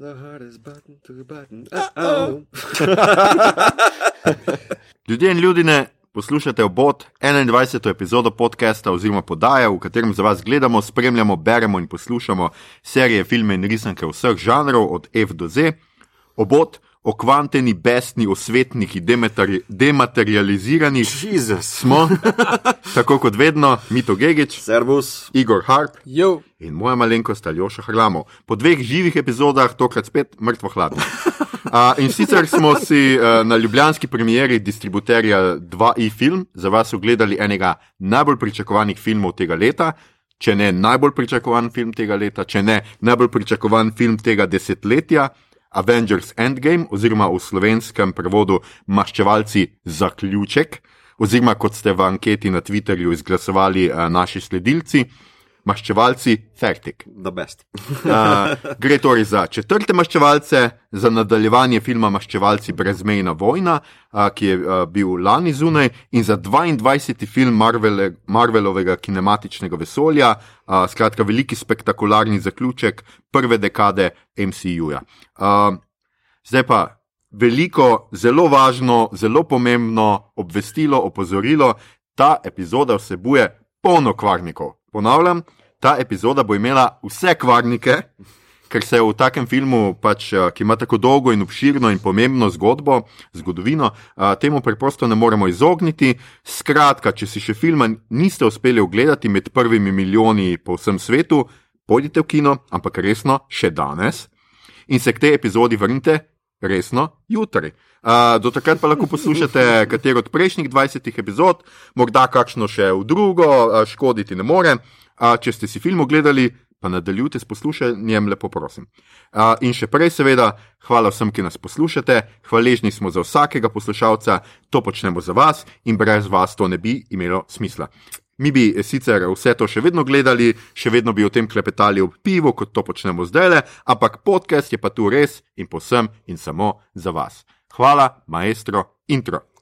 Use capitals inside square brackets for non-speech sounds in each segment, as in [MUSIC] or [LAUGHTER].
The hardest button to the button. Uh-oh. [LAUGHS] Ljudje in ljudje, poslušate obot 21. epizodo podcasta oziroma podaje, v katerem za vas gledamo, spremljamo, beremo in poslušamo serije, filme in risanke vseh žanrov, od F do Z. Obot o kvanteni, besni, osvetniki, demateri, dematerializirani Jezus. smo, [LAUGHS] tako kot vedno, Mito Gigič, Servus. Igor Harp Jo, in moja malenkost Aljoša Hrlamov. Po dveh živih epizodah, tokrat spet mrtvo hladno. Uh, in sicer smo si uh, na ljubljanski premieri distributerja 2i film za vas ogledali enega najbolj pričakovanih filmov tega leta. Če ne najbolj pričakovan film tega leta, če ne najbolj pričakovan film tega desetletja, Avengers Endgame, oziroma v slovenskem prevodu Maščevalci Zaključek, oziroma kot ste v anketi na Twitterju izglasovali uh, naši sledilci, Maščevalci best. [LAUGHS] Uh, gre torej za četrte maščevalce, za nadaljevanje filma Maščevalci brezmejna vojna, uh, ki je uh, bil lani zunaj, in za 22. film Marvele, Marvelovega kinematičnega vesolja, uh, skratka, veliki spektakularni zaključek prve dekade MCU-ja. Uh, zdaj pa. Veliko, zelo važno, zelo pomembno obvestilo, opozorilo, ta epizoda vsebuje polno kvarnikov. Ponavljam, ta epizoda bo imela vse kvarnike, ker se v takem filmu, pač, eh, ki ima tako dolgo in obširno in pomembno zgodbo, zgodovino, a, temu preprosto ne moremo izogniti. Skratka, če si še filma niste uspeli ogledati med prvimi milijoni po vsem svetu, pojdite v kino, ampak resno, še danes. In se k tej epizodi vrnite resno jutri. Uh, do takrat pa lahko poslušate [LAUGHS] katero od prejšnjih 20 epizod, morda kakšno še v drugo, uh, škoditi ne more. Uh, če ste si film ogledali, pa nadaljujte s poslušanjem, lepo prosim. Uh, in še prej, seveda, hvala vsem, ki nas poslušate, hvaležni smo za vsakega poslušalca, to počnemo za vas in brez vas to ne bi imelo smisla. Mi bi sicer vse to še vedno gledali, še vedno bi o tem klepetali ob pivu, kot to počnemo zdaj, ampak podcast je pa tu res in posem in samo za vas. Hvala, maestro, intro.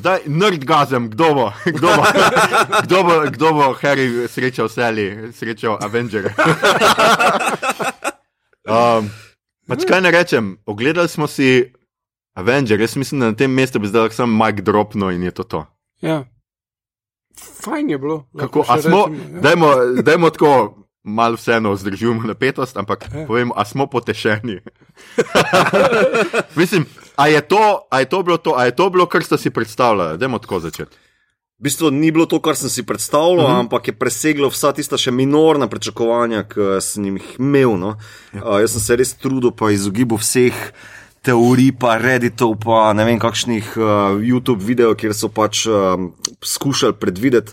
Zdaj nerdgazem, kdo bo, [LAUGHS] kdo bo, kdo bo, kdo bo Harry srečal Sally, srečal Avenger. [LAUGHS] um, pač kaj ne rečem, ogledali smo si Avenger, jaz mislim, da na tem mestu bi zdaj samo Mike dropno in je to to. ja. Fajn je bilo. Kako, lahko smo, rečemo, ja. dajmo, dajmo tako, malo vseeno vzdržujemo napetost, ampak Ja. povem, a smo potešeni. [LAUGHS] mislim, a je, to, a je to bilo to, a je to bilo, kar ste si predstavljali, dajmo tako začeti. V bistvu ni bilo to, kar sem si predstavljal, uh -huh. ampak je preseglo vsa tista še minorna pričakovanja, ki sem jih imel. No. Ja. Uh, jaz sem se res trudil, pa izogibal vseh teorij, pa Redditov, pa ne vem kakšnih uh, YouTube videov, kjer so pač uh, skušali predvideti.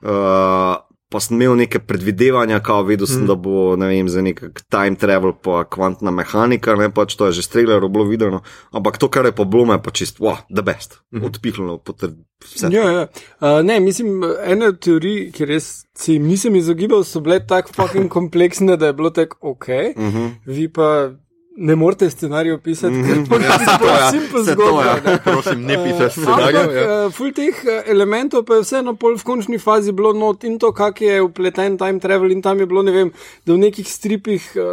Uh, Pa sem imel neke predvidevanja, kao vedel sem, mm. da bo ne vem, za nek time travel, pa kvantna mehanika, ne pač to je že streljalo, bilo videno. Ampak to, kar je pa bilo, je pa čist, wow, the best, mm -hmm. odpihnilo, potrd, vse. Ja, ja. Uh, ne, mislim, ena od teorij, ki res se jim nisem izogibal, so bile tako fucking kompleksne, da je bilo tako ok. Mm -hmm. Vi pa ne morete scenarij opisati, Mhm. ker to je Ja, se [LAUGHS] to ja, simpel zgodba. ja. ne. Prosim, ne Ampak, scenarijev. ja. uh, ful teh eh, elementov pa je vseeno pol v končni fazi bilo not in to, kak je upleten time travel in tam je bilo, ne vem, da v nekih stripih uh,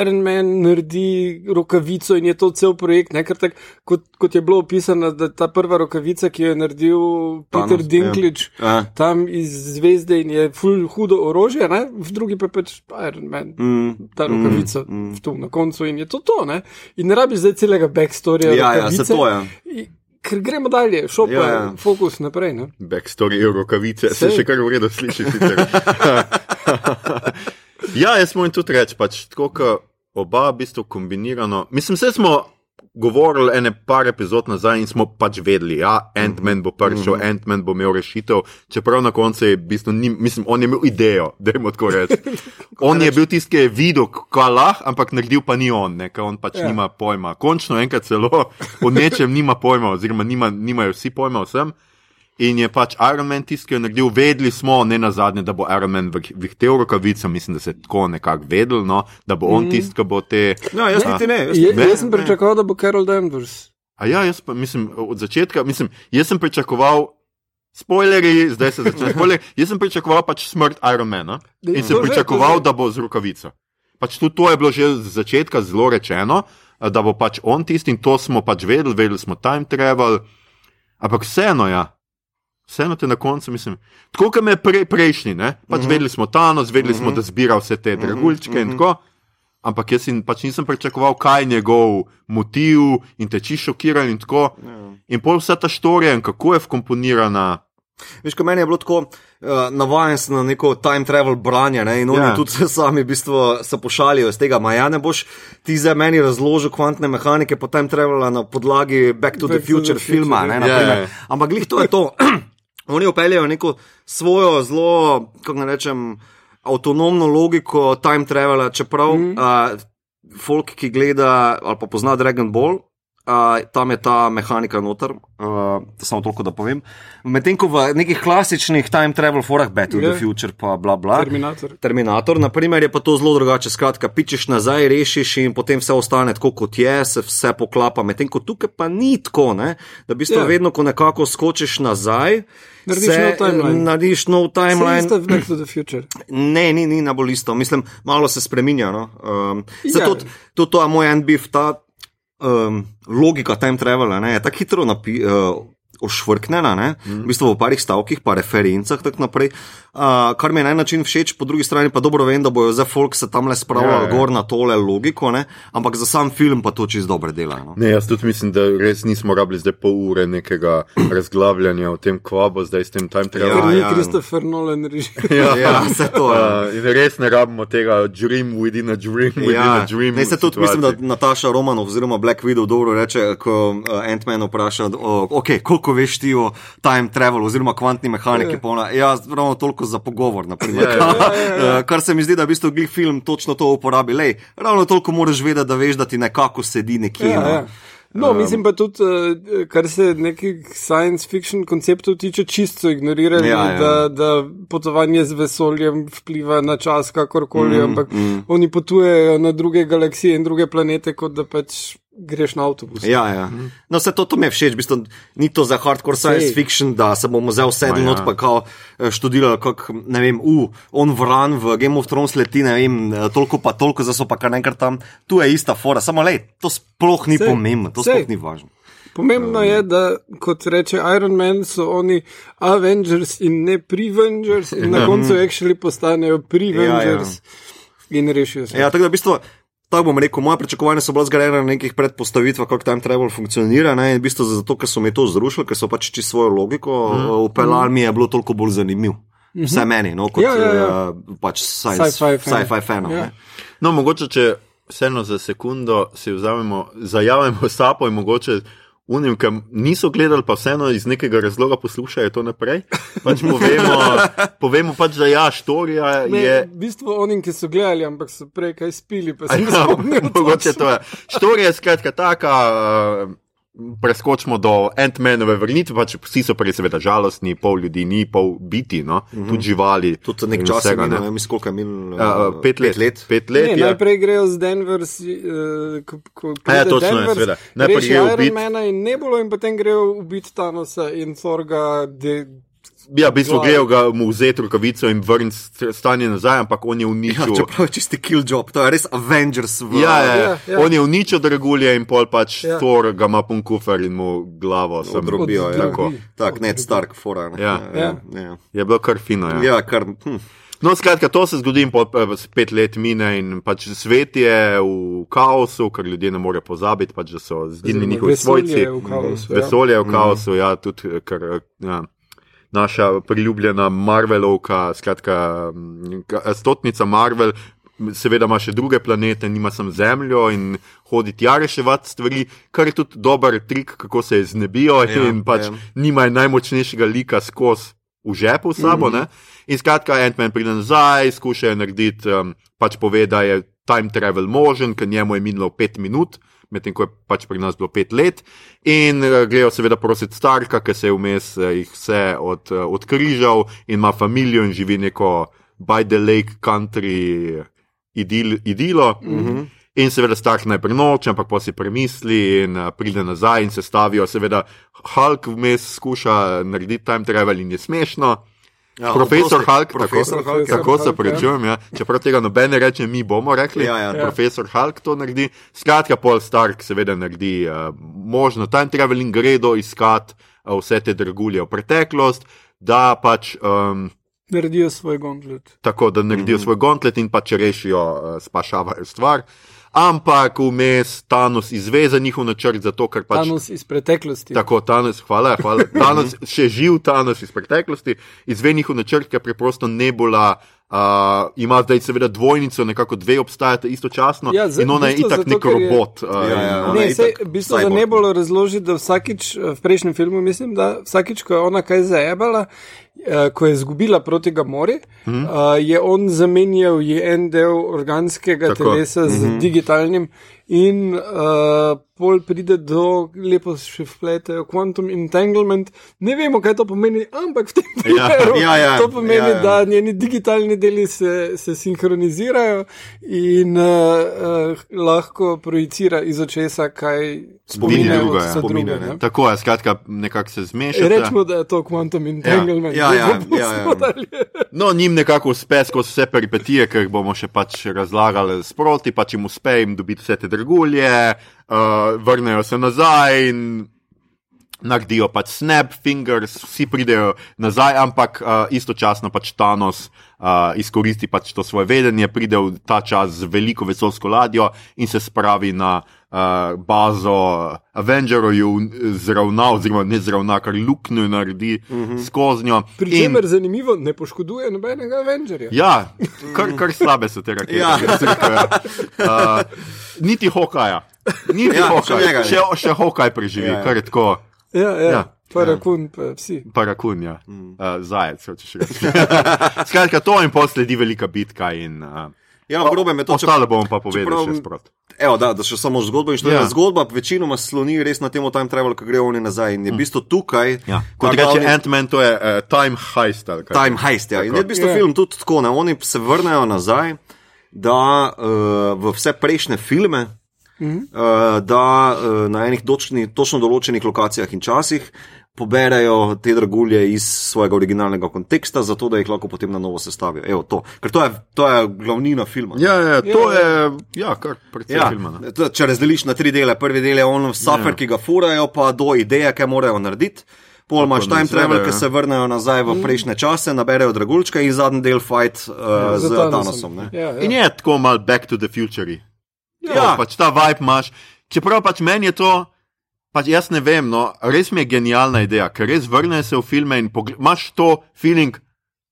Iron Man naredi rokavico in je to cel projekt, ne, ker tak, kot, kot je bilo opisano, da ta prva rokavica, ki jo je naredil Peter Thanos, Dinklage, Ja. tam iz zvezde in je ful hudo orožje, ne, v drugi pa pač Iron Man. Mm. Ta rokavica mm, mm. tu na koncu in je to to, ne? In ne rabiš zdaj celega backstorija. Ja, ja, se to je. I- Ker gremo dalje, šopa, Ja, ja, ja. ja. fokus naprej. Ne? Backstory je rokavice, se še kar v redu sliši. sicer. [LAUGHS] ja, jaz moram tudi reči, pač, tako kot oba, v bistvu kombinirano. Mislim, vse smo govorili ene par epizod nazaj in smo pač vedeli, ja, Ant-Man bo prišel, mm -hmm. Ant-Man bo imel rešitev, čeprav na koncu je bistvo, ni, mislim, on je imel idejo, da je tako reči. [LAUGHS] on je bil tisti, ki je videl, kaj lahko, ampak naredil pa ni on, ker on pač ja. nima pojma. Končno enkrat celo [LAUGHS] o nečem nima pojma, oziroma nima, nimajo vsi pojma vsem. In je pač Iron Man tisti, ki je naredil, vedeli smo, ne na zadnje, da bo Iron Man vihtel rokavice, mislim, da se je tako nekako vedel, no, da bo on mm. tisti, ki bo te. No, jaz ne, ne, jaz, je, ne, jaz sem pričakoval, da bo Carol Danvers. A ja, jaz pa mislim, od začetka, mislim, jaz sem pričakoval. Spoilerji, zdaj se začne spoiler. [LAUGHS] Jaz sem pričakoval pač smrt Ironmana in sem pričakoval, da bo z rokavico. Pač tudi to je bilo že z začetka zelo rečeno, da bo pač on tisti in to smo pač vedeli, vedeli smo time travel. Ampak vseeno, ja, vseeno te na koncu, mislim, tako kot me pre, prejšnji, ne? pač uh mhm. -huh. vedeli smo Thanos, vedeli uh -huh. smo, mhm. da zbira vse te mhm. dragulčke uh -huh. in tako. Ampak jaz pač nisem pričakoval, kaj je njegov motiv in te či šokiran in tako. Uh -huh. In pol vsa ta štorija in kako je vkomponirana. Veš, ko meni je bilo tako, uh, navaden sem na neko time travel branje ne? in oni yeah. Ja. tudi sami v bistvu se pošalijo iz tega. Ma ja ne boš ti za meni razložil kvantne mehanike po time travelu na podlagi Back to Back the Future, to the future filma. Ne, yeah. Ja, ja. Ampak glih to je to. [CLEARS THROAT] Oni upeljajo neko svojo zelo, kako naj rečem, avtonomno logiko time travela, čeprav mm. uh, folk, ki gleda ali pa pozna Dragon Ball, Uh, tam je ta mehanika noter, uh, samo toliko da povem. Medtem ko v nekih klasičnih time travel forah, to yeah. the Future, pa bla bla. Terminator. Terminator, naprimer, je pa to zelo drugače. Skratka, pičeš nazaj, rešiš in potem vse ostane tako, kot je, se vse poklapa. Medtem ko tukaj pa ni tako, ne? da bi yeah. Ja. vedno, ko nekako skočiš nazaj. Narediš nov timeline. Narediš nov timeline. Back to the Future. [CLEARS THROAT] Ne, ni, ni najbolj isto. Mislim, malo se spremenja. No? Um, yeah. Zato tudi to je moj en bif, ta um, logika time travela je tako hitro napi, uh, ošvrknjena, mm. v bistvu v parih stavkih, pa referencah, tako naprej. Uh, kar mi je na en način všeč, po drugi strani pa dobro vem, da bojo za folk se tam le spravljali ja, ja. gor na tole logiko, ne? ampak za sam film pa to čist dobro dela. No? Ne, jaz tudi mislim, da res nismo rabili zdaj pol ure nekega [CLEARS THROAT] razglavljanja o tem, kva bo zdaj s tem time travelom. Ja, ja. Christopher Nolan reži. ja, ja, se to. Uh, in res ne rabimo tega dream within a dream within ja. a dream. Ne, se tudi mislim, da Nataša Romanov oziroma Black Widow dobro reče, ko uh, Ant-Man vpraša, ok, koliko veš ti o time travelu oziroma kvantni mehaniki. Ja, ja ravno toliko za pogovor. Naprimer, ja, ja, ja, ja. [LAUGHS] Kar se mi zdi, da v bistvu Glih film točno to uporabi. Lej, ravno toliko moraš vedeti, da veš, da ti nekako sedi nekje. Ja, no. ja. No, mislim pa tudi, eh, kar se nekih science fiction konceptov tiče, čisto ignorirati, ja, ja. da, da potovanje z vesoljem vpliva na čas, kakorkoli, mm, ampak mm. oni potujejo na druge galaksije in druge planete, kot da pač greš na avtobus. Ja, ja. Mhm. No, vse to, to mi je všeč, bistvo, ni to za hardcore science Sej. fiction, da se bomo zdaj usedli not, ja. pa kao eh, študirali, kako, ne vem, uh, on vran v Game of Thrones leti, ne vem, eh, toliko pa toliko, zdaj so pa kar enkrat tam, tu je ista fora, samo le, to sploh ni Sej. pomembno, to Sej. sploh ni važno. Pomembno je, da kot reče Iron Man, so oni Avengers in ne Prevengers, in na koncu actually postanejo Prevengers ja, ja. in rešijo se. Ja, tako da v bistvu. Tako bom rekel, moje pričakovanja so bila zgrajena na nekih predpostavitvah, kako time travel funkcionira. Ne? In v bistvu zato, ker so mi to zrušili, ker so pač čisto svojo logiko mm. upeljali, mi je bilo toliko bolj zanimivo. Mhm. Vse meni, no, kot ja, ja, ja. Uh, pač sci-fi sci fanov. Ja. No, mogoče, če vseeno za sekundo si vzamemo, zajamemo sapo in mogoče unim, ki niso gledali, pa vseeno iz nekega razloga poslušajo to naprej. Pač povemo, [LAUGHS] povemo pač, da ja, štorija ne, je. V bistvu onim, ki so gledali, ampak so prej kaj spili, pa se jim [LAUGHS] ja, mogoče to je. Štorija je skratka taka. Uh, preskočimo do Ant-Manove vrnitve, pač vsi so prej seveda žalostni, pol ljudi ni, pol biti, no? mm -hmm. tudi živali. Tudi nek čas, vsega, ne vem, koliko je minilo. Uh, pet let. Pet let. Pet let ne, ja. Najprej grejo z Denver, uh, ko ja, točno Denver, je, seveda. Najprej grejo z Iron Mana in Nebulo in potem grejo ubiti Thanosa in Thorga. Ja, v bistvu grejo ga mu vzeti rokavico in vrniti stanje nazaj, ampak on je uničil. Ja, čeprav je čisti kill job, to je res Avengers. V... Ja, ja, ja, ja. On je uničil dragulje in pol pač ja. Thor ga ima pun kufer in mu glavo sem robil. Ja. Tako, tak, Ned Stark, fora. Ja. Ja. Ja. Ja. Je bilo kar fino. Ja, ja kar. Hm. No, skratka, to se zgodi po eh, pet let mine in pač svet je v kaosu, ker ljudje ne morejo pozabiti, pač, da so zginili njihovi svojci. Vesolje je v kaosu, ja, ja tudi ker. Ja naša priljubljena Marvelovka, skratka, stotnica Marvel. seveda ima še druge planete, nima samo Zemljo in hodi tja reševati stvari, kar je tudi dober trik, kako se znebijo Ja, in pač ja. nimajo najmočnejšega lika skozi v žepu sabo. Mm -hmm. In skratka, Ant-Man pride nazaj, skuša narediti, um, pač pove, da je time travel možen, ker njemu je minilo pet minut. Medtem ko je pač pri nas bilo pet let, in uh, grejo seveda prositi starka, ki se je vmes uh, jih vse od, uh, odkrižal in ima družino in živi neko by the lake country idil, idilo. Mm -hmm. In seveda Stark najprej noče, ampak pa si premisli in uh, pride nazaj in se stavijo. Seveda Hulk vmes skuša narediti time travel in je smešno. Ja, Profesor Hulk, profesor tako, Hulk, ja. tako se Hulk, ja. prečujem, ja. čeprav tega noben ne reče, mi bomo rekli. Ja, ja. Profesor Hulk to naredi. Skratka, Paul Stark seveda naredi uh, možno time traveling, gredo iskat uh, vse te dragulje v preteklost, da pač um, Naredijo svoj gauntlet. tako, da naredijo mm -hmm. svoj gauntlet in pač rešijo, uh, spašavajo stvar. Ampak vmes Thanos izve za njihov načrt, zato ker pač. Thanos iz preteklosti. Tako, Thanos, hvala, hvala. [LAUGHS] Thanos, še živ Thanos iz preteklosti, izve njihov načrt, ker preprosto nebula. Uh, ima zdaj seveda dvojnico, nekako dve obstajata istočasno, Ja, za- in ona je itak zato, nek ker je- robot. Uh, Ja, ja, Ne, sej, itak v bistvu za cyborg. ne bolj razloži, da vsakič eh, v prejšnjem filmu, mislim, da vsakič, ko je ona kaj zajebala, ko je izgubila proti Gamori, Mhm. uh, je on zamenjal ji en del organskega Tako. telesa z Mhm. digitalnim in uh, pol pride do, lepo še vpletejo, quantum entanglement. Ne vemo, kaj to pomeni, ampak v tem Ja, primeru ja, ja, to pomeni, ja, ja. da njeni digitalni deli se, se sinhronizirajo in uh, uh, lahko projicira iz očesa, kaj Spomine druga, ja. Spomine, druge, ne. ne. tako je, skratka, nekako se zmeša. Rečemo, da je to quantum entanglement. Ja, ja, bo ja, ja. pustimo [LAUGHS] dalje. No, njim nekako uspe skozi vse peripetije, ker bomo še pač razlagali sproti, pač jim uspe jim dobiti vse te dragulje, uh, vrnejo se nazaj in naredijo pač snap fingers, vsi pridejo nazaj, ampak uh, istočasno pač Thanos uh, izkoristi pač to svoje vedenje, pride v ta čas z veliko vesolsko ladjo in se spravi na uh, bazo Avengerov, zravna, oziroma ne zravna, kar luknjo naredi uh -huh. skozi njo. Pri In- čemer zanimivo, ne poškoduje nobenega Avengerja. Ja, kar, kar slabe so te rakete. Ja. Ja. Uh, niti Hokaja. Niti Ja, ja, še še, še Hokaj preživi, Ja, ja, ja. ja. kar je tako. Ja, ja. Ja. Pa rakun, pa vsi. Parakun, ja. uh, zajec, hočeš reči. [LAUGHS] Skratka, to in potem sledi velika bitka. In, uh, Ja, v grobem je to, Ostale bomo pa povedali čeprav- še sprot. Evo, da, da še samo in šlo. Ja. Zgodba večinoma sloni res na temo time travel, ko gre oni nazaj. In je v bistvu tukaj. Ja. Kot reče glavni- Ant-Man, to je uh, time heist. Time heist. Ja. In je v bistvu Ja. film tudi tako, ne? oni se vrnejo nazaj, da uh, v vse prejšnje filme, uh, da uh, na enih točni, točno določenih lokacijah in časih poberajo te dragulje iz svojega originalnega konteksta, zato da jih lahko potem na novo sestavijo. Evo, to. Ker to je, to je glavnina filma. Ja, ja, to Ja. je ja, kar precej Ja, filma. ne. to- če razdeliš na tri dele, prvi del je on safer, Ja. ki ga furajo, pa do ideje, kaj morajo narediti. Pol imaš time travel, ki ja. se vrnejo nazaj v prejšnje čase, naberejo dragulčke in zadnji del fight uh, z Thanosom. ne. Ja, ja. In je tako mal back to the future. Ja. Ja, pač ta vibe imaš. Čeprav pač meni je to, pač jaz ne vem, no, res mi je genialna ideja, ker res vrneš se v filme in imaš to feeling.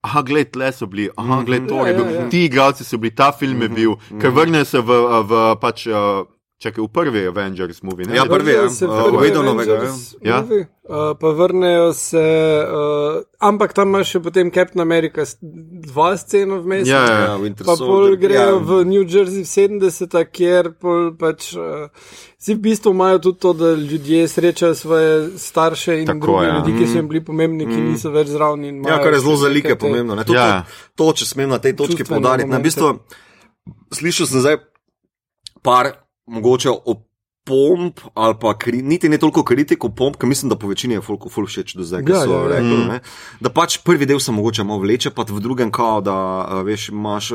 Aha, gled, tle so bili, aha, gled, to Ja, je bil. ja, ja. Ti igralci so bili, ta film je bil, ker vrneš se v, v pač. Uh, Čakaj, v prvi Avengers movie. Ne? Ja, prvi, ja. V Uh, prvi Whedonovega, Avengers ja. movie, uh, pa vrnejo se, uh, ampak tam imaš še potem Captain America, dva scena vmes. Ja, ja. Ja, Winter Pa pol Soldier, grejo ja. v New Jersey v 70-ta, kjer pol pač. Uh, Vsi v bistvu imajo tudi to, da ljudje srečajo svoje starše in Tako, druge ja. ljudi, ki so jim bili pomembni, ki niso več zraven. in Ja, kar je zelo za like pomembno. ne. To, Ja. to, če smem na tej točki. Na momente. bistvu, slišal sem zdaj par mogoče opomb ali pa kri, niti ne toliko kritiko pomp, ker mislim, da po večini je folko ful všeč do zdaj, ki Ja, so ja, ja. rekli. ne. Da pač prvi del se mogoče malo vleče, pa v drugem kao, da veš, imaš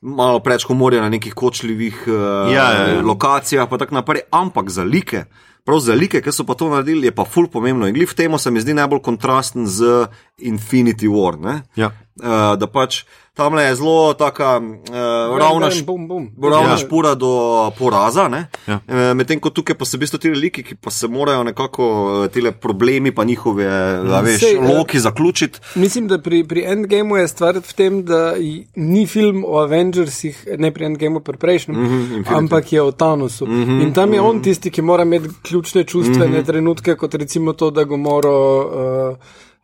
malo preveč humorja na nekih kočljivih Ja, ja, ja. lokacijah, pa tako naprej, ampak za like. prav za like, ki so pa to naredili, je pa ful pomembno. In glif temu se mi zdi najbolj kontrasten z Infinity War. Ne? Ja. Uh, da pač tam je zelo taka uh, ravna, š, bum, bum. ravna Ja. špura do poraza. Ja. Uh, Medtem ko tukaj pa so v bistvu ti liki, ki pa se morajo nekako ti problemi, pa njihove a veš, Sej, ja. loki zaključiti. Mislim, da pri, pri Endgameu je stvar v tem, da ni film o Avengersih, ne pri Endgameu, pri prejšnjem, mm -hmm, ampak je o Thanosu. Mm -hmm, in tam je on tisti, ki mora imeti ključne čustvene mm -hmm. trenutke, kot recimo to, da ga mora uh,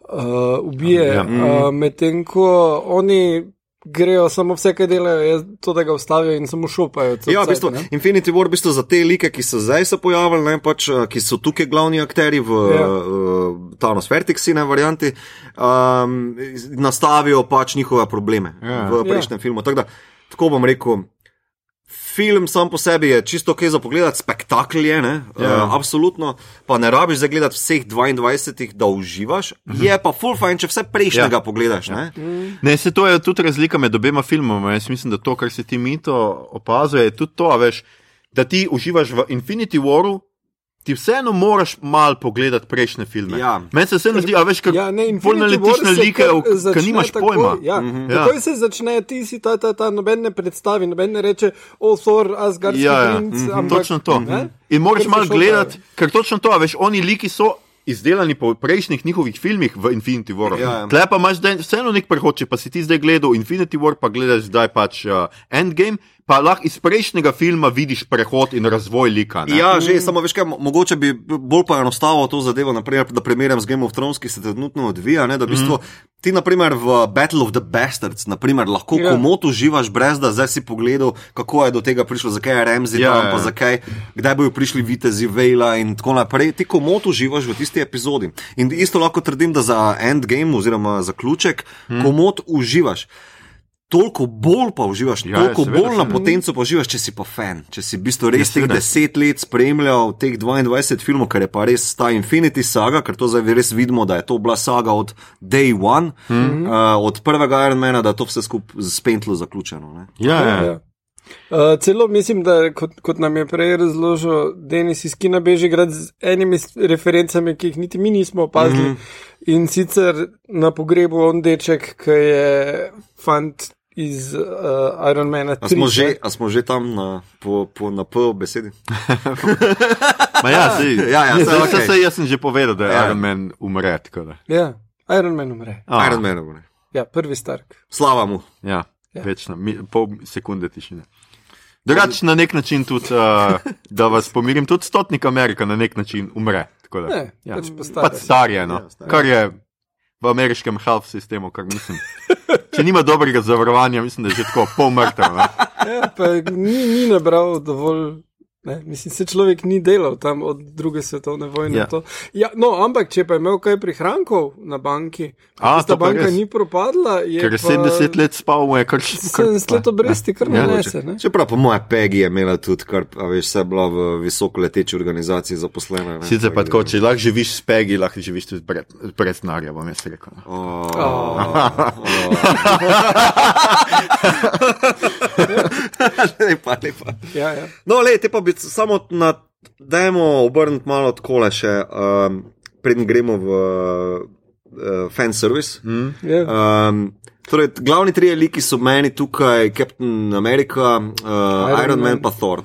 uh, ubije. Ja. Ja. Uh, Medtem ko oni grejo samo vse, kar delajo, je to, da ga ustavijo in samo šopajo. cel Ja, v bistvu, ne. Infinity War, v bistvu za te like, ki so zdaj se pojavili, ne, pač, eh, ki so tukaj glavni akteri v Ja. uh, Thanos Vertixi, ne varianti, um, nastavijo pač njihove probleme ja. v prejšnjem ja. filmu. Tako, da, tako bom rekel. Film sam po sebi je čisto ok za pogled, spektakel je, ne, Ja. ja. uh, absolutno, pa ne rabiš zdaj gledati vseh 22, da uživaš, je pa full fajn, če vse prejšnjega Ja. ja. pogledaš. Ja. Ne, se to je tudi razlika med obema filmoma. Jaz mislim, da to, kar se ti mito opazuje, je tudi to, veš, da ti uživaš v Infinity Waru. Ti vseeno moraš malo pogledati prejšnje filme. Ja. Meni se vseeno zdi, a veš, kako Ja, ne, bolj Infinity naletiš War na se like, ki nimaš takoj, pojma. Ja, mm -hmm. Ja. Takoj se začne, ti si ta, ta, ta noben ne predstavi, noben ne reče, o, Thor, Asgard, Ja, ja. princ, Mhm. ampak, Točno to. ne? In moraš malo gledati, ker točno to, a veš, oni liki so. Izdelani po prejšnjih njihovih filmih v Infinity War. Ja, ja. Tle pa imaš zdaj vseeno nek prehod, če pa si ti zdaj gledal Infinity War, pa gledaš zdaj pač uh, Endgame, pa lahko iz prejšnjega filma vidiš prehod in razvoj lika. Ne? Ja, že, samo veš, kaj, mo- mogoče bi bolj poenostavil to zadevo, naprimer, da primerjam z Game of Thrones, ki se trenutno odvija. Ne, da v bistvu, ti, naprimer, v Battle of the Bastards, naprimer, lahko Ja. ja. komot uživaš, brez da zdaj si pogledal, kako je do tega prišlo, zakaj je Ramsey Ja, ja, tam, ja. pa zakaj, kdaj bojo prišli vitezi, Vejla in tako naprej. Ti komot uživaš v tisti epizodi. In isto lahko trdim, da za endgame oziroma zaključek hmm. komot uživaš. Toliko bolj pa uživaš, Ja, toliko seveda, bolj na seveda. potenco pa uživaš, če si pa fan, če si v bistvu res Ja, teh deset let spremljal teh 22 filmov, ker je pa res ta Infinity saga, ker to zdaj res vidimo, da je to bila saga od Day One, mm -hmm. uh, od prvega Ironmana, da je to vse skupaj z pentlo zaključeno. Ne? Ja, ja. Ja. Uh, celo mislim, da kot, kot nam je prej razložil Denis iz Kina Bežigrad z enimi referencami, ki jih niti mi nismo opazili. Mm -hmm. In sicer na pogrebu on deček, ki je fant iz uh, Ironmana. A smo, že, a smo že tam na, po, po, na P besedi? [LAUGHS] Ma ja, sej, Ja, ja, sej, saj, saj, okej. sej, jaz sem že povedal, da je Ja. Iron Man umre. tako da. Ja, Ironman umre. A, Iron Man. Ja, prvi Stark. Slava mu. Ja, Ja. večno, mi, pol sekunde tišine. Drugač na nek način tudi, uh, [LAUGHS] da vas pomirim, tudi stotnik Amerika na nek način umre. tako da. Ne, ja. pač pa star. Pač star je, no. Ja, star je. kar je v ameriškem health sistemu, kar mislim. Če nima dobrega zavarovanja, mislim, da je že tako pol mrtev. Ja, ni, ni nabral dovolj. Ne, mislim, se človek ni delal tam od druge svetovne vojne. Ja. Ja. Ja, no, ampak če pa je imel kaj prihrankov na banki, A, ta to banka res. ni propadla, je Ker je pa 70 let spal, mu je kar še 70 let obresti, kar Ja, ne nese. Ne? Čeprav po moje Pegi je imela tudi, kar a veš, vse bila v visoko leteči organizaciji zaposlena. ne. Sicer pa tako, če lahko živiš s pegi, lahko živiš tudi brez, brez denarja, bom jaz rekel. no. Oh, Oh. [LAUGHS] lepa, lepa. Ja, ja. No, le, te pa bi samo na, dajmo obrniti malo takole še, um, preden gremo v uh, fan service. Mm. Ja. Um, torej, glavni trije liki so meni tukaj, Captain America, uh, Iron Iron, Man Man. in pa Thor.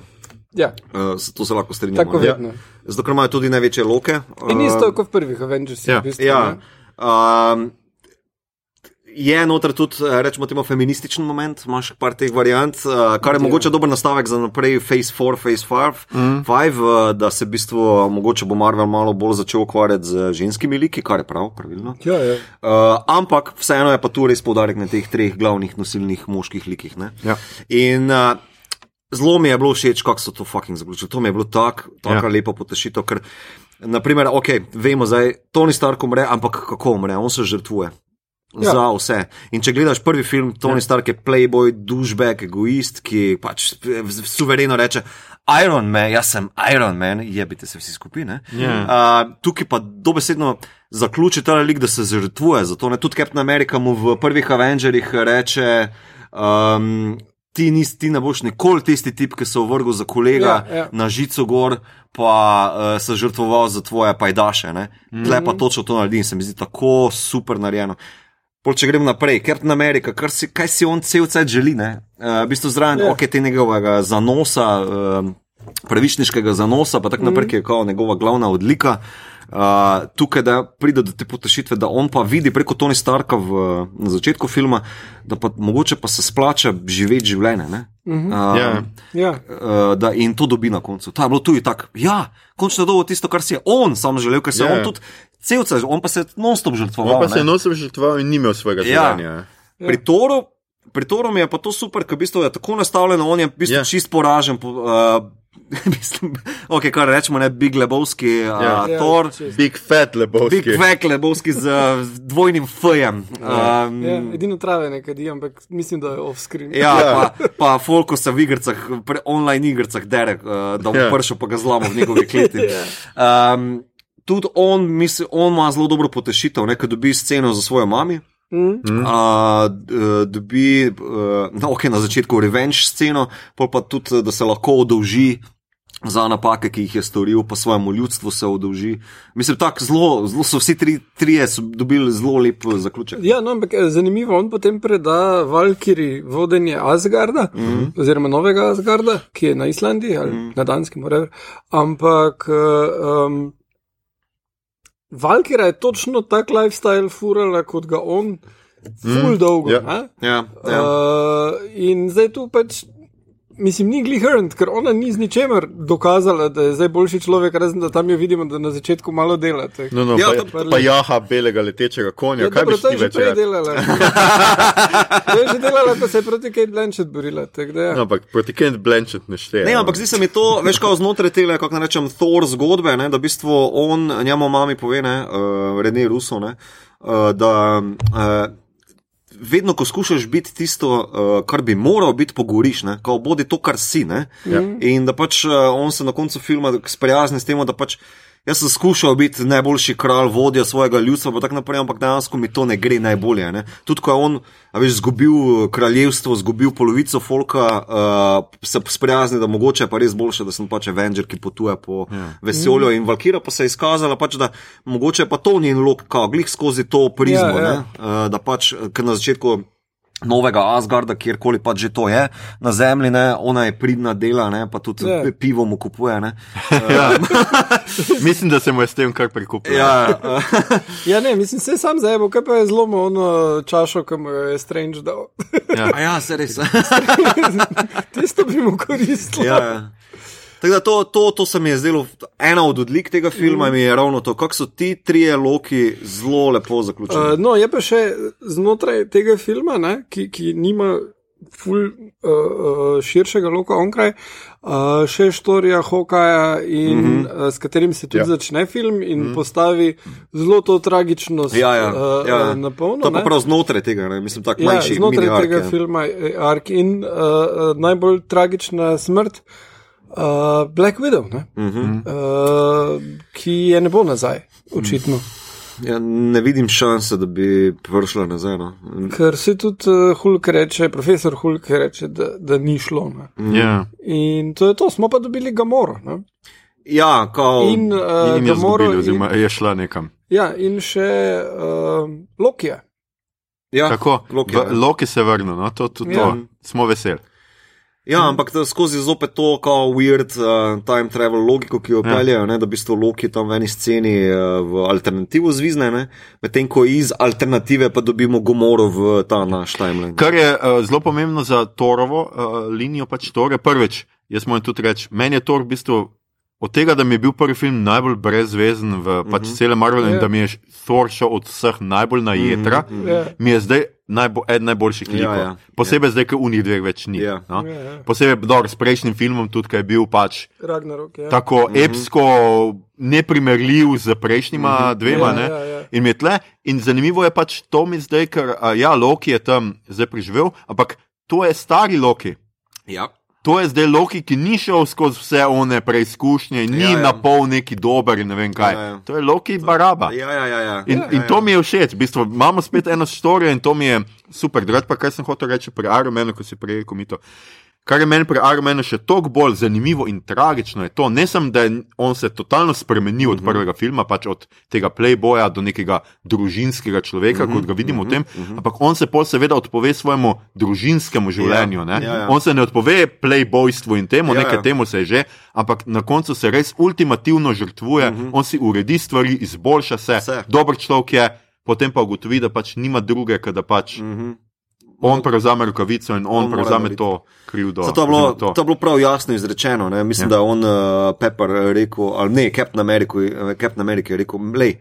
ja, Uh, to se lahko strinjamo. tako vedno. Zato, ker imajo tudi največje loke. In uh, isto kot v prvih Avengersih. ja. v bistvu, Ja. Um, je noter tudi, eh, rečemo, temu feminističen moment, imaš par teh variant, uh, kar je Ja. mogoče dober nastavek za naprej, Phase 4, Phase 5, mm. 5 uh, da se v bistvu mogoče bo Marvel malo bolj začel ukvarjati z ženskimi liki, kar je prav, pravilno. Ja, ja. Uh, ampak vseeno je pa tu res poudarek na teh treh glavnih nosilnih moških likih. ne. Ja. In uh, zelo mi je bilo všeč, kako so to fucking zaključili. To mi je bilo tako tak ja. lepo potešitev, ker, naprimer, ok, vemo zdaj, Tony Stark umre, ampak kako umre, on se žrtvuje. Ja. Za vse. In če gledaš prvi film, Tony ja. Stark je playboy, dušbek, egoist, ki pač suvereno reče: Iron Man, jaz sem Iron Man, jebite se vsi skupine. Ja. Uh, tukaj pa dobesedno zaključi ta lik, da se žrtvuje. Zato ne tudi Captain America mu v prvih Avengerjih reče. Um, ti, nis, ti ne boš nikoli tisti tip, ki se vrgel za kolega Ja, ja. na žico gor, pa uh, se žrtvoval za tvoje pajdaše. Mm. Tle pa točno to naredi in se mi zdi tako super narejeno. Pol, če grem naprej, Captain America, kar si, kaj si on cel cel želi, ne? Uh, v bistvu zraven, Ja. yeah. ok, te njegovega zanosa, uh, pravičniškega zanosa, pa tako naprej, ki je kao njegova glavna odlika. Uh, tukaj, da pride do te potešitve, da on pa vidi preko Tony Starka v, na začetku filma, da pa mogoče pa se splača živeti življenje. ne. Uh, Ja. Ja. uh, da in to dobi na koncu. To je bilo tudi tako. Ja, končno je dobil tisto, kar si je on sam želel, ker se Ja. yeah. on tudi celce, on pa se je non-stop žrtvoval. On pa se je ne. nosil žrtvoval in ni imel svojega Ja. življenja. Pri Toru, pri Toru mi je pa to super, ker v bistvu je tako nastavljeno, on je v bistvu Ja. yeah. čist poražen. Po, uh, [LAUGHS] mislim, ok, kar rečemo, ne Big Lebowski, uh, Ja. yeah. Thor. čist. Big fat lebovski. Big Vek Lebowski z uh, dvojnim F-jem. Um, Ja, edino trave nekaj di, ampak mislim, da je off-screen. Ja, Ja. pa, pa Folko se v igrah, pre, online igrah, dere, uh, da bo Ja. yeah. prišel, pa ga zlamo v njegovi [LAUGHS] kleti. um, tudi on, misli, on ima zelo dobro potešitev, ne, ko dobi sceno za svojo mami. Mm. Uh, d- dobi uh, no, okay, na začetku revenge sceno, pa tudi, da se lahko odolži za napake, ki jih je storil, pa svojemu ljudstvu se odolži. Mislim, tako zelo, zelo so vsi tri, trije so dobili zelo lep zaključek. Ja, no, ampak zanimivo, on potem preda Valkyri vodenje Asgarda, mm. -hmm. oziroma novega Asgarda, ki je na Islandiji ali mm -hmm. na Danskem, whatever. ampak um, Valkyra je točno tak lifestyle furala kot ga on, full mm. dolgo. ne? Ja, ja. Uh, in zdaj tu pač. Mislim, ni glihrnt, ker ona ni z ničemer dokazala, da je zdaj boljši človek, razen da tam jo vidimo, da na začetku malo dela. tako. No, no, Ja, ja, pa, to- pa jaha belega letečega konja. Ja, Kaj dobro, bi to že več prej delala. [LAUGHS] to je že delala, ko se je proti Kate Blanchett borila. tako da ja. No, ampak proti Kent Blanchett ne šteje. Ne, ampak zdi se mi to, veš, kao znotraj tega, kako naj rečem, Thor zgodbe, ne, da v bistvu on, njemu mami pove, ne, uh, Rene Ruso, ne, uh, da uh, vedno, ko skušaš biti tisto, uh, kar bi moral biti, pogoriš, ne, kao bodi to, kar si. Ne, Ja. In da pač uh, on se na koncu filma sprijazni s tem, da pač. Jaz sem skušal biti najboljši kralj, vodja svojega ljudstva, pa tako naprej, ampak dejansko mi to ne gre najbolje. Ne? Tudi ko je on, veš, izgubil kraljevstvo, izgubil polovico folka, uh, se sprijazni, da mogoče je pa res boljše, da sem pač Avenger, ki potuje po ja. vesolju. In Valkira pa se je izkazala, pač, da mogoče pa to njen lok, kao glih skozi to prizmo, ja, ja. Uh, da pač, ker na začetku. Novega Asgarda, kjerkoli pač že to je na zemlji, ne? ona je pridna dela, ne? pa tudi Ja. yeah. pivo mu kupuje. ne. [LAUGHS] Ja. [LAUGHS] Mislim, da se mu je s tem kar prikupil. Ja, ja, ne, mislim, se sam zajebo, kaj pa je zlomo ono čašo, ki mu je Strange dal. A ja, se res. [LAUGHS] Tisto bi mu koristilo. ja, ja. Tako da to, to, to se mi je zdelo, ena od odlik tega filma mi je ravno to, kako so ti trije loki zelo lepo zaključeni. Uh, no, je pa še znotraj tega filma, ne, ki, ki nima ful uh, uh, širšega loka onkraj, uh, še štorija Hokaja, in mm. -hmm. uh, s katerim se tudi Ja. ja. začne film in mm -hmm. postavi zelo to tragičnost Ja, ja, uh, ja. uh, na polno. to je pa prav znotraj tega, ne? mislim, tako Ja, manjši. znotraj ark, tega ja. filma je ark in uh, uh, najbolj tragična smrt. Uh, Black Widow, ne? Uh -huh. uh, ki je ne bo nazaj, očitno. ja, ne vidim šanse, da bi prišla nazaj. No. Ker se tudi uh, Hulk reče, profesor Hulk reče, da, da ni šlo. Ne? Ja. In to je to, smo pa dobili Gamoro. Ne? Ja, kao, In, uh, In je Gamoro zgubila, in, oziroma je šla nekam. ja, in še uh, Lokija. ja, Tako, Loki, v- ja. Loki se vrne, no, to, to, to. Ja. smo veseli. Ja, ampak to, skozi zopet to, kao weird uh, time travel logiko, ki jo Ja. peljejo, ne, da bi to Loki tam v eni sceni uh, v alternativo zvizne, ne, medtem ko iz alternative pa dobimo Gomoro v ta naš timeline. Kar je uh, zelo pomembno za Torovo uh, linijo, pač Tore. Prvič, jaz moram tudi reči, meni je Tor v bistvu od tega, da mi je bil prvi film najbolj brezvezen v pač Mhm. celem Marvelu in Ja. da mi je Thor šel od vseh najbolj na jedra, Mhm. Ja. mi je zdaj najbo, eden najboljših Ja, likov. ja. Posebej zdaj, ker unih dveh več ni. Ja. No? Ja, ja. Posebej dobro, s prejšnjim filmom, tudi ker je bil pač Ragnarok. Ja. tako Mhm. epsko, neprimerljiv z prejšnjima dvema. Ja, ne. ja, ja. In, mi je tle, in zanimivo je pač to mi zdaj, ker a, ja, Loki je tam zdaj preživel, ampak to je stari Loki. Ja. To je zdaj Loki, ki ni šel skozi vse one preizkušnje, ni Ja, ja, ja. na pol neki dober in ne vem kaj. Ja, ja. To je Loki baraba. Ja, ja, ja. ja. In, ja, in ja. to mi je všeč, v bistvu imamo spet eno storijo in to mi je super. Drugače pa, kar sem hotel reči pri Armenu, ko si prej rekel mi to. Kar je meni pri Armenu še toliko bolj zanimivo in tragično, je to, ne samo, da je on se totalno spremenil od prvega filma, pač od tega playboya do nekega družinskega človeka, kot ga vidimo v tem, ampak on se pol seveda odpove svojemu družinskemu življenju. ne. ja, ja. On se ne odpove playboystvu in temu, Ja, nekaj ja. temu se je že, ampak na koncu se res ultimativno žrtvuje, on si uredi stvari, izboljša se, Vse. dober človek je, potem pa ugotovi, da pač nima druge, ker da pač Mhm. On prevzame rokavico in on On prevzame to krivdo. Zato je bilo, to. to je bilo prav jasno izrečeno. Ne? Mislim, ja. da je on, uh, Pepper, rekel, ali ne, Captain America, eh, Captain America je rekel, lej.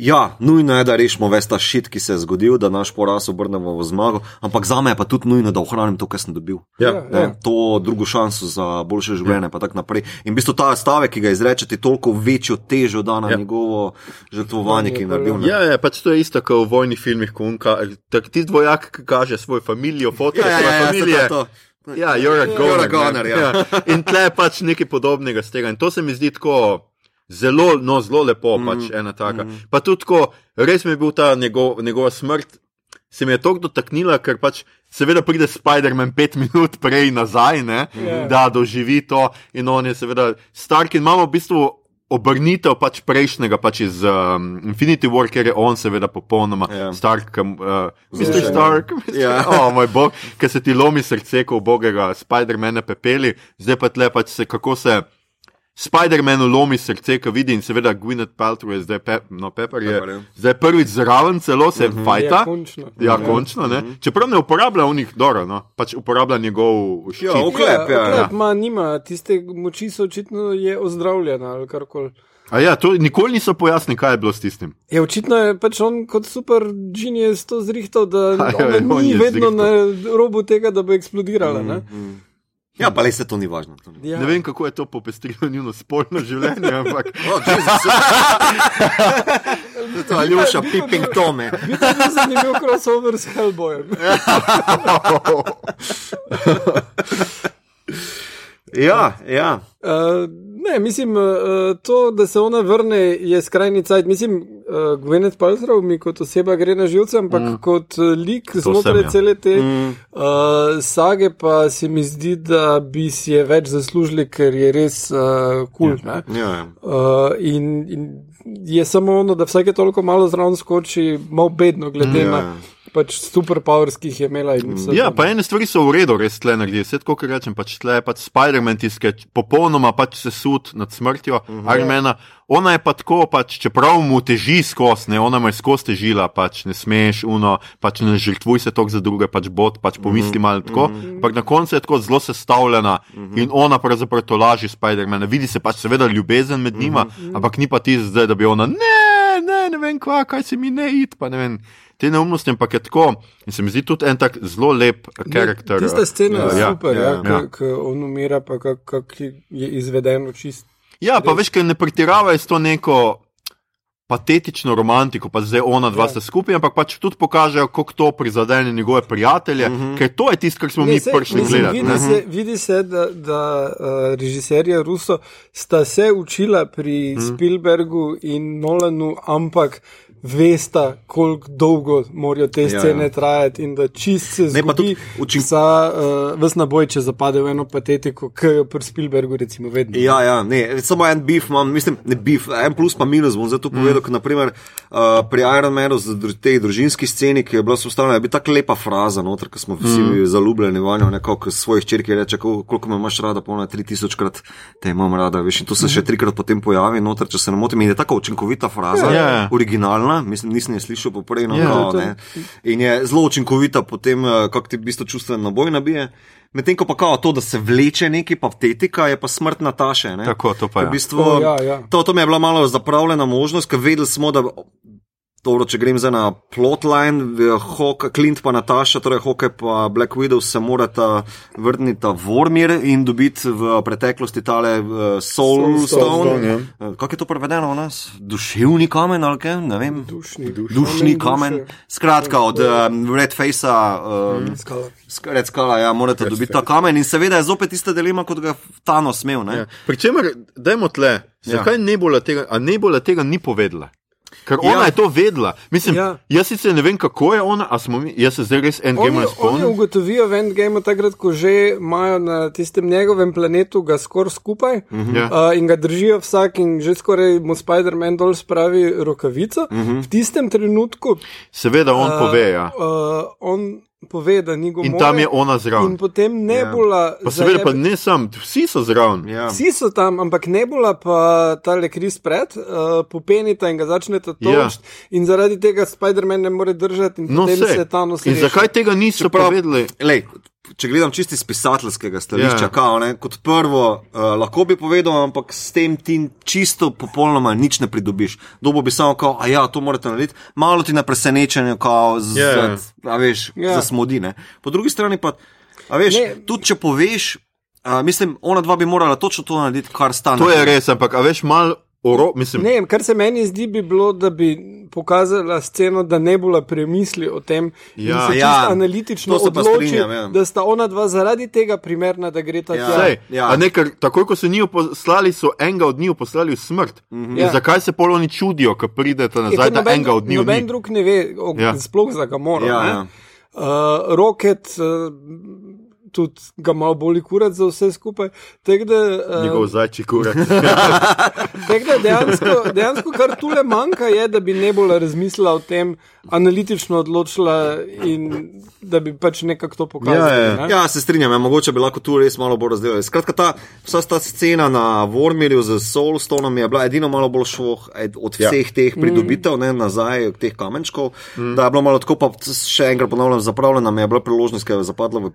Ja, nujno je, da rešimo ves ta šit, ki se je zgodil, da naš poraz obrnemo v zmago, ampak za me je pa tudi nujno, da ohranim to, kar sem dobil. Ja. Ne, to drugo šanso za boljše življenje, pa tako naprej. In v bistvu ta stavek, ki ga izrečete, toliko večjo težo da na Ja. ja. njegovo žrtvovanje, ki je naredil. ne. Ja, ja, pač to je isto kot v vojnih filmih, ko unka, ti dvojak ki kaže svojo družino, fotke ja, ja, svoje ja, familije. ja. Ja, you're a You're goner. a goner, ne. ja. In tle je pač nekaj podobnega z tega. In to se mi zdi tako zelo, no, zelo lepo, mm. pač ena taka. Mm. Pa tudi, ko res mi je bil ta njegov, njegova smrt, se mi je tako dotaknila, ker pač. Seveda pride Spider-Man pet minut prej nazaj, ne, Ja. da doživi to, in on je seveda Stark. In imamo v bistvu obrnitev pač prejšnjega, pač iz um, Infinity War, ker je on seveda popolnoma Ja. Stark, uh, Mr. Zvišen. Stark. Ja. O moj bog, ker se ti lomi srce, ko bogega Spider-Mana pepeli, zdaj pa tle pač se kako se. Spider-Manu lomi srce, ko vidi in seveda Gwyneth Paltrow je zdaj, pe, no, Pepper je Pepper, ja. zdaj prvič zraven, celo se uh -huh. fajta. Ja, končno. Ja, končno, ne. Čeprav ne uporablja v njih, dobro, no, pač uporablja njegov ščit. Ja, Oklep, ja, ja. oklep, ma, nima, tiste moči so očitno je ozdravljena ali karkoli. A ja, to nikoli niso pojasnili, kaj je bilo s tistim. Ja, očitno je pač on kot super genius to zrihtal, da [LAUGHS] Ja, ja, on ni je vedno zrihtal. na robu tega, da bo eksplodirala. ne. Ja, pa le se to ni važno. To ni. Ja. Ne vem, kako je to popestrilo njuno spolno [LAUGHS] življenje, ampak [LAUGHS] Oh, [LAUGHS] to je Aljoša, Pipping Tome. Bil je zelo zanimiv crossover s Hellboyem. Ja, ja. Uh, ne, mislim, uh, to, da se ona vrne, je skrajni cajt. Mislim, uh, Gwyneth Paltrow mi kot oseba gre na živce, ampak mm. kot lik znotraj sem, ja. cele te mm. uh, sage, pa se mi zdi, da bi si je več zaslužili, ker je res kul. Uh, cool, ja. ja, ja. Uh, in, in je samo ono, da vsake toliko malo zraven skoči, malo bedno, glede Ja. na pač superpowers, ki jih je imela. Ja, pa ene stvari so v redu, res tle naredi. Vse tako, kot rečem, pač tle je pač Spider-Man, je popolnoma pač se sud nad smrtjo uh -huh. Ironmana. Ona je pa tako, pač, čeprav mu teži skozi, ne, ona mu je skozi težila, pač ne smeš, uno, pač ne žrtvuj se toliko za druge, pač bod, pač pomisli malo tako. Ampak na koncu je tako zelo sestavljena in ona pravzaprav to laži Spider-mana. Vidi se pač seveda ljubezen med njima, ampak ni pa ti zdaj, da bi ona, ne, ne, ne vem kva, kaj se mi ne id, pa ne vem. Te neumnosti, ampak je tako. In se mi zdi tudi en tak zelo lep karakter. Tista scena je Ja, super, ja, ja, ja. ko on umira, pa kako kak je izvedeno čist. Ja, pa veš, ker ne pretiravajo s to neko patetično romantiko, pa zdaj ona dva Ja. sta skupaj, ampak pač tudi pokažejo, kako to prizadene njegove prijatelje, uh -huh. ker to je tisto, kar smo mi saj, prišli mislim, gledati. Vidi ne. se, vidi se, da, da uh, režiserja Ruso sta se učila pri Mhm. mm. Spielbergu in Nolanu, ampak vesta, koliko dolgo morajo te Ja, scene ja. trajati in da čist se pa zgodi tudi učink- za uh, ves naboj, če zapade v eno patetiko, ki jo pri Spielbergu recimo vedno. Ja, ja, ne, samo en beef imam, mislim, ne beef, en plus pa minus bom zato povedal, mm. ker naprimer uh, pri Iron Manu, z tej družinski sceni, ki je bila sustavljena, je bila tako lepa fraza noter, ker smo vsi mm. zaljubljeni vanjo, nekako svojih črki reče, "Kol- koliko me imaš rada, polno 3000 krat te imam rada, veš, in to se še trikrat potem pojavi noter, če se ne motim, in je tako učinkovita fraza, Ja, ja. Originalna, mislim, nisem je slišal poprej, no, Ja, kao, to- ne, in je zelo učinkovita potem, eh, kako ti v bistvu čustven naboj nabije. Medtem ko pa kao to, da se vleče neki patetika, je pa smrt Nataše. Ne? Tako, to pa je. V bistvu, O, ja, ja. To, to mi je bila malo zapravljena možnost, ker vedeli smo, da Dobro, če grem zdaj na plotline, Hawk, Clint pa Nataša, torej Hawk pa Black Widow se morata vrniti v Vormir in dobiti v preteklosti tale uh, Soul, Soul Stone. Stone ja. Uh, Kako je to prevedeno v nas? Duševni kamen ali kaj? Ne vem. Dušni, Dušni kamen. Skratka, od um, Red Facea. Um, mm, Red Skala, ja, morate Red dobiti face. ta kamen in seveda je zopet ista dilema, kot ga Thanos smel. Ja. Pričemer, dajmo tle, zakaj ja. ne bo tega, ne bo tega ni povedala? Ker ona ja. je to vedela. Mislim, ja. Jaz sicer ne vem, kako je ona, a smo mi, jaz se zdaj res endgame spomnim. Oni ugotovijo v endgame takrat, ko že imajo na tistem njegovem planetu ga skoraj skupaj uh -huh. uh, in ga držijo vsak in že skoraj mu Spider-Man dol spravi rokavico. Uh -huh. V tistem trenutku. Seveda on uh, pove. Ja. Uh, on, pove, da ni govoril. In tam je ona zraven. In potem nebula. Ja. Pa seveda, pa ne sam, vsi so zraven. Ja. Vsi so tam, ampak nebula pa ta le kris pred, uh, popenita in ga začnete točiti. Ja. In zaradi tega Spider-Man ne more držati in no, potem se ta nosi. In zakaj tega niso povedali? Če gledam čisti iz pisateljskega stališča, yeah. kao, ne, kot prvo, uh, lahko bi povedal, ampak s tem ti čisto popolnoma nič ne pridobiš. Dobo bi samo, kao, a ja, to morate narediti, malo ti na presenečenje, kao, z, yeah. z, a veš, yeah. za smodi. Ne. Po drugi strani pa, a veš, ne. tudi če poveš, uh, mislim, ona dva bi morala točno to narediti, kar stane. To je res, ampak, a veš, malo. Oro, ne, kar se meni zdi, bi bilo, da bi pokazala sceno, da ne bo premisli o tem, ja, se ja, analitično odloči, ja. da sta ona dva zaradi tega primerna, da gre ta ja. tja. Ja. Nekaj, takoj, ko so njih poslali, so enega od njih poslali v smrt. Mm -hmm. ja. Zakaj se poloni čudijo, ko pridete nazaj, je, da noben, enega od njih? Noben drug ne ve, o, ja. sploh za Gamora. Ja, ja. Uh, Rocket. Uh, tudi ga malo bolj kurat za vse skupaj. Uh, Njegov zajči kurat. [LAUGHS] dejansko, dejansko, kar tu le manjka, je, da bi ne bolj razmislila o tem, analitično odločila in da bi pač nekako to pokazala. Ja, ne? ja, se strinjam, ja, mogoče bi lahko tu res malo bolj razdelili. Skratka, ta, vsa ta scena na Vormirju z Soulstonom je bila edino malo bolj šloh od ja. vseh ja. teh pridobitev, ne, nazaj teh kamenčkov. Mm. Da je bilo malo tako, pa še enkrat ponavljam, zapravljena mi je bila priložnost, ker je zapadla v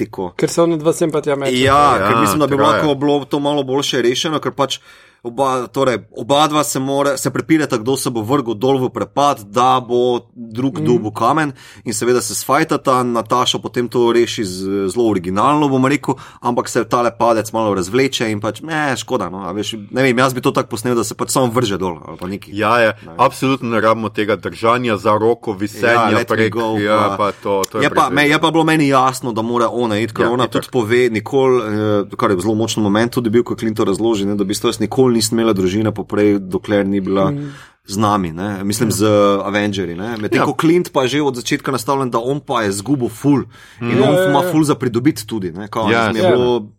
patetiko. Ker so oni dva sem pa tja med. Ja, ja, ker mislim, da bi lahko bilo to malo boljše rešeno, ker pač oba, torej, oba dva se, more, se prepirata, kdo se bo vrgel dol v prepad, da bo drug mm. dubu kamen in seveda se svajtata, Nataša potem to reši z, zelo originalno, bom rekel, ampak se tale padec malo razvleče in pač, ne, škoda. No, veš, ne vem, jaz bi to tako posnel, da se pač samo vrže dol. Ja, je, ne. absolutno ne rabimo tega držanja za roko, visenja, ja, prek, go, ja, pa to, to je, je, pa, me, je pa bilo meni jasno, da mora ona iti, ker ja, ona tudi pove, nikoli, eh, kar je zelo močen moment, tudi bil, ko Clinton razloži, ne, da bi to jaz nikoli nikoli nisem imela družine, poprej, dokler ni bila mm. z nami, ne? mislim mm. z Avengerji. Medtem ja. ko Clint pa je že od začetka nastavljen, da on pa je zgubo full mm. in ja, on ja, ima ja. full za pridobiti tudi. Kao, ja, ja. Bilo,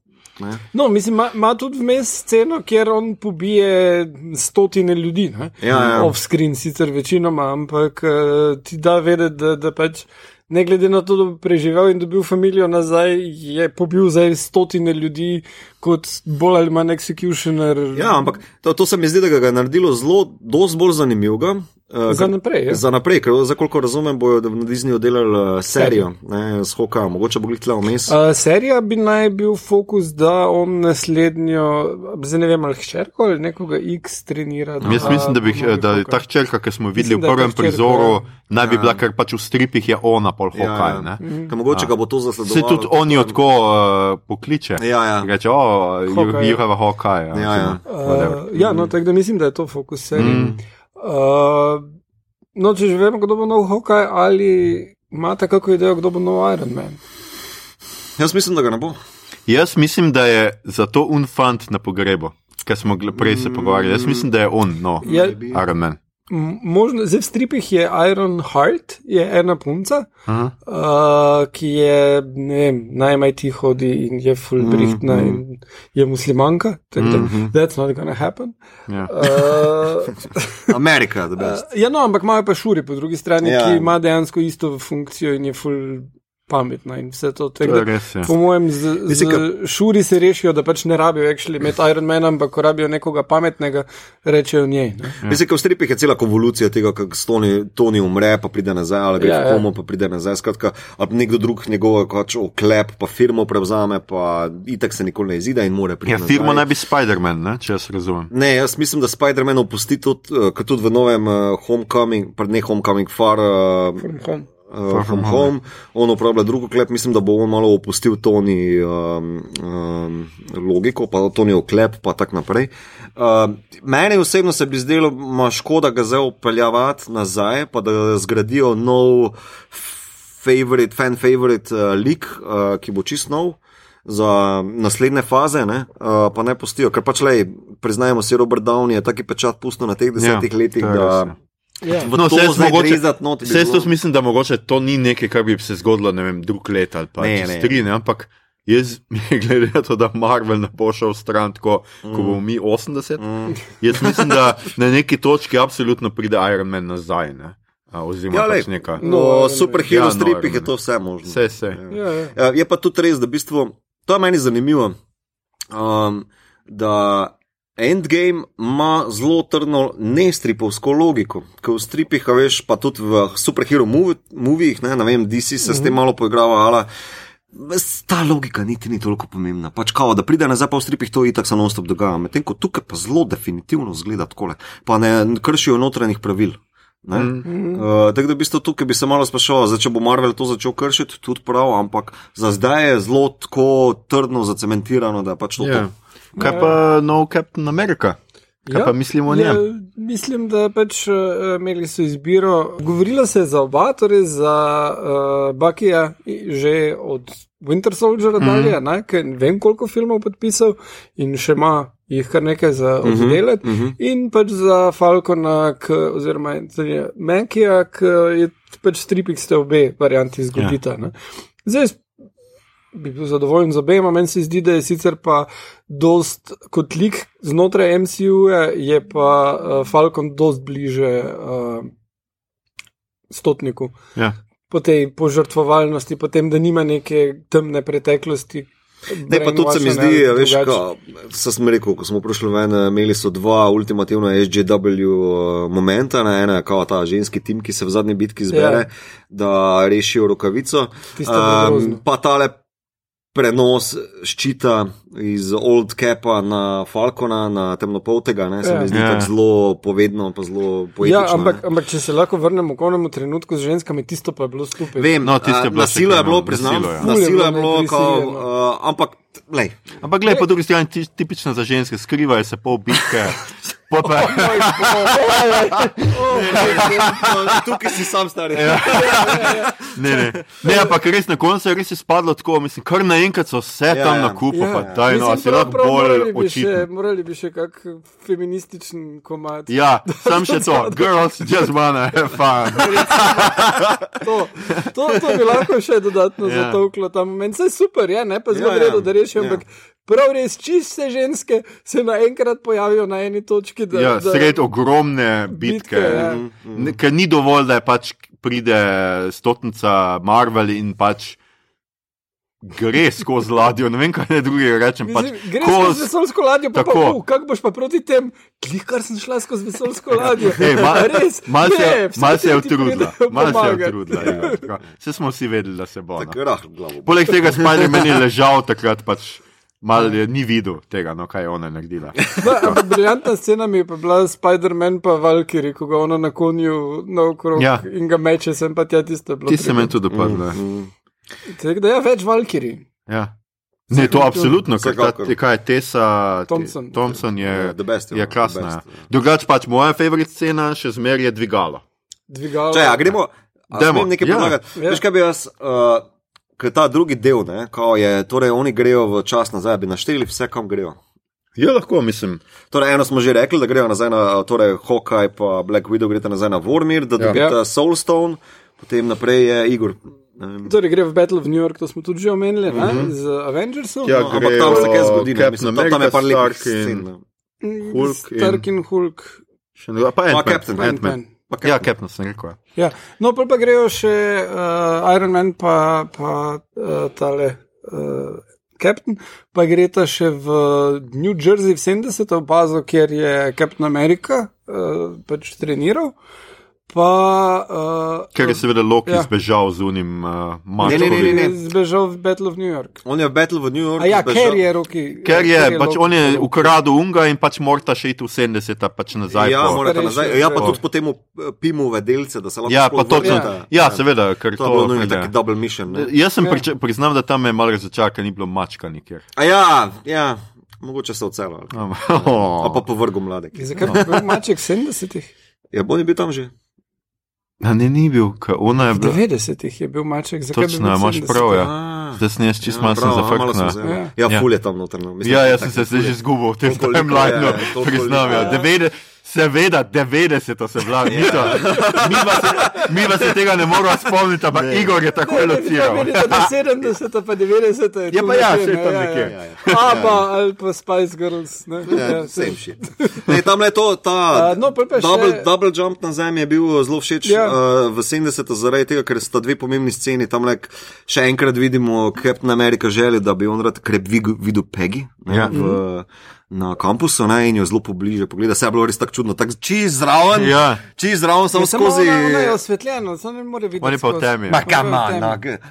No, mislim, ima tudi vmes sceno, kjer on pobije stotine ljudi, ja, ja. off-screen, sicer večinoma, ampak uh, ti da vedeti, da, da pač ne glede na to, da bi preživel in dobil družino nazaj, je pobil zdaj stotine ljudi kot bolj ali manj executioner. Ja, ampak to, to se mi zdi, da ga je naredilo zelo, dosti bolj zanimivega. Uh, za naprej. Ja. Za naprej, ker za koliko razumem, bojo na Disneyju delali uh, serijo ne, s Hoka, mogoče bo gledala vmes. Uh, serija bi naj bil fokus, da on naslednjo, zdaj ne vem, ali hčerko ali nekoga X trenira. Da, Jaz mislim, da, bi, da je ta hčerka, ki smo videli mislim, v prvem prizoru, ja. naj bi ja. bila, ker pač v stripih je ona pol Hoka. Ja, ja. mm. Mogoče ga bo to zasledovalo. Se tudi oni tako uh, pokliče. Ja, ja. Reče, o, you have a Hoka. Ja, ja, ja. Uh, ja no, tako da mislim, da je to fokus serije. Mm. Uh, no, če že vemo, kdo bo nov Hokaj, ali imate kakšno idejo, kdo bo nov Iron Man? Jaz mislim, da ga ne bo. Jaz mislim, da je zato unfant na pogrebu, ker smo prej se pogovarjali. Jaz mislim, da je on, no, ja, Iron Man. Možno, zdaj v stripih je Iron Heart, je ena punca, uh, ki je najmanj tiho in je fulbrihtna mm -hmm. in je muslimanka. Tako mm -hmm. that's not gonna happen. Yeah. Ja. Uh, [LAUGHS] Amerika, da bi. Uh, ja, no, ampak imajo pa šuri po drugi strani, yeah. ki ja. ima dejansko isto funkcijo in je ful pametna in vse to. To je res, ja. Po mojem, z, Mislim, z šuri se rešijo, da pač ne rabijo actually imeti Iron Man, ampak ko rabijo nekoga pametnega, rečejo njej. Ne? Ja. Mislim, da v stripih je cela konvolucija tega, kako Tony, Tony umre, pa pride nazaj, ali gre Ja, ja, ja. v komo, pa pride nazaj. Skratka, ali nekdo drug njegov pač oklep, pa firmo prevzame, pa itak se nikoli ne izide in more priti. Ja, nazaj. firma naj bi Spider-Man, ne, če jaz razumem. Ne, jaz mislim, da Spider-Man opusti tudi, uh, kot tudi v novem uh, Homecoming, pred ne Homecoming, Far, uh, From home. Uh, Far from From home. On uporablja drugo klep, mislim, da bo on malo opustil Tony um, um, logiko, pa Tony oklep, pa tako naprej. Uh, meni osebno se bi zdelo, ima škoda ga zdaj upeljavati nazaj, pa da zgradijo nov favorite, fan favorite uh, lik, uh, ki bo čist nov. Za naslednje faze, ne, uh, pa ne pustijo, ker pač le, priznajmo si, Robert Downey je taki pečat pustil na teh desetih ja, letih, je da ja. Ja. v No, to zdaj mogoče- grezat not Vse bilo- to mislim, da mogoče to ni nekaj, kar bi se zgodilo, ne vem, drug let ali pa Ne, ne. tri, ne, ampak jaz, [LAUGHS] glede na to, da Marvel ne bo šel stran, tako, mm. ko bomo mi 80, mm. jaz mislim, da na neki točki absolutno pride Iron Man nazaj. Ne. A, oziroma, Ja, ja, lej, pač neka. No, No, Man. superhero Ja, ja, no, stripih Iron je to vse možno. Vse, vse. Ja, ja. Ja, Je pa tudi res, da v bistvu, to je meni zanimivo, um, da Endgame ima zelo trdno nestripovsko logiko. Ker v stripih, veš, pa tudi v superhero movijih, ne, ne vem, DC se s tem malo poigrava, ali. Ta logika niti ni toliko pomembna. Pač kao, da pride nazaj pa v stripih, to itak se non-stop dogaja. Medtem ko tukaj pa zelo definitivno zgleda tako, pa ne kršijo notranjih pravil. Ne? Mm. Uh, tako da v bistvu tukaj bi se malo sprašoval, zdaj, če bo Marvel to začel kršiti, tudi prav, ampak za zdaj je zelo tako trdno zacementirano, da je pač to. Ja. to. Kaj pa nov Captain America? Kaj ja, pa mislimo o njem? Ja, mislim, da pač uh, imeli so izbiro. Govorilo se je za oba, torej za uh, Bakija že od Winter Soldiera Mhm. dalje, mm -hmm. ker ne vem koliko filmov podpisal in še ima jih kar nekaj za oddelati. Mm -hmm. In pač za Falcona, k, oziroma Mankija, ki je pač stripik ste obe varianti zgodita. Ja. Zdaj jaz bi bil zadovoljen z obema, meni se zdi, da je sicer pa dost kot lik znotraj MCU-ja, je pa uh, Falcon dost bliže uh, stotniku. Ja. Po tej požrtvovalnosti, po tem, da nima neke temne preteklosti. Ne, pa tudi se mi zdi, brainwashene, veš, drugače. ko sem rekel, ko smo prišli ven, imeli so dva ultimativna SJW uh, momenta, ne, ena je kao ta ženski tim, ki se v zadnji bitki zbere, Ja. yeah. da rešijo rokavico. Je grozno. pa tale prenos ščita iz Old Capa na Falcona, na temnopoltega, ne, se Ja. mi zdi Ja. yeah. zelo povedno, pa zelo poetično. Ja, ampak, ne. ampak če se lahko vrnemo k onemu trenutku z ženskami, tisto pa je bilo stupid. Vem, No, tisto je bilo na še silo kaj, je bilo, priznam, na silo, ja. na Ful je bilo kao, uh, ampak, lej, Ampak gledaj, po drugi strani ti, tipično za ženske, skrivajo se pol bitke. Po pa, Tukaj si sam stari. ne, ne. ne, ampak res na koncu je res izpadlo tako, mislim, kar naenkrat so vse Ja, ja, tam ja. na kupu, Ja. ja, daj, no, a si prav- prav bolj morali bi še- očitno. Morali bi še kak feminističen komad. Ja, [LAUGHS] sam še to, girls just wanna have fun. [LAUGHS] To, to, to bi lahko še dodatno Ja. ja. zatovklo ta moment. Vse super, je, ne pa zelo Ja, ja, ja. redo, da rešijo, Ja. ampak prav res čiste ženske se naenkrat pojavijo na eni točki. Da, Ja, da, sred ogromne bitke. Bitke, ja. Ker ni dovolj, da je pač pride stotnica Marvel in pač gre skozi ladjo. Ne vem, kaj ne drugega rečem. Pač, Greš ko skozi vesoljsko ladjo, pa, pa Tako. uh, kako boš pa proti tem, glih, kar sem šla skozi vesoljsko ladjo. [LAUGHS] Ej, ma, res, mal se, ne, mal se je utrudila. Mal se je utrudila. ja, tako. Vse smo vsi vedeli, da se bo. no. Poleg tega Spider-Man je [LAUGHS] ležal takrat, pač mal je, ni videl tega, no, kaj je ona naredila. [LAUGHS] No, ampak briljantna scena mi je pa bila Spider-Man pa Valkyrie, ko ga ona na konju naokrog Ja. ja. in ga meče sem pa tja tisto. Ti se meni tudi dopadla. Tako da je več Valkyrie. Ja. Ne, to absolutno, ker ta, kaj je Tessa Thompson. Te, Thompson je, Ja, the best, ja, je krasna. the ja. best, ja. Drugač pač moja favorit scena še zmeraj je dvigalo. Dvigalo. Če, a gremo, a Dajmo, smem nekaj ja. predlagati. Ja. Veš, kaj bi jaz, uh, ker ta drugi del, ne, kao je, torej oni grejo v čas nazaj, bi našteli vse, kam grejo. Je lahko, mislim. Torej, eno smo že rekli, da grejo nazaj na torej, Hawkeye, pa Black Widow, greste nazaj na Vormir, da Ja. dobite Ja. Soulstone, potem naprej je Igor. Ne. Torej gre v Battle of New York, to smo tudi že omenili, mm -hmm. z Avengersom. Ja, No, ampak tam se kaj zgodi, ne, Captain mislim, tam, tam je America, par lepih scen. ne. Hulk in- Stark in Hulk. Še ne, pa Pa Ant-Man. Captain. Ant-Man. Ant-Man. Pa Ja, Captain sem rekel. ja. Ja. No, pol pa grejo še uh, Iron Man, pa, pa uh, tale. Uh, Captain, pa gre ta še v New Jersey v 70. bazo, kjer je Captain America uh, pač treniral. Pa, uh, Ker je seveda Loki Ja. ja. zbežal z unim uh, Ne, ne, ne, mačkom. ne. je zbežal v Battle of New York. On je v Battle v New Yorku. A ja, zbežal- ker je roki. Ker je, pač Loki on je ukradel unga in pač morata še iti v 70, pač nazaj. Ja, po- Starejši, nazaj. Ja, pa ja. tudi potem pimove delce, da se lahko ja, pa točno. vrneta. Ja, seveda, ker To je nujno pride. taki double mission. Ne? Jaz sem Ja. ja. priznal, da tam me je malo razočaral, ker ni bilo mačka nikjer. A ja, ja, mogoče se odcelo. [LAUGHS] A Oh. pa povrgu mladek. Zakaj bi bil maček 70-ih? Ja, bo ni bil tam že. Ja, ne, ni bil, ker ona je V bila. 90-ih je bil maček, zakaj bi Točno, bil imaš 70? prav, ja. A, Zdaj sem jaz čist ja, malo a, zafrknil. Ja. Ja, Ja. ful je tam noter. No. Mislim, Ja, jaz sem se zdaj že izgubil v tem timelineu, ja, ja, priznam. Ja. ja. Seveda, 90 so bila, mi, to, mi, pa se, se tega ne moramo spomniti, ampak Igor je tako lociral. Ne, ne, ne, 70, pa 90. je Ja, tu pa ja, nekje, ne, tam ja, nekje. ja. Aba ali pa Spice Girls. Ne, Ja, same shit. Ne, tam je to, ta A, no, pa še- double, double jump na zemlji je bil zelo všeč Ja. ja. uh, v 70 zaradi tega, ker sta dve pomembni sceni. Tam like, še enkrat vidimo Captain America željo, da bi on rad krep videl, Peggy ne, Ja. v, na kampusu ne, in jo zelo pobliže pogleda. Se je bilo res tako čudno, tako čez zraven, Ja. čez zraven, samo Ja, samo skozi. ona, ona je osvetljena, samo ne more videti. On je pa v temi. Ma Ona je kam v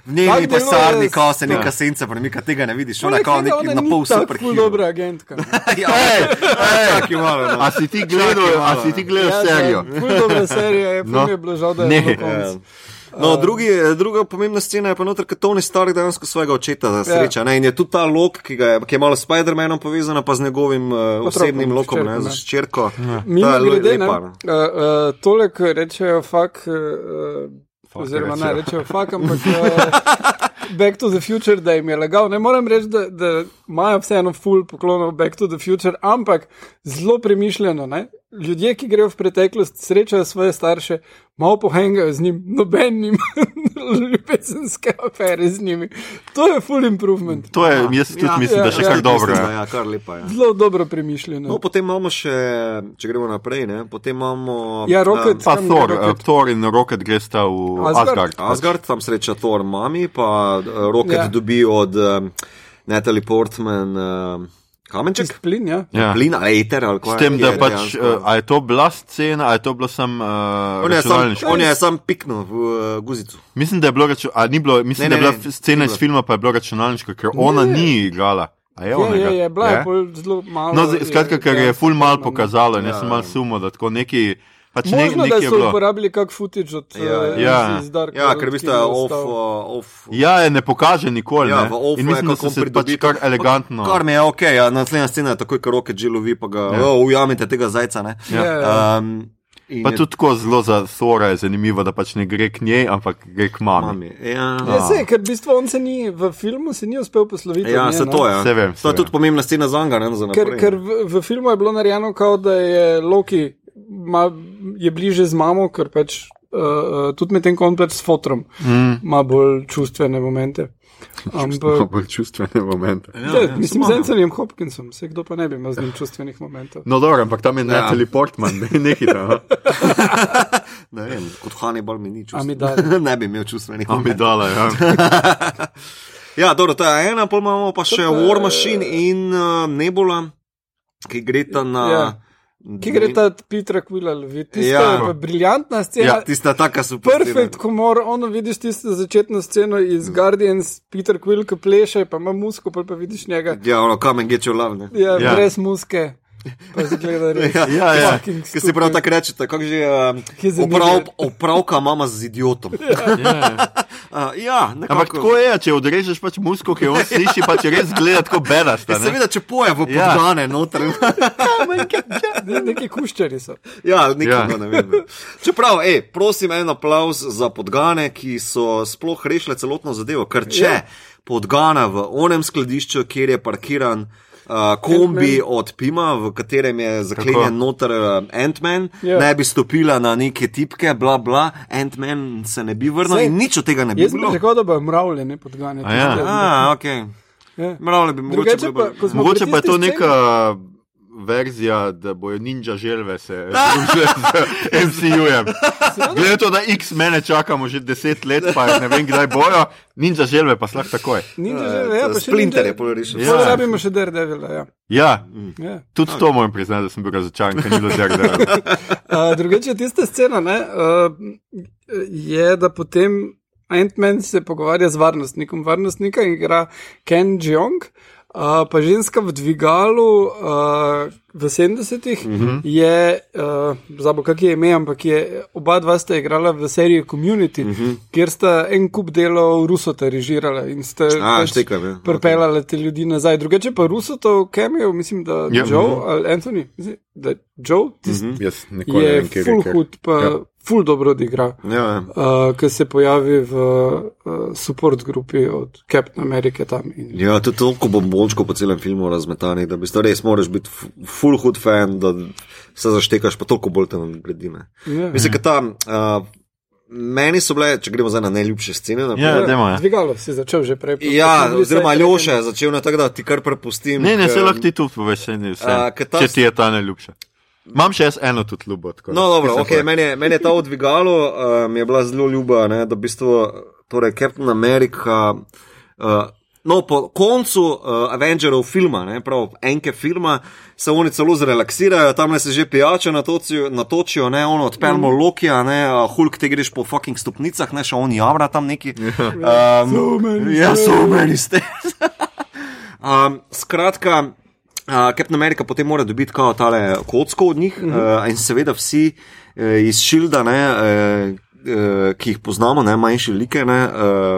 v njej Tako ni deluje pisarni, s- ko se ja. neka senca premika, tega ne vidiš. Ona je kao ona na pol tako super ful dobra agentka. [LAUGHS] Ja, čakaj malo. no. A si ti gledal, a si ti gledal serijo? Ja, Ful dobra [LAUGHS] serija je, ful No. mi je bilo žal, da Ne. je bilo Ja. No, drugi, druga pomembna scena je pa noter, ker Tony Stark dejansko svojega očeta sreča. Ja. In je tudi ta lok, ki, ga je, ki je malo s Spider-Manom povezana, pa z njegovim uh, osebnim lokom, hčerko, ne, ne. z ščerko. Mimo Ta je le- grede, ne, lepa, uh, no. uh, tole, ko rečejo, fak, uh, oziroma ne rečejo, fak, ampak uh, [LAUGHS] Back to the Future, da jim je legal. Ne morem reči, da, da imajo vseeno full poklonov Back to the Future, ampak zelo premišljeno. Ne? Ljudje, ki grejo v preteklost, srečajo svoje starše, malo pohengajo z njim, noben nima [LAUGHS] ljubezenske afere z njimi. To je full improvement. To je, jaz tudi Ja, mislim, ja, da še ja, kar dobro. Mislim, je. da Ja, kar lepa je. Zelo dobro premišljeno. No, potem imamo še, če gremo naprej, ne, potem imamo. Ja, Rocket- Pa Kam Thor, Rocket? eh, Thor in Rocket gresta v Asgard. Asgard. Um, Asgard, tam sreča Thor, mami, pa uh, Rocket Ja. ja. dobi od um, Natalie Portman uh, kamenček. Čist plin, ja. Ja. Plin ali eter ali kaj. S tem, da je pač, uh, a je to bila scena, a je to bilo sam uh, On je sam, on je sam piknil v uh, guzico. Mislim, da je bilo, ni bilo, mislim, Ne, ne, ne, da je bila ne, scena ni iz filma, pa je bilo računalniško, ker ona Ne. ni igrala. A je Je, ona? je, je, bila je pol zelo malo. No, zdaj, skratka, ker je ful mal dejansko, pokazalo jaz Ja, sem mal ja. sumo, da tako neki, pač Možno, da nekaj je so uporabili kak footage od Ja, eh, ja. iz- Dark Ja, World, ker v bistvu je je off. Uh, off. Ja, je ne pokaže nikoli. Ja, in je mislim, da se pač pridobi. kar elegantno. Kar mi je ok, ja, naslednja scena je takoj, ko roke že lovi, pa ga ja. oh, ujamete tega zajca. Ne? Ja, ja. Um, in Pa je- tudi tako zelo za Thora je zanimivo, da pač ne gre k njej, ampak gre k mami. Mami. Ja, Ja, sej, ker v bistvu on se ni v filmu se ni uspel posloviti. ja nje, se no. to je. Saj vem, to saj je tudi vem. pomembna scena za Anga, ne za Ker, naprej. ker v, v filmu je bilo narejeno, kot da je Loki ma, je bliže z mamo, ker pač uh, tudi med tem, ko on pač s fotrom ima mm. bolj čustvene momente. Ampak, Bolj čustvene momente. ja, ja, mislim, z Anthonyjem Hopkinsom, se kdo pa ne bi imel z njim čustvenih momentov. No, dobro, ampak tam je Ja. Natalie Portman, ne, ne hitro. [LAUGHS] Ne vem, kot Hannibal mi ni. Amidala. [LAUGHS] ne bi imel čustvenih momentov. ja. [LAUGHS] Ja, dobro, to je ena, pa imamo pa še War Machine in uh, Nebula, ki greta na. Ja. Ki gre ta Petra Quilla, tista Ja. ja. pa briljantna scena. Ja, tista taka super. Perfekt humor, ono vidiš tisto začetno sceno iz Guardians, Peter Quill, ki pleše, pa ima musko, pol pa vidiš njega. Ja, ono, kamen get your love. Ne? Ja, Ja. brez muske. Pa zgleda [LAUGHS] res. Ja, Ja, ja. Ki si prav tako rečete, kako že um, oprav, opravka mama z idiotom. [LAUGHS] ja. Uh, ja, nekako. Ampak tako je, če odrežeš pač musko, ki jo on sliši, pa če res gleda tako bedasta. Ja, seveda, če poje v Ja. podgane noter. Ne- Neki kuščari so. ja, nekaj Ja. ne vem. Čeprav, ej, prosim, en aplauz za podgane, ki so sploh rešile celotno zadevo. Ker če Ja. ja. podgana v onem skladišču, kjer je parkiran. Uh, kombi od Pima, v katerem je zaklenjen noter uh, Ant-Man, Ja. yeah. ne bi stopila na neke tipke, bla bla, Ant-Man se ne bi vrnil Sej, in nič od tega ne bi Jaz sem bilo. pričakoval, da bo mravlje, ne podgane. A ja. A, ok. Ja. Mravlje bi mogoče bilo Mogoče pa je to neka verzija, da bojo ninja želve se [LAUGHS] združile z MCU-jem. Glede to, da X-mene čakamo že deset let, pa ne vem, kdaj bojo, ninja želve pa slah takoj. Ninja že, ja, pa Splinter je polarišen. Ja. Pol rabimo še Daredevila, ja. Ja, ja. tudi to moram priznati, da sem bil razočaran, ker ni bilo zelo. Uh, [LAUGHS] drugače, tista scena ne, uh, je, da potem Ant-Man se pogovarja z varnostnikom. Varnostnika igra Ken Jeong. Uh, pa ženska v dvigalu uh, v 70-ih uh -huh. je, uh, zabo kak je ime, ampak je oba dva sta igrala v seriji Community, uh -huh. kjer sta en kup delov Rusota režirala in sta A, štekam, ja. pripeljala te ljudi nazaj. Drugače pa Rusotov cameo, mislim, da Ja. Joe ali Anthony, mislim, da Joe, -huh Jaz nikoli ne je vem, kje full hud, pa Ja. full dobro odigra. Ja, ja. Uh, ki se pojavi v uh, support grupi od Captain Amerike tam. In, Ja, to je toliko bombončkov po celem filmu razmetanih, da bi res moraš biti full hood fan, da se zaštekaš, pa toliko bolj tam gledi. ne. ja. Mislim, da ta. Uh, meni so bile, če gremo zdaj na najljubše scene. na Ja, primer, dajmo, ja. Dvigalo si začel že prej. Ja, oziroma Aljoša je začel na tako, da ti kar prepustim. Ne, ne, se lahko ti tudi poveš, ni vse. A, ta Če ti je ta najljubša. Imam še jaz eno tudi ljubo. tako No, dobro, okay, meni, je, meni je ta odvigalo, uh, mi je bila zelo ljuba, ne, da v bistvu, torej Captain America. Uh, No, po koncu uh, Avengerov filma, ne, prav enke filma, se oni celo zrelaksirajo, tam se že pijače natočijo, natočijo ne, ono odpeljemo mm. Lokija, ne, uh, Hulk te greš po fucking stopnicah, ne, še on javra tam neki. Um, So many ja, so stairs. many stairs. [LAUGHS] um, skratka, uh, Captain America potem mora dobiti kao tale kocko od njih mm -hmm. uh, in seveda vsi uh, iz Šilda, ne, uh, uh, ki jih poznamo, ne, manjše like, ne, uh,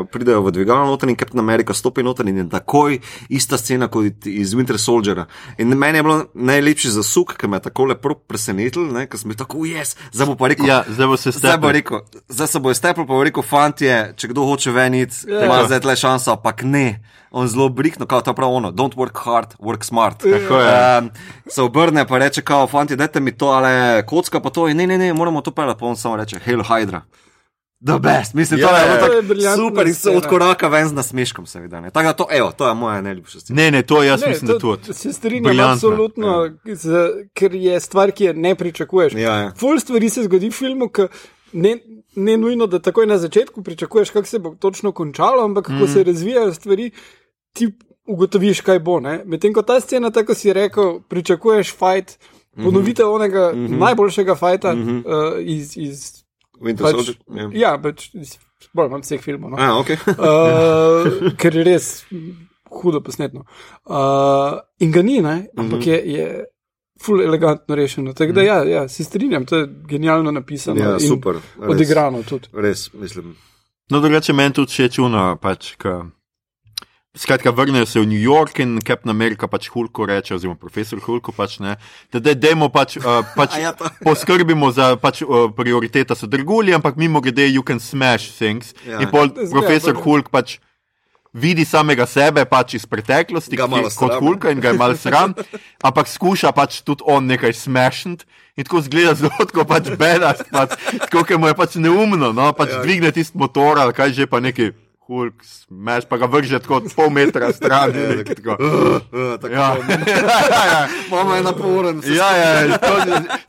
pridejo v dvigalo noter in Captain America stopi noter in je takoj ista scena kot iz Winter Soldiera. In meni je bilo najlepši zasuk, ker me je tako lepo presenetil, ne, ker sem bil tako, jaz, zdaj bo pa rekel. Ja, zdaj bo se Zdaj bo stepel. rekel, zdaj se bo iztepel, pa bo rekel, fantje, če kdo hoče veniti, Ja. ima zdaj tle šansa, ampak ne. On zelo brihno, kao ta prav ono, don't work hard, work smart. Tako je. Um, se obrne pa reče, kao, fanti, dajte mi to, ale kocka pa to, in ne, ne, ne, moramo to pelati, pa on samo reče, Hail Hydra. The best, mislim, Ja, to je ja, to je tako briljantna super in se od koraka ven z nasmeškom, seveda. ne. Tako da to, evo, to je moja najljubša scena. Ne, ne, to jaz Ne, mislim, to da tudi. Se strinjam, Briljantna. absolutno, z, ker je stvar, ki je ne pričakuješ. Ja, ja. Ful stvari se zgodi v filmu, ki ne, ne nujno, da takoj na začetku pričakuješ, kako se bo točno končalo, ampak kako Mhm. se razvijajo stvari, ti ugotoviš, kaj bo. ne. Medtem ko ta scena, tako si rekel, pričakuješ fajt, Mhm. ponovitev onega najboljšega fajta uh, iz. iz Winter pač, Soldier. ja. ja, pač iz bolj manj vseh filmov. No. A, okay. uh, ker je res hudo posnetno. Uh, in ga ni, ne? ampak je, je ful elegantno rešeno. Tako da, ja, ja, se strinjam, to je genialno napisano. ja, in super. res. Odigrano tudi. Res, mislim. No, drugače meni tudi še čuno, pač, ka, skratka, vrnejo se v New York in Captain America pač Hulku reče, oziroma profesor Hulku pač ne, da daj- dajmo pač, uh, [LAUGHS] pač ja, poskrbimo za pač, uh, prioriteta so drgulji, ampak mimo grede you can smash things. Ja. in pol Zgleda profesor dobro. Hulk pač vidi samega sebe pač iz preteklosti, ki- kot. Hulka in ga je mal sram, [LAUGHS] ampak skuša pač tudi on nekaj smašniti. In tako zgleda zelo kot pač bedast, pač, tako kot mu je pač neumno, no, pač ja. dvigne tisti motor ali kaj že pa neki hulk, smeš pa ga vrže tako pol metra stran. [LAUGHS] Ja, nekaj tako. Uh, tako, [LAUGHS] Ja, ja, ja. Mama je naporen. Ja, ja, to,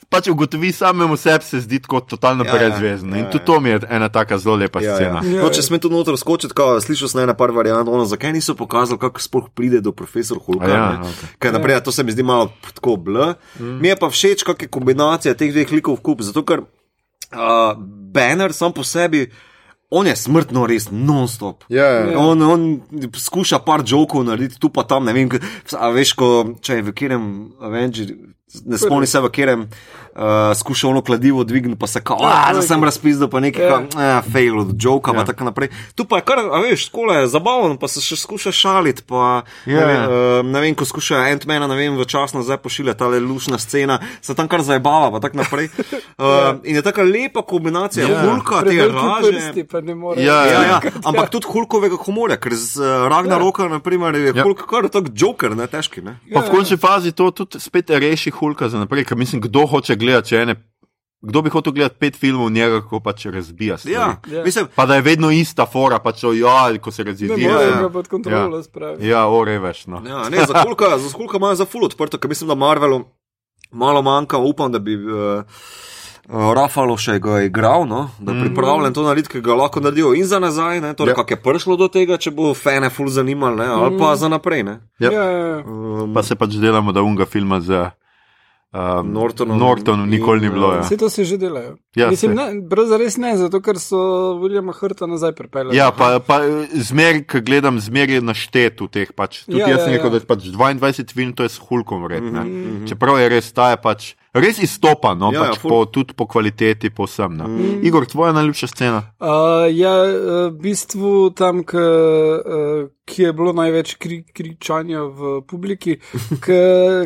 pač ugotovi samemu sebi, se zdi tako totalno Ja, ja, ja. brezvezno. Ja, In ja. tudi to mi je ena taka zelo lepa Ja, ja. scena. Ja, No, ja. če sme tu noter skočiti, kao, slišal sem ena par variant, ono, zakaj niso pokazali, kako sploh pride do profesora Hulka. Ja, ne? okej. Ker naprej, to se mi zdi malo tako bl. Mm. Mi je pa všeč, kakšna je kombinacija teh dveh likov v kup, zato ker uh, Banner sam po sebi. On je smrtno res non-stop. Ja, ja. On, on skuša par jokov narediti tu pa tam, ne vem, veš, ko, če je v katerem Avenger, ne spomni se v katerem, uh, skuša ono kladivo dvigniti, pa se kao, Ja, da sem razpizdal, pa nekaj, Ja. ja. fail od joka, ja. Ja. pa tako naprej. Tu pa je kar, a veš, skole je zabavno, pa se še skuša šaliti, pa Ja, ne, vem, ja. uh, ne vem, ko skuša Ant-Mana, ne vem, v čas nazaj pošilja ta lušna scena, se tam kar zabava, pa tako naprej. Uh, [LAUGHS] in je taka lepa kombinacija, Ja. ja. hulka, te raže. prsti. Ja, Ja, ja, [LAUGHS] ampak tudi Hulkovega humorja, ker z uh, Ragnaroka, ja. naprimer, je Ja. Hulk kar tak joker, ne težki. Ne? Pa v končni fazi to tudi spet reši Hulka za naprej, ker mislim, kdo hoče gledati, če ene. Kdo bi hotel gledati pet filmov njega, kako pač razbija stvari. Ja, Ja. mislim, Pa da je vedno ista fora, pač o, ja, ko se Ne razjezira. more ja. ga pod kontrolo. Ja, ore veš. No. ja, ne, za Hulka, za Hulka imajo za full odprto, ker mislim, da Marvelu malo manjka, upam, da bi. Uh, Rafalo še ga je igral, no? da je pripravljen to narediti, ki ga lahko naredijo in za nazaj, ne? torej Ja. kako je prišlo do tega, če bo fene ful zanimalo, ne? ali pa za naprej. Ne? Ja. Ja, ja, ja. Um, Pa se pač delamo, da unga filma z um, Nortonom Nortonom nikoli ni bilo. uh, Ja. Vse to se že delajo. Ja, Mislim, ne, brez res ne, zato ker so Williama Hrta nazaj pripeljali. Ja, pa, pa zmer, ko gledam, zmer je naštet v teh. Pač. Tudi Ja, ja, jaz ja, sem rekel, ja. da je pač 22 film, to je s hulkom vredno. Mm -hmm. Čeprav je res ta je pač. Res izstopa, no, Ja, ja, ja, pač ful. po, tudi po kvaliteti, po vsem. No. Mm. Igor, tvoja najljubša scena? Uh, ja, uh, v bistvu tam, k, uh, ki je bilo največ kri, kričanja v publiki, [LAUGHS] ki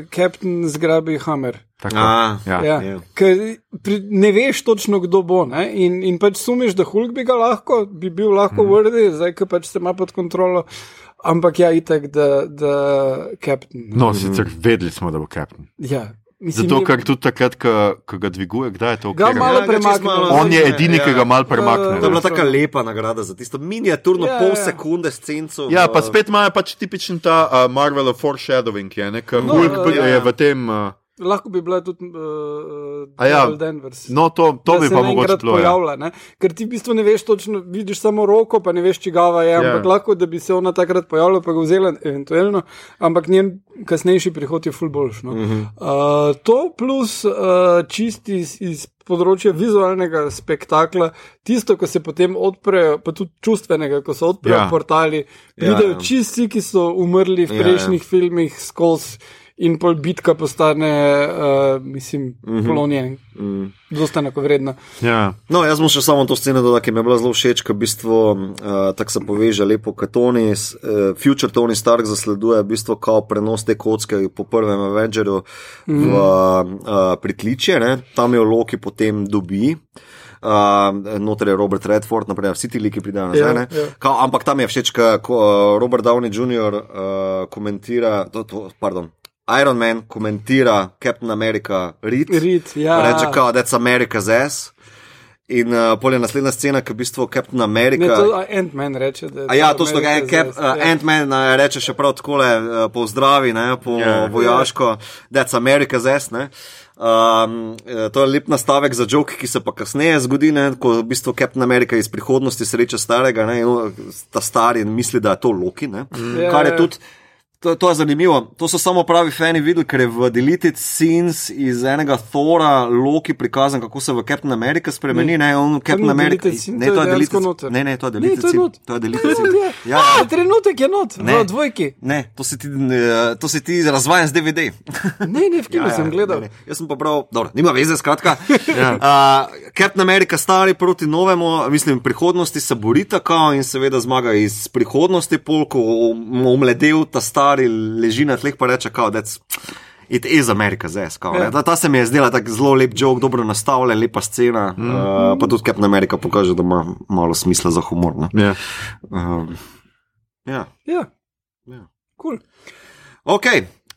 Captain zgrabi Hammer. Tako, A, ja. Ja, ja. ker pri- ne veš točno, kdo bo. Ne? In, in pač sumiš, da Hulk bi ga lahko, bi bil lahko mm. vrdi, zdaj ko pač se ima pod kontrolo. Ampak ja, itek, da, da Captain. No, sicer vedeli smo, da bo Captain. Ja, mislim, Zato, je- ker tudi takrat, ko, ko ga dviguje, kdaj je to? Ga katerega- malo Ja, premakne. malo- On je Ja, edini, ki ja. ga malo premakne. To je bila tako lepa nagrada za tisto miniaturno Ja, pol ja. sekunde s cenco. Ja, pa spet imajo pač tipičen ta uh, Marvel foreshadowing, je, ne, ker No, no, Hulk ja, ja. je v tem. Uh, Lahko bi bila tudi uh, A ja, Carol Danvers. no, to, to da bi se pa mogoče bilo. Ja. pojavlja, ne? Ker ti v bistvu ne veš točno, vidiš samo roko, pa ne veš, čigava je, ampak Ja. lahko, da bi se ona takrat pojavila, pa ga vzela eventualno, ampak njen kasnejši prihod je full boljš. No? Mhm. -huh. uh, to plus uh, čisti iz, iz področja vizualnega spektakla, tisto, ko se potem odprejo, pa tudi čustvenega, ko se odprejo Ja. ja. portali, Ja, pridejo ja. ja. čisti, ki so umrli v Ja, ja. prejšnjih ja, filmih skozi. In pol bitka postane, uh, mislim, Mhm. -huh. polonjen, Mm. zelo enako vredna. Ja. No, jaz bom še samo to sceno dodal, ki mi je bila zelo všeč, ker v bistvu uh, tako se poveže lepo, kot Tony, uh, Future Tony Stark zasleduje v bistvu kao prenos te kocke po prvem Avengerju v uh, pritličje, ne? tam jo Loki potem dobi. Uh, Notor je Robert Redford, naprej vsi ti liki pridajo nazaj. Ja, ne. ja. Kao, ampak tam je všeč, ko uh, Robert Downey Jr. Uh, komentira, to, to, pardon, Iron Man komentira Captain America Reed. Rit, ja. Reče, kao, that's America's ass. In uh, pol je naslednja scena, ki je v bistvu Captain America. Ne, to Ant-Man reče. Da ja, to točno, America's Cap, Ass, uh, ja. Ant-Man uh, reče še prav tako, uh, pozdravi, ne, po Ja. yeah. vojaško, that's America's ass. Ne. Um, eh, to je lep nastavek za jok, ki se pa kasneje zgodi, ne, ko v bistvu Captain America iz prihodnosti sreča starega, ne, ta stari in misli, da je to Loki. Ne, Ja, kar je ja. tudi. To, to je zanimivo. To so samo pravi fani videli, ker je v Deleted Scenes iz enega Thora Loki prikazan, kako se v Captain America spremeni. Ne, on Captain ni America. Ne, to je Deleted noter. Ne, ne, to je Ne, Deleted to je Scene. not. To je Deleted To je Scene. not, ja. Ja, A, ja. trenutek je not, Ne. v dvojki. Ne, to si ti, to si ti razvajen z DVD. [LAUGHS] Ne, ne, v kinu sem gledal. Ja, ne, ne. Jaz sem pa prav, dobro, nima veze, skratka. [LAUGHS] ja. uh, Captain America stari proti novemu, mislim, prihodnosti se borita kao in seveda zmaga iz prihodnosti, polko omledel ta stari leži na tleh pa reče, kao, that's. It is America, zdaj. Ja. Ja. Ta, ta se mi je zdela tako zelo lep jok, dobro nastavljen, lepa scena. Mm. Uh, pa tudi Captain America pokaže, da ima malo smisla za humor. Ja. Um, ja. Ja, ja. cool. Ok,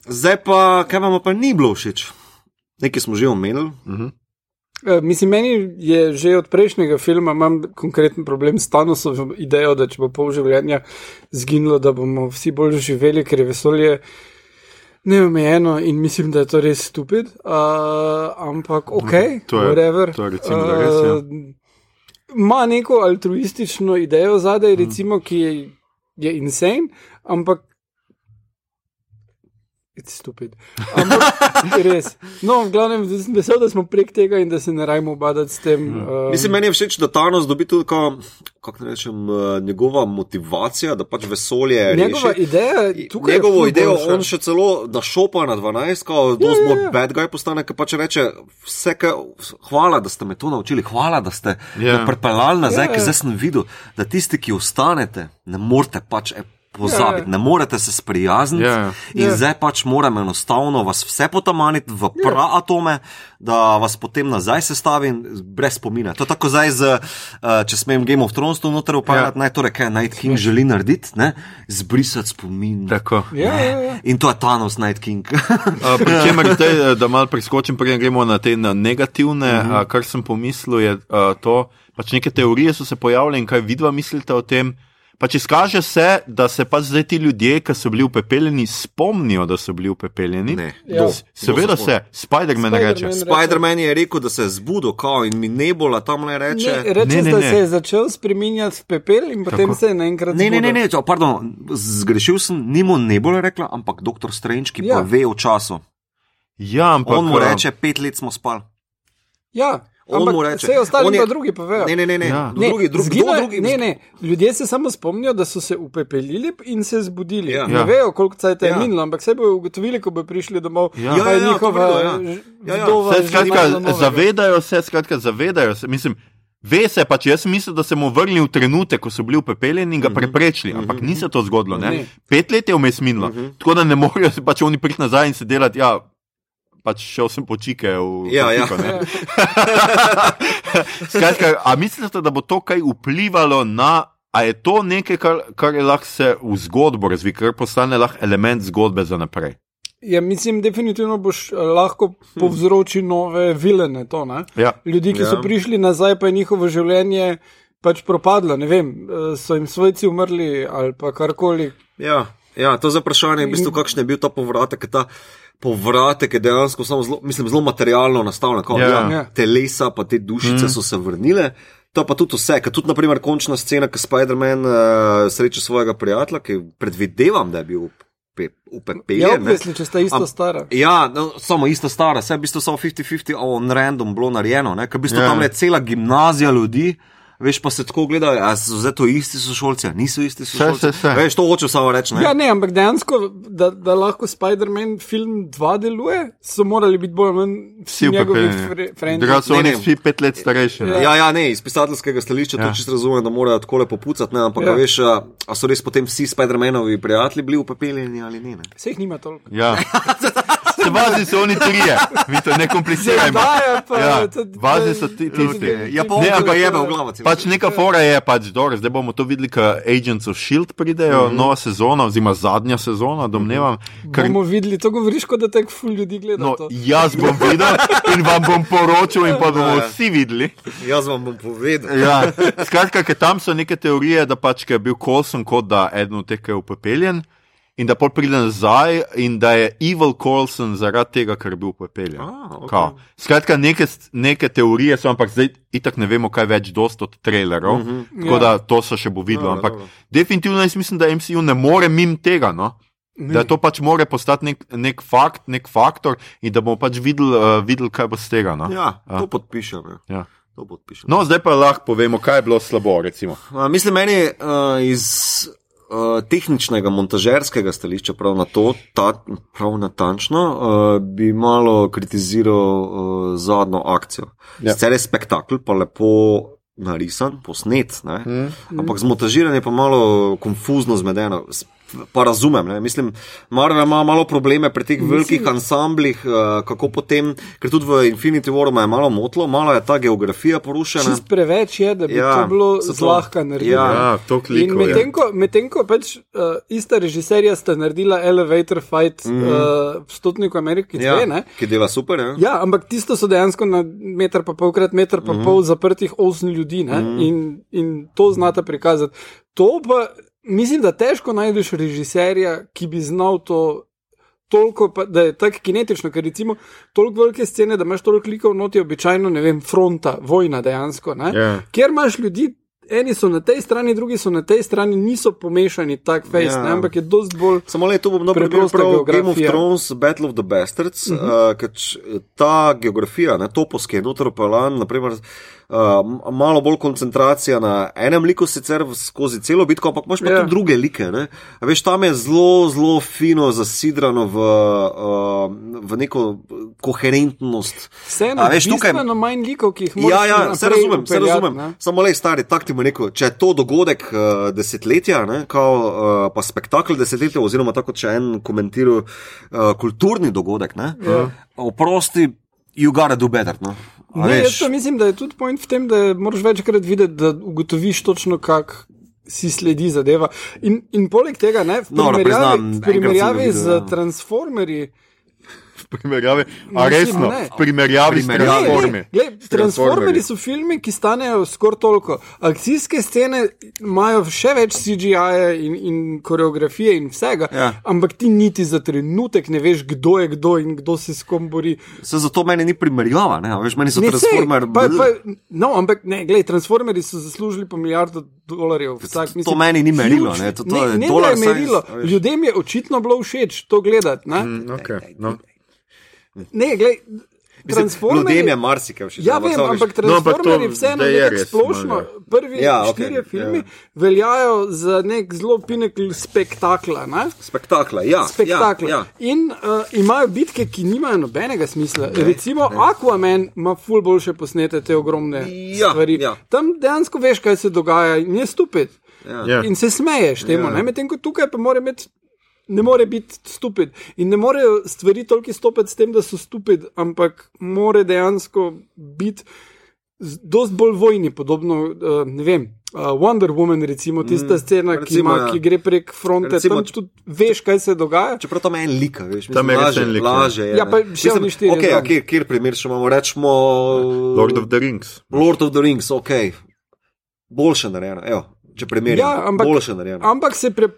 zdaj pa, kaj vam pa ni bilo všeč? Nekaj smo že omenili. Uh, mislim, meni je že od prejšnjega filma imam konkreten problem s Thanosovo idejo, da če bo pol življenja zginilo, da bomo vsi bolj živeli, ker je vesolje neomejeno in mislim, da je to res stupid. Uh, ampak ok, To je- whatever. to je recimo, da res, ja. Uh, Ima neko altruistično idejo zadaj, recimo, ki je, je insane, ampak. It's stupid. Ampak [LAUGHS] res. No, v glavnem, sem vesel, da smo prek tega in da se ne rajmo badati s tem. Uh, Mislim, meni je všeč, da Thanos dobi tudi, kako naj rečem, eh, njegova motivacija, da pač vesolje njegova reši. ideja je tukaj. je Njegovo idejo, boljša. on še celo da šopa na 12, kot Ja, dosti ja, bolj ja. bad guy postane, ki pač reče, vse, ka, hvala, da ste me to naučili, hvala, da ste Ja. me pripeljali nazaj, Ja, ja. ker zdaj sem videl, da tisti, ki ostanete, ne morete pač. E, Pozabiti, Ja, ja. ne morete se sprijazniti, Ja, ja. in Ja. zdaj pač moram enostavno vas vse potamaniti v praatome, da vas potem nazaj sestavim brez spomina. To je tako zdaj, z, uh, če smem Game of Thrones to noter upravljati, ja. naj torej kaj Night King želi narediti, ne? zbrisati spomin. Tako. Ja, ja, ja. In to je Thanos Night King. [LAUGHS] Uh, Pričemer, zdaj, eh, da malo preskočim, preden gremo na te na negativne, uh -huh. uh, kar sem pomislil, je to, pač neke teorije so se pojavile in kaj vidva mislite o tem. Pač izkaže se, da se pa zdaj ti ljudje, ki so bili upepeljeni, spomnijo, da so bili upepeljeni. Ne. Ja. Kdo? Seveda Kdo se, Spider-Man Spider-Man reče. Spider-Man je rekel, da se je zbudil, kao in mi nebola tam le reče. Ne, reče, Ne, ne, da ne. se je začel spreminjati v pepel in potem Tako. se je naenkrat. Ne, ne, ne, ne, čau, pardon, zgrešil sem, ni mu ne bolj rekla, ampak doktor Strange, ki ja. Ja. pa ve o času. Ja, ampak On mu eh, reče, pet let smo spali. Ja, On ampak mu reče. Vse je- pa drugi povejo. Ne, ne, ne, ne. Ja. Ja. drugi, drugi, kdo drugi. ne, ne, ljudje se samo spomnijo, da so se upepelili in se zbudili. Ja. Ne Ja. vejo, koliko časa je Ja. minilo, ampak se bojo ugotovili, ko bodo prišli domov. Ja. Ja, ja, ja, njihova vedo, ja. Ja, ja. že skratka, zavedajo se, skratka, zavedajo se. Mislim, ve se pač, jaz sem mislil, da se bomo vrnili v trenutek, ko so bili upepeljeni in ga preprečili, ampak ni se to zgodilo. Ne? Ne. Pet let je vmes minilo, tako da ne morejo se pač oni priti nazaj in se delati. Ja, Pač šel sem po čike v Ja, ja. trafiko, ne. [LAUGHS] Skratka, a mislite, da bo to kaj vplivalo na, a je to nekaj, kar, kar je lahko se v zgodbo razvije, kar postane lahko element zgodbe za naprej? Ja, mislim, definitivno boš eh, lahko povzročil nove vilene. To, ne? Ja. Ljudi, ki Ja. so prišli nazaj, pa je njihovo življenje pač propadlo. Ne vem, eh, so jim svojci umrli ali pa karkoli. Ja, ja, to je vprašanje, v bistvu, kakšen je bil ta povratek. Ta povratek je dejansko samo zelo, mislim, zelo materialno nastavljen. Kao, Ja. ja. Ja. Telesa, pa te dušice mm. so se vrnile. To pa tudi vse, ker tudi, naprimer, končna scena, ko Spider-Man uh, sreča svojega prijatelja, ki predvidevam, da je bil upe- Ja, upepeljen. ne. obvisli, če sta isto Am- stara. Ja, no, samo ista stara, vse je v bistvu samo 50-50 on random bilo narejeno, ne? ker v bistvu Ja. yeah. tam je cela gimnazija ljudi. Veš pa se tako gleda, ali so zdaj to isti sošolci, ali niso isti sošolci. se, se. Veš, to hočem samo reči. ne? Ja, ne, ampak dejansko, da, da lahko Spider-Man film 2 deluje, so morali biti bolj ali manj vsi njegovi frendi. Drugače so oni vsi pet let starejši. ne. Ja, ja, ne, iz pisateljskega stališča ja. To čisto razumem, da morajo tako lepo pucati, ne, ampak Ja. veš, a, a so res potem vsi Spider-Manovi prijatelji bili upepeljeni ali ne. ne? Vse jih nima toliko. Ja. [LAUGHS] Se vazi so oni trije, mi to ne komplicirajmo. Zajedajo pa, Ja, vazi so ti tisti. Ja, pa Ne, ampak- jebe v glavo. Pač neka fora je, pač dobro, zdaj bomo to videli, ko Agents of Shield pridejo, mm -hmm. nova sezona, oziroma zadnja sezona, domnevam. Ker, Bomo videli, to govoriš, kot da tek ful ljudi gleda. no, to. jaz bom videl in vam bom poročal, in pa bomo vsi videli. Jaz vam bom povedal. Ja, skratka, ker tam so neke teorije, da pač ker je bil Colson kot da eden od teh, ki je upepeljen. In da pol pride nazaj, in da je Evil Colson zaradi tega, ker je bil upepeljen. Ah, ok. Kao. Skratka, neke, neke teorije so, ampak zdaj itak ne vemo kaj več, dost od trailerov. Mm -hmm. Tako Ja. da to se še bo videlo. Dobro, Ampak dobro. definitivno jaz mislim, da MCU ne more mim tega. No? Ne. Da to pač more postati nek, nek fakt, nek faktor, in da bomo pač videli, uh, videli kaj bo z tega. No? Ja, to podpišem. Ja. Ja. To podpišem. No, zdaj pa lahko povemo, kaj je bilo slabo. Recimo. A, mislim, meni uh, iz uh, tehničnega, montažerskega stališča, prav, na to, ta, prav natančno, uh, bi malo kritiziral uh, zadnjo akcijo. Ja. Ja. Sicer je spektakel, pa lepo narisan, posnet, ne? mm. ampak zmontažiranje je pa malo konfuzno zmedeno. Pa razumem, ne? mislim, Marvel ima malo probleme pri teh velikih ansamblih, uh, kako potem, ker tudi v Infinity War me je malo motilo, malo je ta geografija porušena. Čist preveč je, da bi ja, to bilo to- zlahka narediti. Ja. Ja, to In klikov. medtem ko, med ko pač uh, ista režiserja sta naredila Elevator Fight mm. uh, v Stotniku Amerike, ja, dve, ne? ki dela super. Ja. Ja, ampak tisto so dejansko na meter pa polkrat meter pa mm. pol zaprtih osem ljudi mm. in, in to znata prikazati. To pa mislim, da težko najdeš režiserja, ki bi znal to. Toliko, pa, da je tako kinetično, ker recimo toliko velike scene, da imaš toliko likov noti, običajno, ne vem, fronta, vojna dejansko. ne. Ja. Kjer imaš ljudi, eni so na tej strani, drugi so na tej strani, niso pomešani tak face, Ja. ja. ampak je dost bolj. Samo le to bom dobro prav Game of. Thrones, Battle of the Bastards, uh -huh. uh, ker ta geografija, ne, toposke pelan, naprimer. Uh, malo bolj koncentracija na enem liku, sicer skozi celo bitko, ampak imaš pa Ja. yeah. tudi druge like. Ne? A Veš, tam je zelo, zelo fino zasidrano v, uh, v neko koherentnost. Vseeno, veš, tukaj- bistveno manj likov, ki jih moraš Ja, ja, naprej razumem, vse vpeljati, razumem. ne. Samo le stari, tak ti bo rekel, če je to dogodek uh, desetletja, ne, kao, uh, pa spektakel desetletja, oziroma tako, če en komentiral uh, kulturni dogodek, ne, Ja. oprosti, you gotta do better. No. A Ne, jaz veš, pa mislim, da je tudi point v tem, da moraš večkrat videti, da ugotoviš točno, kak si sledi zadeva. In, in poleg tega, ne, v Dobro, primerjavi, priznam, v primerjavi videl, z ja. Transformerji, primerjavi, a Mislim, resno, ne. v primerjavi s Primerjavi. Transformi. Glej, Transformeri so filmi, ki stanejo skoraj toliko. Akcijske scene imajo še več CGI-ja in, in koreografije in vsega, Ja. ampak ti niti za trenutek ne veš, kdo je kdo in kdo se s kom bori. Se zato meni ni primerjava, ne, a veš, meni so transformer. pa, no, ampak ne, glej, Transformeri so zaslužili po milijardo dolarjev. Vsak, to meni ni merilo, ne, to- to ne, je ne, dolar je merilo. Ljudem je očitno bilo všeč to gledati. Ne, Mm, okay, no. Ne Transformeri. Ljudem je marsikaj. Ja, vem, samo veš, ampak No, ampak Transformerji vseeno zdaj je nekako splošno. malo, Prvi Ja, ja, okej, štirje ja. filmi veljajo za nek zelo pinekl spektakla. Ne? Spektakla, ja. Spektakl. Ja, ja. In uh, imajo bitke, ki nimajo nobenega smisla. Ne, Recimo ne. Aquaman ima ful boljše posnete te ogromne Ja, stvari. ja. Tam dejansko veš, kaj se dogaja in je stupid. Ja. Ja. In se smeješ temu, Ja. ja. medtem ko tukaj pa mora biti. Ne more biti stupid. In ne morejo stvari toliko stopiti s tem, da so stupid, ampak more dejansko biti dosti bolj vojni, podobno, uh, ne vem. Uh, Wonder Woman, recimo, tista mm, scena, ki, recimo, ima, ja. ki gre prek fronte, Recimo, tam tudi veš, kaj se dogaja. Čeprav tam je en lik, veš, mislim, Tam je res laže, en lik, ja. laže je. Ja, pa še oni štirje Okay, a zraven. kjer, kjer primer še imamo? Rečemo Lord of the Rings. Lord of the Rings, ok. Boljše narejeno, evo, če primerjam. Ja, ampak- Boljše narejeno. Ampak se pre.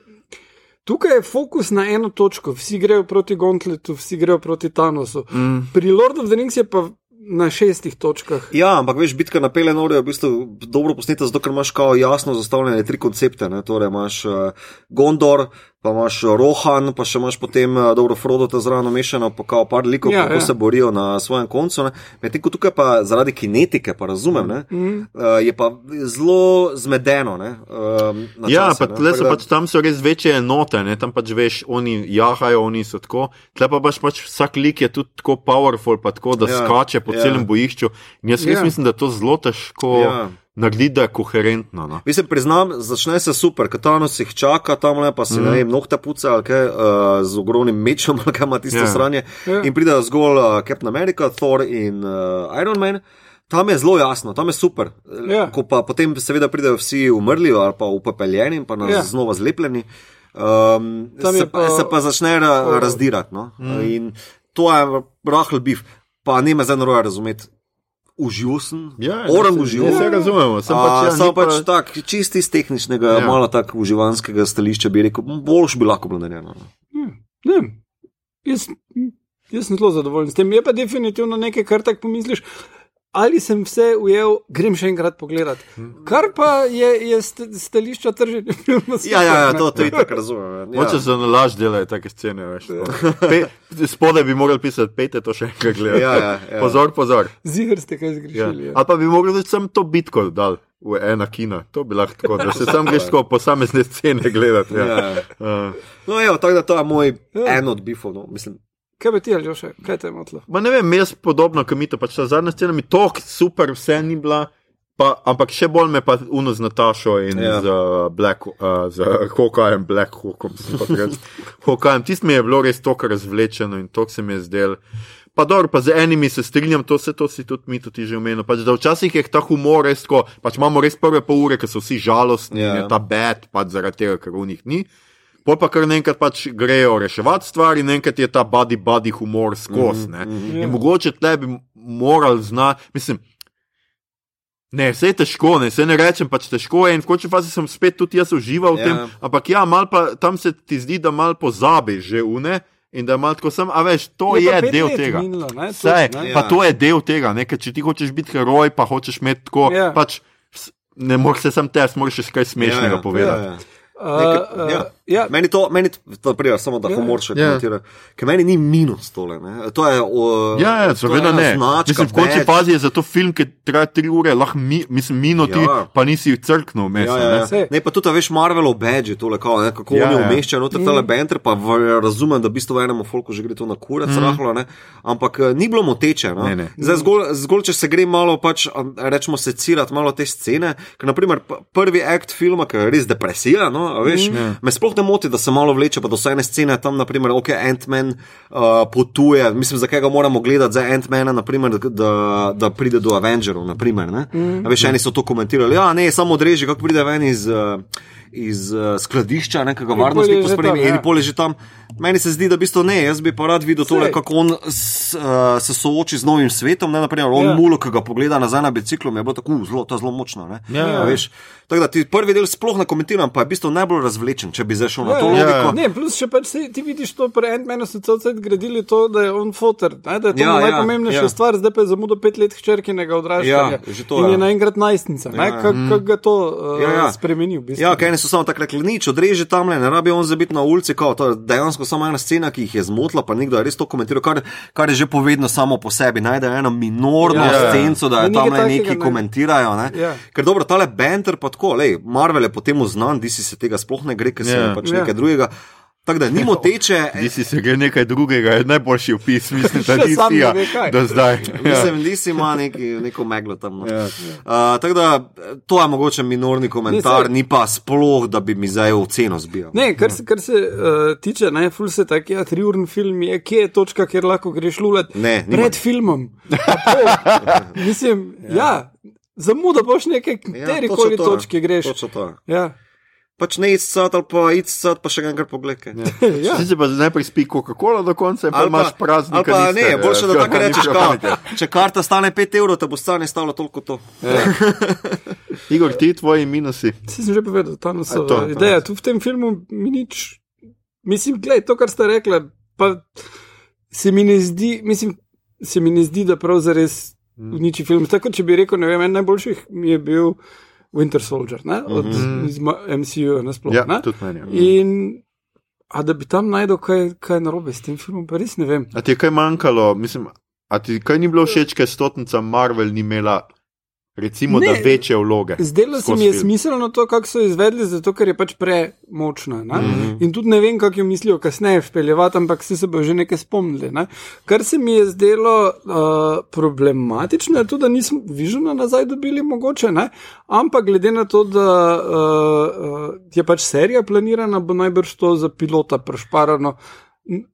Tukaj je fokus na eno točko, vsi grejo proti Gauntletu, vsi grejo proti Thanosu. Mm. Pri Lord of the Rings je pa na šestih točkah. Ja, ampak veš, bitka na Pelenore je v bistvu dobro posneta, zato ker imaš kao jasno zastavljene tri koncepte. Ne? Torej imaš uh, Gondor, pa imaš Rohan, pa še imaš potem uh, dobro Frodo ta zraven mešano, pa kao par likov, Ja, kako ja. se borijo na svojem koncu. ne. Medtem ko tukaj pa zaradi kinetike, pa razumem, ne, mm. uh, je pa zelo zmedeno. Ne, uh, Ja, čase, pa ne. so pač, tam so res večje enote, ne? tam pač veš, oni jahajo, oni so tako. Tle pa pač, pač vsak lik je tudi tako powerful, pa tako, da Ja, skače po ja. celem bojišču. In jaz res Ja. ja. mislim, da je to zelo težko Ja. Ja. narediti, da je koherentno. No. Mislim, priznam, začne se super, Katanos jih čaka tam le, pa si mm. ne vem, nohte puca ali kaj, uh, z ogromnim mečem, ali kaj ima tisto Ja. yeah. sranje. Ja. Yeah. In pridejo zgolj uh, Captain America, Thor in uh, Iron Man. Tam je zelo jasno, tam je super. Ja. Ko pa potem seveda pridejo vsi umrli ali pa upepeljeni, pa nas Ja. yeah. znova zlepljeni. Um, se, pa, se pa začne ra, razdirati. No? Mm. In to je rahl bif, pa ne me zdaj naroja razumeti. Užival sem, Ja, orang ne, užival. Vse razumemo, sem pač, ja, Samo ni pa- pač tak, čisti iz tehničnega, ja. Ja. malo tako uživanskega stališča bi rekel, boljš bi lahko bilo narejeno. no. Ne, jaz, jaz sem zelo zadovoljen s tem. Je pa definitivno nekaj, kar tako pomisliš. Ali sem vse ujel, grem še enkrat pogledat. Kar pa je, je st- stališča trženja filma. Ja, ja, ja to, to je tako razumem. Moče Ja. za nalaž delajo take scene, veš. Pe, spodaj bi mogli pisati, pejte to še enkrat gledati. Ja, ja, ja. Pozor, pozor. Ziger ste kaj Ja. zgrešili. Ja. Ali pa bi mogli tudi sam to bitko dal v ena kina, to bi lahko tako, da se sam greš tako posamezne scene gledati. Ja. Ja. Uh, No, evo, tako da to je moj Ja. en od bifov. No. Mislim, Kaj bi ti ali še, kaj te je motilo? Ma ne vem, jaz podobno, kot mi to pač ta zadnja scena, mi tok super, vse ni bila. Pa, ampak še bolj me pa uno z Natašo in Ja. ja. z uh, Black, uh, z Hawkeyeem, Black Hawkom. [LAUGHS] Hawkeyeem, tisto mi je bilo res tako razvlečeno in to se mi je zdelo. Pa dobro, pa z enimi se strinjam, to se to si tudi mi tudi že omenil. Pač, da včasih je ta humor res tako, pač imamo res prve pol ure, ker so vsi žalostni, Ja. yeah. je ta bed, pač zaradi tega, ker v njih ni. Pol pa kar naenkrat pač grejo reševati stvari, naenkrat je ta body body humor skozi. Mm -hmm. Ja. In mogoče tle bi morali znati, mislim. Ne, vse je težko, ne, vse ne rečem, pač težko je in v končni fazi sem spet tudi jaz užival v Ja. tem, ampak ja, mal pa tam se ti zdi, da mal pozabi že une in da mal tako sem, a veš, to je, Je pa del tega. minilo, ne, tudi, Vse, ne. pa Ja. to je del tega, ne, ker če ti hočeš biti heroj, pa hočeš imeti tako, Ja. pač ne moreš se sam test, moraš še kaj smešnega ja, povedati. Ja, ja. Uh, Nekaj, ja. Ja. Meni to, meni to prijer, samo da Ja. humor še Ja. komentira. Ker meni ni minus tole. Ne. To je, uh, Ja, ja, seveda ne. Mislim, v končni fazi je za to film, ki traja tri ure, lahko mi, mislim, minuti, Ja. ja. pa nisi crknil vmes. Ja, a ja, ne. ja. Ne, pa tudi, a veš, Marvelov badge, tole, kao, ne, kako Ja, oni ja. umeščajo noter Mm. tele banter, pa v, razumem, da v bistvu enemu folku že gre to na kurac, mm. rahlo, ne, ampak eh, ni bilo moteče. No. Ne, ne. Zdaj, zgolj, zgolj, če se gre malo, pač, rečemo, secirati malo te scene, ker naprimer prvi akt filma, ki je res depresija, no, a veš, mm. me sploh ne moti, da se malo vleče, pa do vse ene scene tam, naprimer, ok, Ant-Man uh, potuje, mislim, zakaj ga moramo gledati za Ant-Mana, naprimer, da, da pride do Avengerov, naprimer, ne. Mm. A veš, eni so to komentirali, ja, ne, samo odreži, kako pride ven iz. Uh, Iz uh, skladišča, nekega varnostnika, spremi, tam, ja. in pol je že tam. Meni se zdi, da v bistvu ne, jaz bi pa rad videl tole, Sej. kako on s, uh, se sooči z novim svetom. Ne, naprimer, on Ja. mulo, ki ga pogleda nazaj na biciklu, je bilo tako zelo, zelo močno. ne. Ja. A veš. Tako da ti prvi del sploh ne komentiram, pa je v bistvu najbolj razvlečen, če bi zašel na to Ja, ja. logiko. Ne, plus še pač se, ti vidiš to, pri Ant-Manu so cel cel gradili to, da je on fotor, ne, da je to Ja, ja, ja, najpomembnejša ja. ja. stvar, zdaj pa je zamudil pet let hčerkinega odraščanja. Ja, to, In ja. je naenkrat najstnica, ne, Ja, ja, ja. kako kak ga to uh, Ja, ja, ja. ja. spremeni v bistvu. Ja, kaj ne so samo tako rekli, nič, odreži tam ne rabi on zabiti na ulici, to je dejansko samo ena scena, ki jih je zmotila, pa nekdo je res to komentiral, kar, kar je že povedno samo po sebi. Najde eno minorno Ja, ja, ja. scenco, da je tam le neki ne. komentirajo. Ne? Ja. Ker dobro, tale banter pa tako, lej, Marvel je po tem znan, DC se tega sploh ne gre, ker se Ja. je pač Ja. nekaj drugega. Tako da ni [LAUGHS] moteče. Ti si se gre nekaj drugega, je najboljši opis, mislim, da [LAUGHS] ne ve kaj. do zdaj. [LAUGHS] Ja. Mislim, da si ima neki, neko meglo tam. No. Ja. Uh, tako da to je mogoče minorni komentar, saj- ni pa sploh, da bi mi zdaj oceno zbijal. Ne, kar se, kar se uh, tiče, ne, ful se tako, ja, triurni film je, kje je točka, kjer lahko greš lulat Ne, nima. pred filmom. Mislim, ja, ja zamuda boš nekaj, kateri točno koli to, točke greš. Točno to. Ja. Pač ne izcad ali pa izcad, pa še enkrat pogledaj. Ja. [LAUGHS] ja. Ti se pa najprej spi Coca-Cola do konca, in pa imaš praznik. Ali pa ne, boljše da tako rečeš, kao, če karta stane 5 evrov, te bo stane stalo toliko to. [LAUGHS] Igor, ti tvoji minusi. Si sem že povedal, ta A, to, to. ideja. Tu v tem filmu mi nič, mislim, gledaj, to, kar ste rekli, pa se mi ne zdi, mislim, se mi ne zdi, da prav zares Mm. uniči film. Tako, če bi rekel, ne vem, en najboljših mi je bil Winter Soldier, ne, od Mhm. iz Ma- MCU nasploh. Ja, ne. tudi meni. In, a da bi tam najdel kaj, kaj narobe s tem filmom, pa res ne vem. A ti je kaj manjkalo, mislim, a ti kaj ni bilo všeč, ker stotnica Marvel ni imela, recimo, Ne. da večje vloge? Zdelo se mi je film. smiselno to, kako so izvedli, zato ker je pač premočna. Ne? Mm. -hmm. In tudi ne vem, kako jo mislijo kasneje vpeljevati, ampak se, se bo že nekaj spomnili. Ne? Kar se mi je zdelo uh, problematično, je tudi, da nismo vižena nazaj dobili, mogoče, ne? ampak glede na to, da uh, uh, je pač serija planirana, bo najbrž to za pilota prešparano.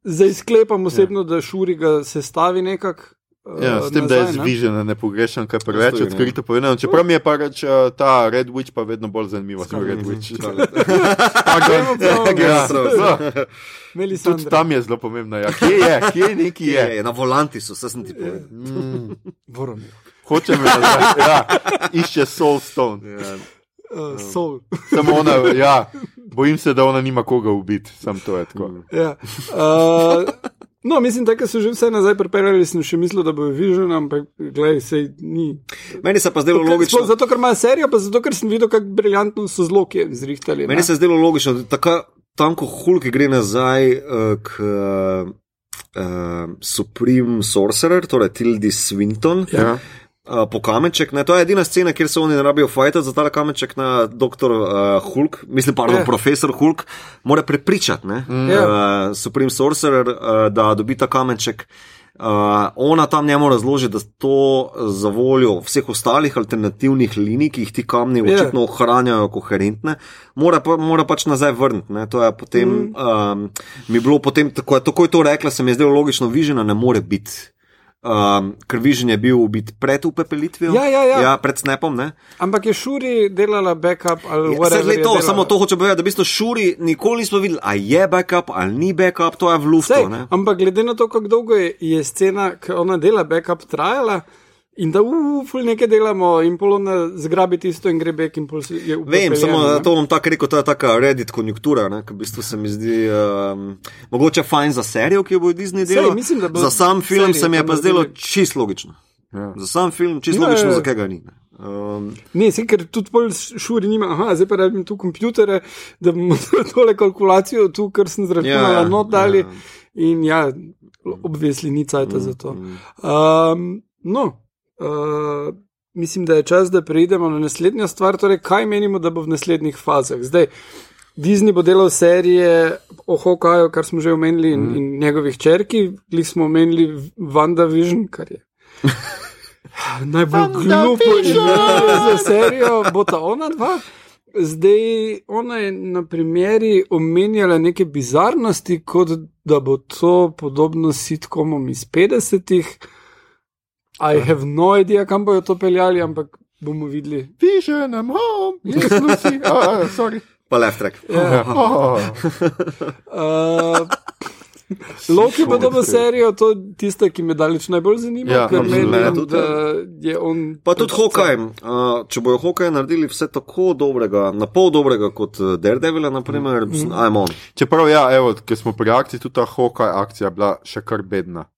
Zdaj sklepam osebno, ja. da Šuri ga sestavi nekako. Ja, s tem, nazaj, da je ne. zvižena, ne pogrešam kaj preveč Stoji, ne. odkrito povedano. Čeprav mi je pa reč, uh, ta Red Witch pa vedno bolj zanimiva. Sem Red Witch. Prav, [LAUGHS] Ja, of ja. Tudi tam je zelo pomembno. Ja. Kje je, kje neki Je, je? na volanti so, vse sem ti povedal. [LAUGHS] Voromir. Hočem reči, ja, išče Soul Stone. Ja. Uh, soul. [LAUGHS] Samo ona, ja, bojim se, da ona nima koga ubiti, sam to je tako. Ja. Uh, no, mislim, da so že vse nazaj pripeljali, sem še mislil, da bo Vision, ampak gledaj, se ni. Meni se pa zdelo logično. Zato, ker ima serijo, pa zato, ker sem videl, kako briljantno so zloke zrihtali. ne. Meni se je zdelo logično, da tako tam, ko Hulk gre nazaj uh, k uh, Supreme Sorcerer, torej Tildi Swinton. Ja. Uh, po kamenček, ne? to je edina scena, kjer se oni ne rabijo fajta za ta kamenček na dr. Uh, Hulk, mislim, pardon, Ja. yeah. profesor Hulk, mora prepričati ne? Ja. uh, Supreme Sorcerer, uh, da dobi ta kamenček. Uh, ona tam njemu razloži, da to za voljo vseh ostalih alternativnih linij, ki jih ti kamni Ja. očitno ohranjajo koherentne, mora, pa, mora pač nazaj vrniti. ne. To je potem, mm. um, mi bilo potem, tako je, tako je to rekla, se mi je zdelo logično, Vižena ne more biti. Um, ker Vižen je bil ubit pred upepelitvijo, Ja, ja, ja. ja pred snepom. Ne? Ampak je Šuri delala backup ali Ja, je to, delala. samo to hoče povedati, da v bistvu Šuri nikoli nismo videli, ali je backup ali ni backup, to je v luftu. Ampak glede na to, kako dolgo je, je scena, ki ona dela backup, trajala. In da, uf, nekaj delamo, in polona zgrabi tisto in gre back, in pol se je Vem, upepeljeno, samo ne. to bom tako rekel, to je taka Reddit konjunktura, ne, ki v bistvu se mi zdi um, mogoče fajn za serijo, ki jo bo Disney Sej, delal. mislim, da bo Za sam film serijo se mi je pa zdelo čist logično. Ja. Za sam film čist Ja, logično, zakaj ga ni. ne. Um, Ne, se, ker tudi pol šuri nima, aha, zdaj pa rabim tu kompjutere, da bomo [LAUGHS] tole kalkulacijo tu, kar sem zračunala, ja, not dali. ja. In ja, obvesli ni cajta Mm, za to. Um, no, uh, mislim, da je čas, da preidemo na naslednjo stvar. Torej, kaj menimo, da bo v naslednjih fazah? Zdaj, Disney bo delal serije o Hokaju, kar smo že omenili, in, in njegovih črki, ali smo omenili WandaVision, kar je. [LAUGHS] Najbolj glupo ime za serijo, bo ta ona dva. Zdaj, ona je na primeri omenjala neke bizarnosti, kot da bo to podobno sitkomom iz 50-ih. I have no idea, kam bojo to peljali, ampak bomo videli. Vision, I'm home, yes, Lucy. Oh, sorry. pa left track. Ja. Oh. [LAUGHS] Uh, Loki bo dobil serijo, to je tista, ki me daleč najbolj zanima, Ja, ker absolutno. menim, Mene tudi, da je on. Pa tudi hokej. Uh, če bojo hokej naredili vse tako dobrega, na pol dobrega kot eh, Daredevil, naprimer, mm. ajmo. Čeprav, ja, evo, ker smo pri akciji, tudi ta hokaj akcija bila še kar bedna.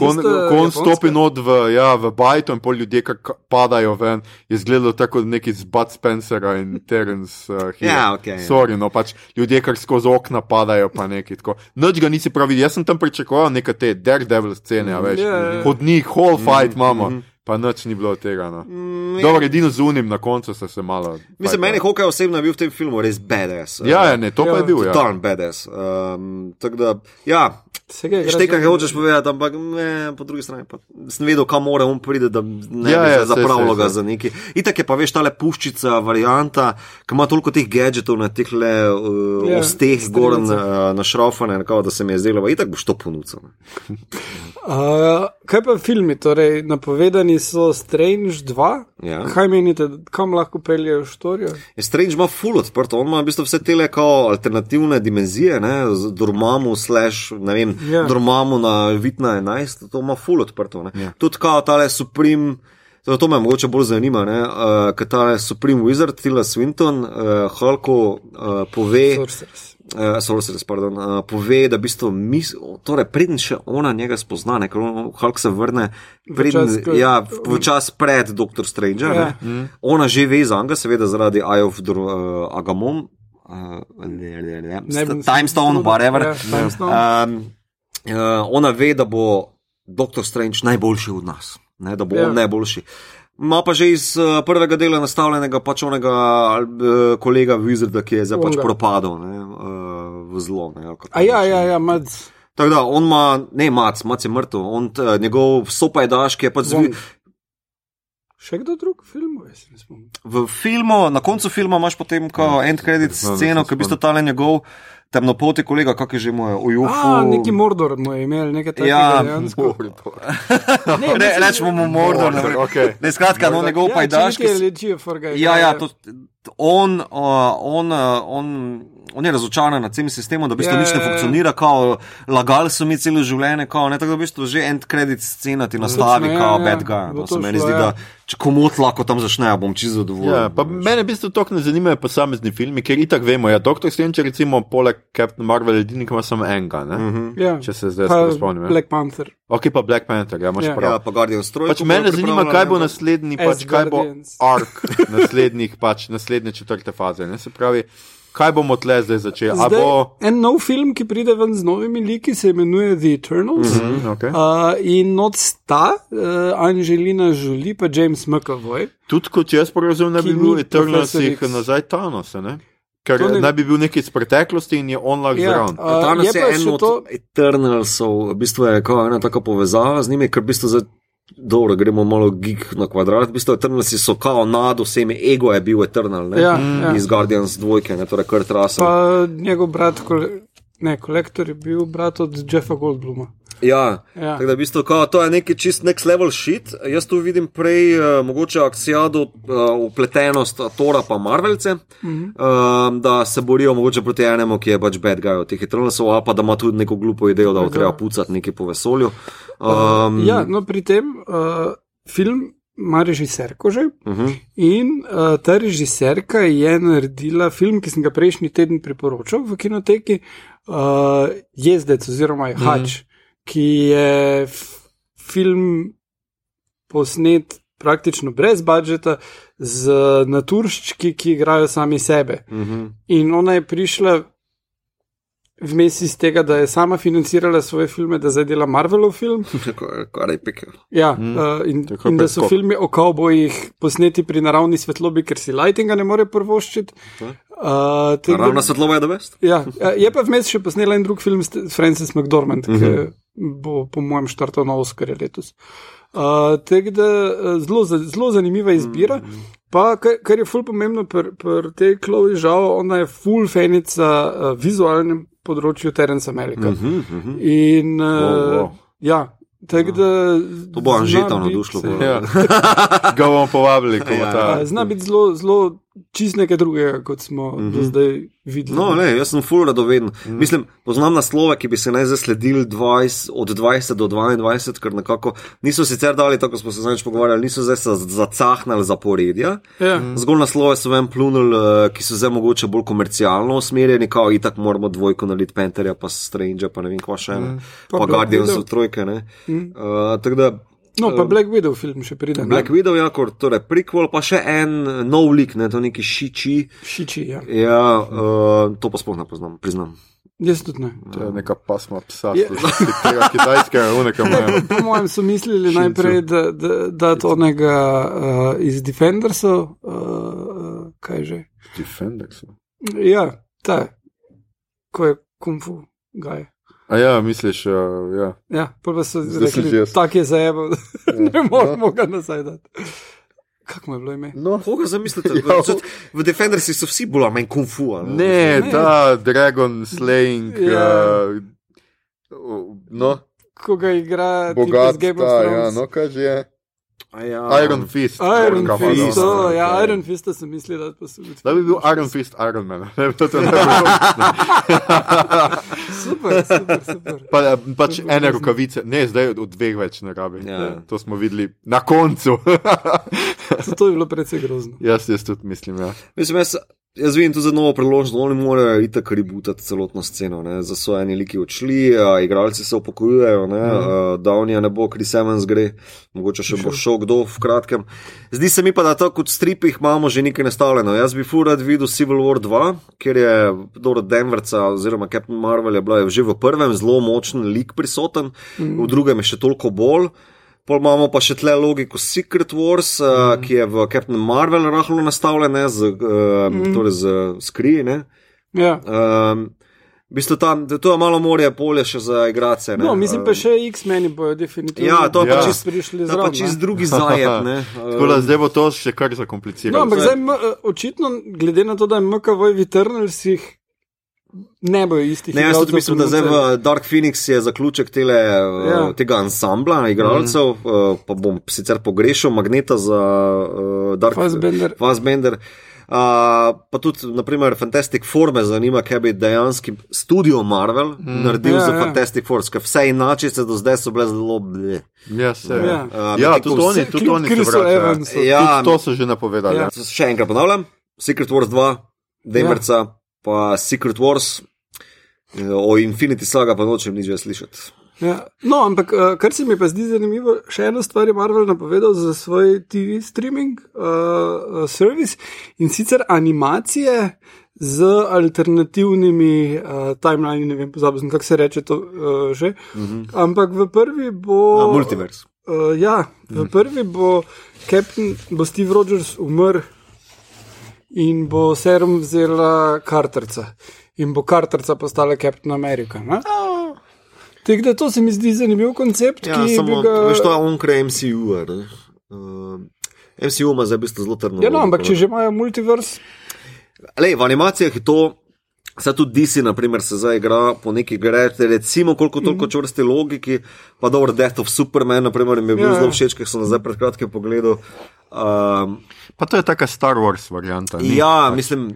Ko on, Tista ko on japonska? stopi not v, ja, v bajto in pol ljudje, ki padajo ven, je izgledalo tako kot neki z Bud Spencera in Terence uh, Hill. Ja, okej, ja. Sorry, no pač ljudje, kar skozi okna padajo, pa neki tako. Noč ga nisi pravi, jaz sem tam pričakoval neke te Daredevil scene, a veš, Ja, ja, ja. hodnik, whole fight imamo, pa noč ni bilo tega. No. Mm, Dobro, edino z unim na koncu se malo. Mislim, meni hokej osebno je bil v tem filmu res badass. Ja, ja, ne, to pa Ja. je bil. Ja. Totalno badass. Um, tako da, ja, štekaj, za- kaj hočeš povedati, ampak ne, po drugi strani pa sem vedel, kam mora on priti, da ne Ja, ja, bi zapravilo saj, ga za neki. Itak je pa veš, tale puščica, varianta, ki ima toliko teh gadgetov na teh le uh, Ja, osteh gor strelice. na, na šrofane, nekako, da se mi je zdelo, pa itak boš to ponudil. Uh, [LAUGHS] kaj pa filmi? Torej, napovedani so Strange 2. Ja. Kaj menite, kam lahko peljejo štorijo? Je Strange ima full odprto, on ima v bistvu vse te kao alternativne dimenzije, ne, z Dormammu, slash, ne vem, Ja. Dormammu na Vitna 11, to ima full odprto. Ne. Ja. Tudi kao tale Supreme. To, to me mogoče bolj zanima, uh, ker ta Supreme Wizard, Tila Swinton, uh, Hulku uh, pove, Sorcerers. uh, Sorceress, pardon, uh, pove, da v bistvu mis, torej, preden še ona njega spozna, ne, ker on- Hulk se vrne preden, čas, ko- ja, v, v čas pred Dr. Stranger. Ja. Ja. Mm. Ona že ve za njega, seveda zaradi Eye of the, uh, Agamon, uh, le, Ne bom se Time Stone, whatever. Ja, Time Stone. Um, uh, ona ve, da bo Dr. Strange najboljši od nas, ne, da bo Ja. ja. on najboljši. Ma pa že iz uh, prvega dela nastavljenega pač onega uh, kolega Wizarda, ki je zdaj pač Onega. propadel ne, uh, v zlo. Ne, A ja, ja, ja, mad. Tako da on ima, ne, mac, mac je mrtev, on, t, njegov sopajdaš, ki je pač zvi, Wong. Še kdo drug film? V filmu, na koncu filma imaš potem kot end credit sceno, ki je v bistvu tale njegov temnopolti kolega, kak je že moj, ujufu. A, neki Mordor mu je imel, nekaj takega Ja, dejansko. Ne, ne, rečemo mu Mordor. Ne, Mordor, okej. ne, skratka, no, njegov Ja, pajdaš, če nekaj ki se- lečijo for ga. Ja, ja, to, on, uh, on, uh, on, on je razočaran nad celim sistemom, da v bistvu Ja, ja, nič ne ja, ja. funkcionira, kao, lagali so mi celo življenje, kao, ne, tako da v bistvu že end credit scena ti nastavi, kao ja, bad guy. No, se meni šlo, zdi, ja. da če komot lahko tam začne, bom čisto zadovoljen. Ja, pa mene v bistvu tako ne zanimajo posamezni filmi, ker itak vemo, ja, Doctor Strange, recimo, poleg Captain Marvel, edini, ki ima samo enega, ne? Mhm. Ja. če se zdaj spomnim. Black Panther. Ok, pa Black Panther, ja, imaš Ja. ja. prav. Ja, pa Guardian Stroj. Pač mene zanima, kaj bo naslednji, pač, kaj bo ark naslednjih, pač naslednje četrte faze. Ne? Se pravi, kaj bomo tle zdaj začeli? Zdaj, bo. En nov film, ki pride ven z novimi liki, se imenuje The Eternals. Mm -hmm. Hm, okay. Uh, in not sta uh, Angelina Jolie pa James McAvoy. Tudi kot jaz razumem, da bi bil Eternals jih nazaj Thanos, ne? Ker ne- naj bi bil nekaj iz preteklosti in je on lahko Ja, zraven. a, Thanos je je, pa je še en od to- Eternalsov, v bistvu je kao ena taka povezava z njimi, ker v bistvu zdaj. Dobro, gremo malo gig na kvadrat. V bistvu Eternalsi so kao nad vsemi, ego je bil Eternal, ne? Ja, ja. iz Guardians dvojke, ne torej Kurt Russell. Pa njegov brat, kole, ne, kolektor je bil brat od Jeffa Goldbluma. Ja, Ja. tako da v bistvu kao, to je neki čist next level shit. Jaz tu vidim prej uh, mogoče akcijado, uh, upletenost Tora pa Marvelce, mm -hmm. uh, da se borijo mogoče proti enemu, ki je pač bad guy od teh Eternalsov, pa da ima tudi neko glupo idejo, da bo treba pucati nekaj po vesolju. Um, Ja, no, pri tem uh, film ima režiserko že. uh -huh. In uh, ta režiserka je naredila film, ki sem ga prejšnji teden priporočal v kinoteki, uh, Jezdec oziroma Hač, mm. Ki je film posnet praktično brez budžeta z naturščki, ki igrajo sami sebe. Uh -huh. In ona je prišla vmes iz tega, da je sama financirala svoje filme, da zdaj dela Marvelov film. [LAUGHS] Kar je pikel. Ja, mm. uh, in, Tako in da so filmi o kavbojih posneti pri naravni svetlobi, ker si lightinga ne more prvoščiti. Uh, tega- Ravna svetlova je da best. ja, ja, je pa vmes še posnela en drug film Francis McDormand, mm -hmm. ki bo, po mojem, štartal na Oscarje letos. Uh, Tako da zelo, zelo zanimiva izbira. Mm -hmm. Pa, kar, kar je ful pomembno pri pr tej Chloe žal, ona je ful fenica uh, vizualnem področju Terence Amerika. Mm -hmm. Uh -huh. In uh, Wow, wow. ja, tako da. To bo Anžeta navdušilo. Ja. [LAUGHS] Ga bomo povabili, ko bo Ja. ta. Uh, zna biti zelo, zelo čist nekaj drugega, kot smo mm -hmm. zdaj videli. No, ne, jaz sem full radoveden. Mm. Mislim, poznam naslove, ki bi se naj zasledili 20, od 20 do 22, ker nekako niso sicer dali, tako smo se zdaj pogovarjali, niso zdaj zacahnali zaporedja. Ja. Mm. Zgolj naslove so vem plunili, uh, ki so zdaj mogoče bolj komercialno usmerjeni, kao itak moramo dvojko nalit Penterja, pa Strange, pa ne vem kva še, mm. pa, pa Guardians of Trojke. Mm. Uh, tako da. No, pa Black Widow film še pride. Black ne? Widow, ja, kot torej prequel, pa še en nov lik, ne, to neki šiči. Šiči, ja. Ja, uh, to pa sploh ne poznam, priznam. Jaz tudi ne. To je neka pasma psa, yeah. tega kitajskega, unega moja. [LAUGHS] Po mojem so mislili najprej, da, da, da to onega uh, iz Defendersov, uh, kaj že? Defendersov? Ja, ta, ko je kung fu, gaj. A ja, misliš, uh, ja. Ja, pa so rekli, tako je zajebo, ja. [LAUGHS] ne moremo no. ga nazaj dati. Kako mu je bilo ime? No, koga zamislite? [LAUGHS] Ja. V Defendersi so vsi bolj manj kung fu. Ne? Ne, ne, ta Dragon Slaying. Ja. Uh, no. Koga igra? Bogat, ta, ja, no, kaj že je. Ja. Iron Fist. Iron Fist, oh, ja, Iron Fist sem mislil, da, da bi bil Iron Fist Iron Man. Ne, to to [LAUGHS] super, super, super. Pa, pač super, ene rokavice, ne, zdaj od dveh več ne rabi. Ja. To smo videli na koncu. to je bilo precej grozno. Jaz, jaz tudi mislim. Ja. Mislim, jaz, Jaz vidim to za novo priložnost, oni morajo iti kar ributati celotno sceno. Ne? Za so eni liki odšli, a igralci se upokojujejo, mm. da oni ne bo, Chris Evans gre, mogoče še bo šel kdo v kratkem. Zdi se mi pa, da tako kot stripih imamo že nekaj nastavljeno. Jaz bi furad videl Civil War 2, ker je dobro Denverca oziroma Captain Marvel je bila že v prvem zelo močen lik prisoten, mm. v drugem je še toliko bolj. Pol imamo pa še tle logiko Secret Wars, mm. uh, ki je v Captain Marvel rahlo nastavljen, z, uh, mm. torej z skriji. Ja. Um, V bistvu tam, to je malo morje, polje še za igrače. No, mislim pa še X-meni bojo definitivno. Ja, to je ja. pa čist prišli zraven. To pa čist drugi zajet. [LAUGHS] Tako da zdaj bo to še kar zakomplicirano. No, ampak zdaj, očitno, glede na to, da je MKV v Eternalsih ne bojo isti. Ne, jaz tudi mislim, da zdaj v Dark Phoenix je zaključek tele, ja. tega ansambla igralcev, mm. uh, pa bom sicer pogrešal magneta za uh, Dark Fassbender. Uh, pa tudi, naprimer, Fantastic Four me zanima, kaj bi dejansko studio Marvel mm. naredil ja, za ja. Fantastic Four, ker vse inače se do zdaj so bile zelo bile. Ja, se, ja. Uh, ja tudi oni, tudi oni so bili. Ja, to so že napovedali. Ja. Še enkrat ponavljam, Secret Wars 2, Demerca. Ja pa Secret Wars, eh, o Infinity Saga pa nočem nič več slišati. Ja. No, ampak eh, kar se mi pa zdi zanimivo, še eno stvar je Marvel napovedal za svoj TV streaming uh, service in sicer animacije z alternativnimi uh, timelini, ne vem, pozabil, kako se reče to uh, že. Mhm. -huh. Ampak v prvi bo. Na multiverse. Uh, ja, v prvi bo, Captain, bo Steve Rogers umrl in bo serum vzela karterca in bo karterca postala Captain America. Oh. Tako da to se mi zdi zanimiv koncept. Ja, samo, ga... veš, to je onkraj MCU. Uh, MCU ima zdaj v bistvu zelo trdno. Ja, no, ampak če že imajo multiverse. Le, v animacijah je to. Zdaj tudi DC, na primer, se zdaj igra po neki greti, recimo, koliko toliko mm. čvrsti logiki, pa dobro, Death of Superman, na primer, mi je bil ja, zelo všeč, ker sem zdaj pred kratkim pogledal. Um, pa to je taka Star Wars varianta. Ja, pač. mislim.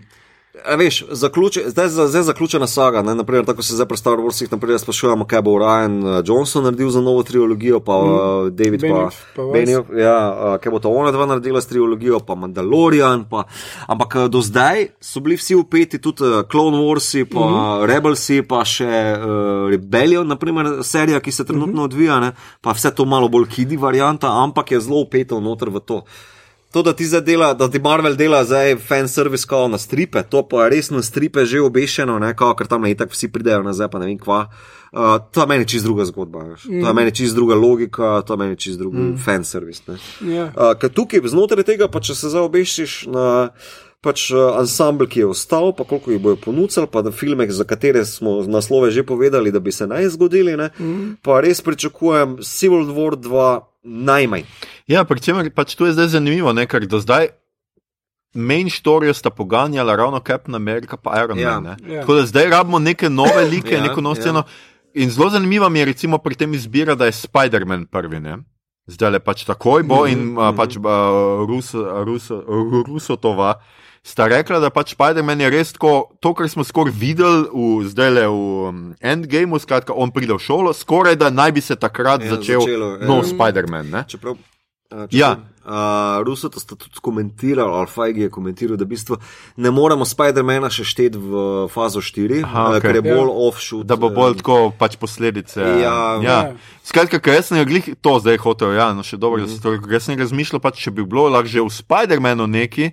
Veš, zaključ, zdaj je zaključena saga. Ne? Naprimer, tako se zdaj pri Star Warsih sprašujemo, kaj bo Ryan uh, Johnson naredil za novo trilogijo, pa mm. uh, David Benioff, pa Benioff. Ja, uh, kaj bo to ona dva naredila s trilogijo, pa Mandalorian. Pa, ampak uh, do zdaj so bili vsi upeti, tudi uh, Clone Warsi, pa mm -hmm. Rebelsi, pa še uh, Rebellion, naprimer, serija, ki se trenutno mm -hmm. odvija, ne? pa vse to malo bolj kidi varianta, ampak je zelo upeto noter v to. To, da ti zdaj dela, da ti Marvel dela zdaj fan service kao na stripe, to pa je res na stripe že obešeno, ne, kao, ker tam ne itak vsi pridejo nazaj, pa ne vem kva. Uh, to je meni čist druga zgodba, mm. to je mm. meni čist druga logika, to je meni čist drugi mm. fan service. Yeah. Uh, ker tukaj znotraj tega, pa če se zdaj obešiš na pač uh, ansambl, ki je ostal, pa koliko jih bojo ponudili, pa na filmeh, za katere smo naslove že povedali, da bi se naj zgodili, mm. pa res pričakujem Civil War 2 najmanj. Ja, pri čemer pač to je zdaj zanimivo, ne? ker do zdaj main story sta poganjala ravno Captain America in Iron ja. Man. Ja. Tako da zdaj rabimo neke nove [COUGHS] like, ja, neko novo sceno. Ja. In zelo zanimivo mi je recimo pri tem izbira, da je Spider-Man prvi. Ne? Zdaj le pač takoj bo mm -hmm. in uh, pač uh, Rus, Rus, Rusotova sta rekla, da pač Spider-Man je res tako, to, kar smo skoraj videli v, zdaj le v um, Endgameu, skratka, on pride v šolo, skoraj da naj bi se takrat Ja, začel začelo, ja. nov Spider-Man. ne. Čeprav, a, Ja. čeprav, Uh, Ruso to sta tudi komentirali, ali Fajgi je komentiral, da v bistvu ne moremo Spider-Mana še šteti v fazo 4, Aha, okej. ker je Ja. bolj offshoot. Da bo bolj tako pač posledice. Ja. ja. Ja. Skratka, ker sem jo glih to zdaj hotel, ja, no še dobro, da se to rekel. Jaz sem razmišljal, pač, če bi bilo lahko že v Spider-Manu neki,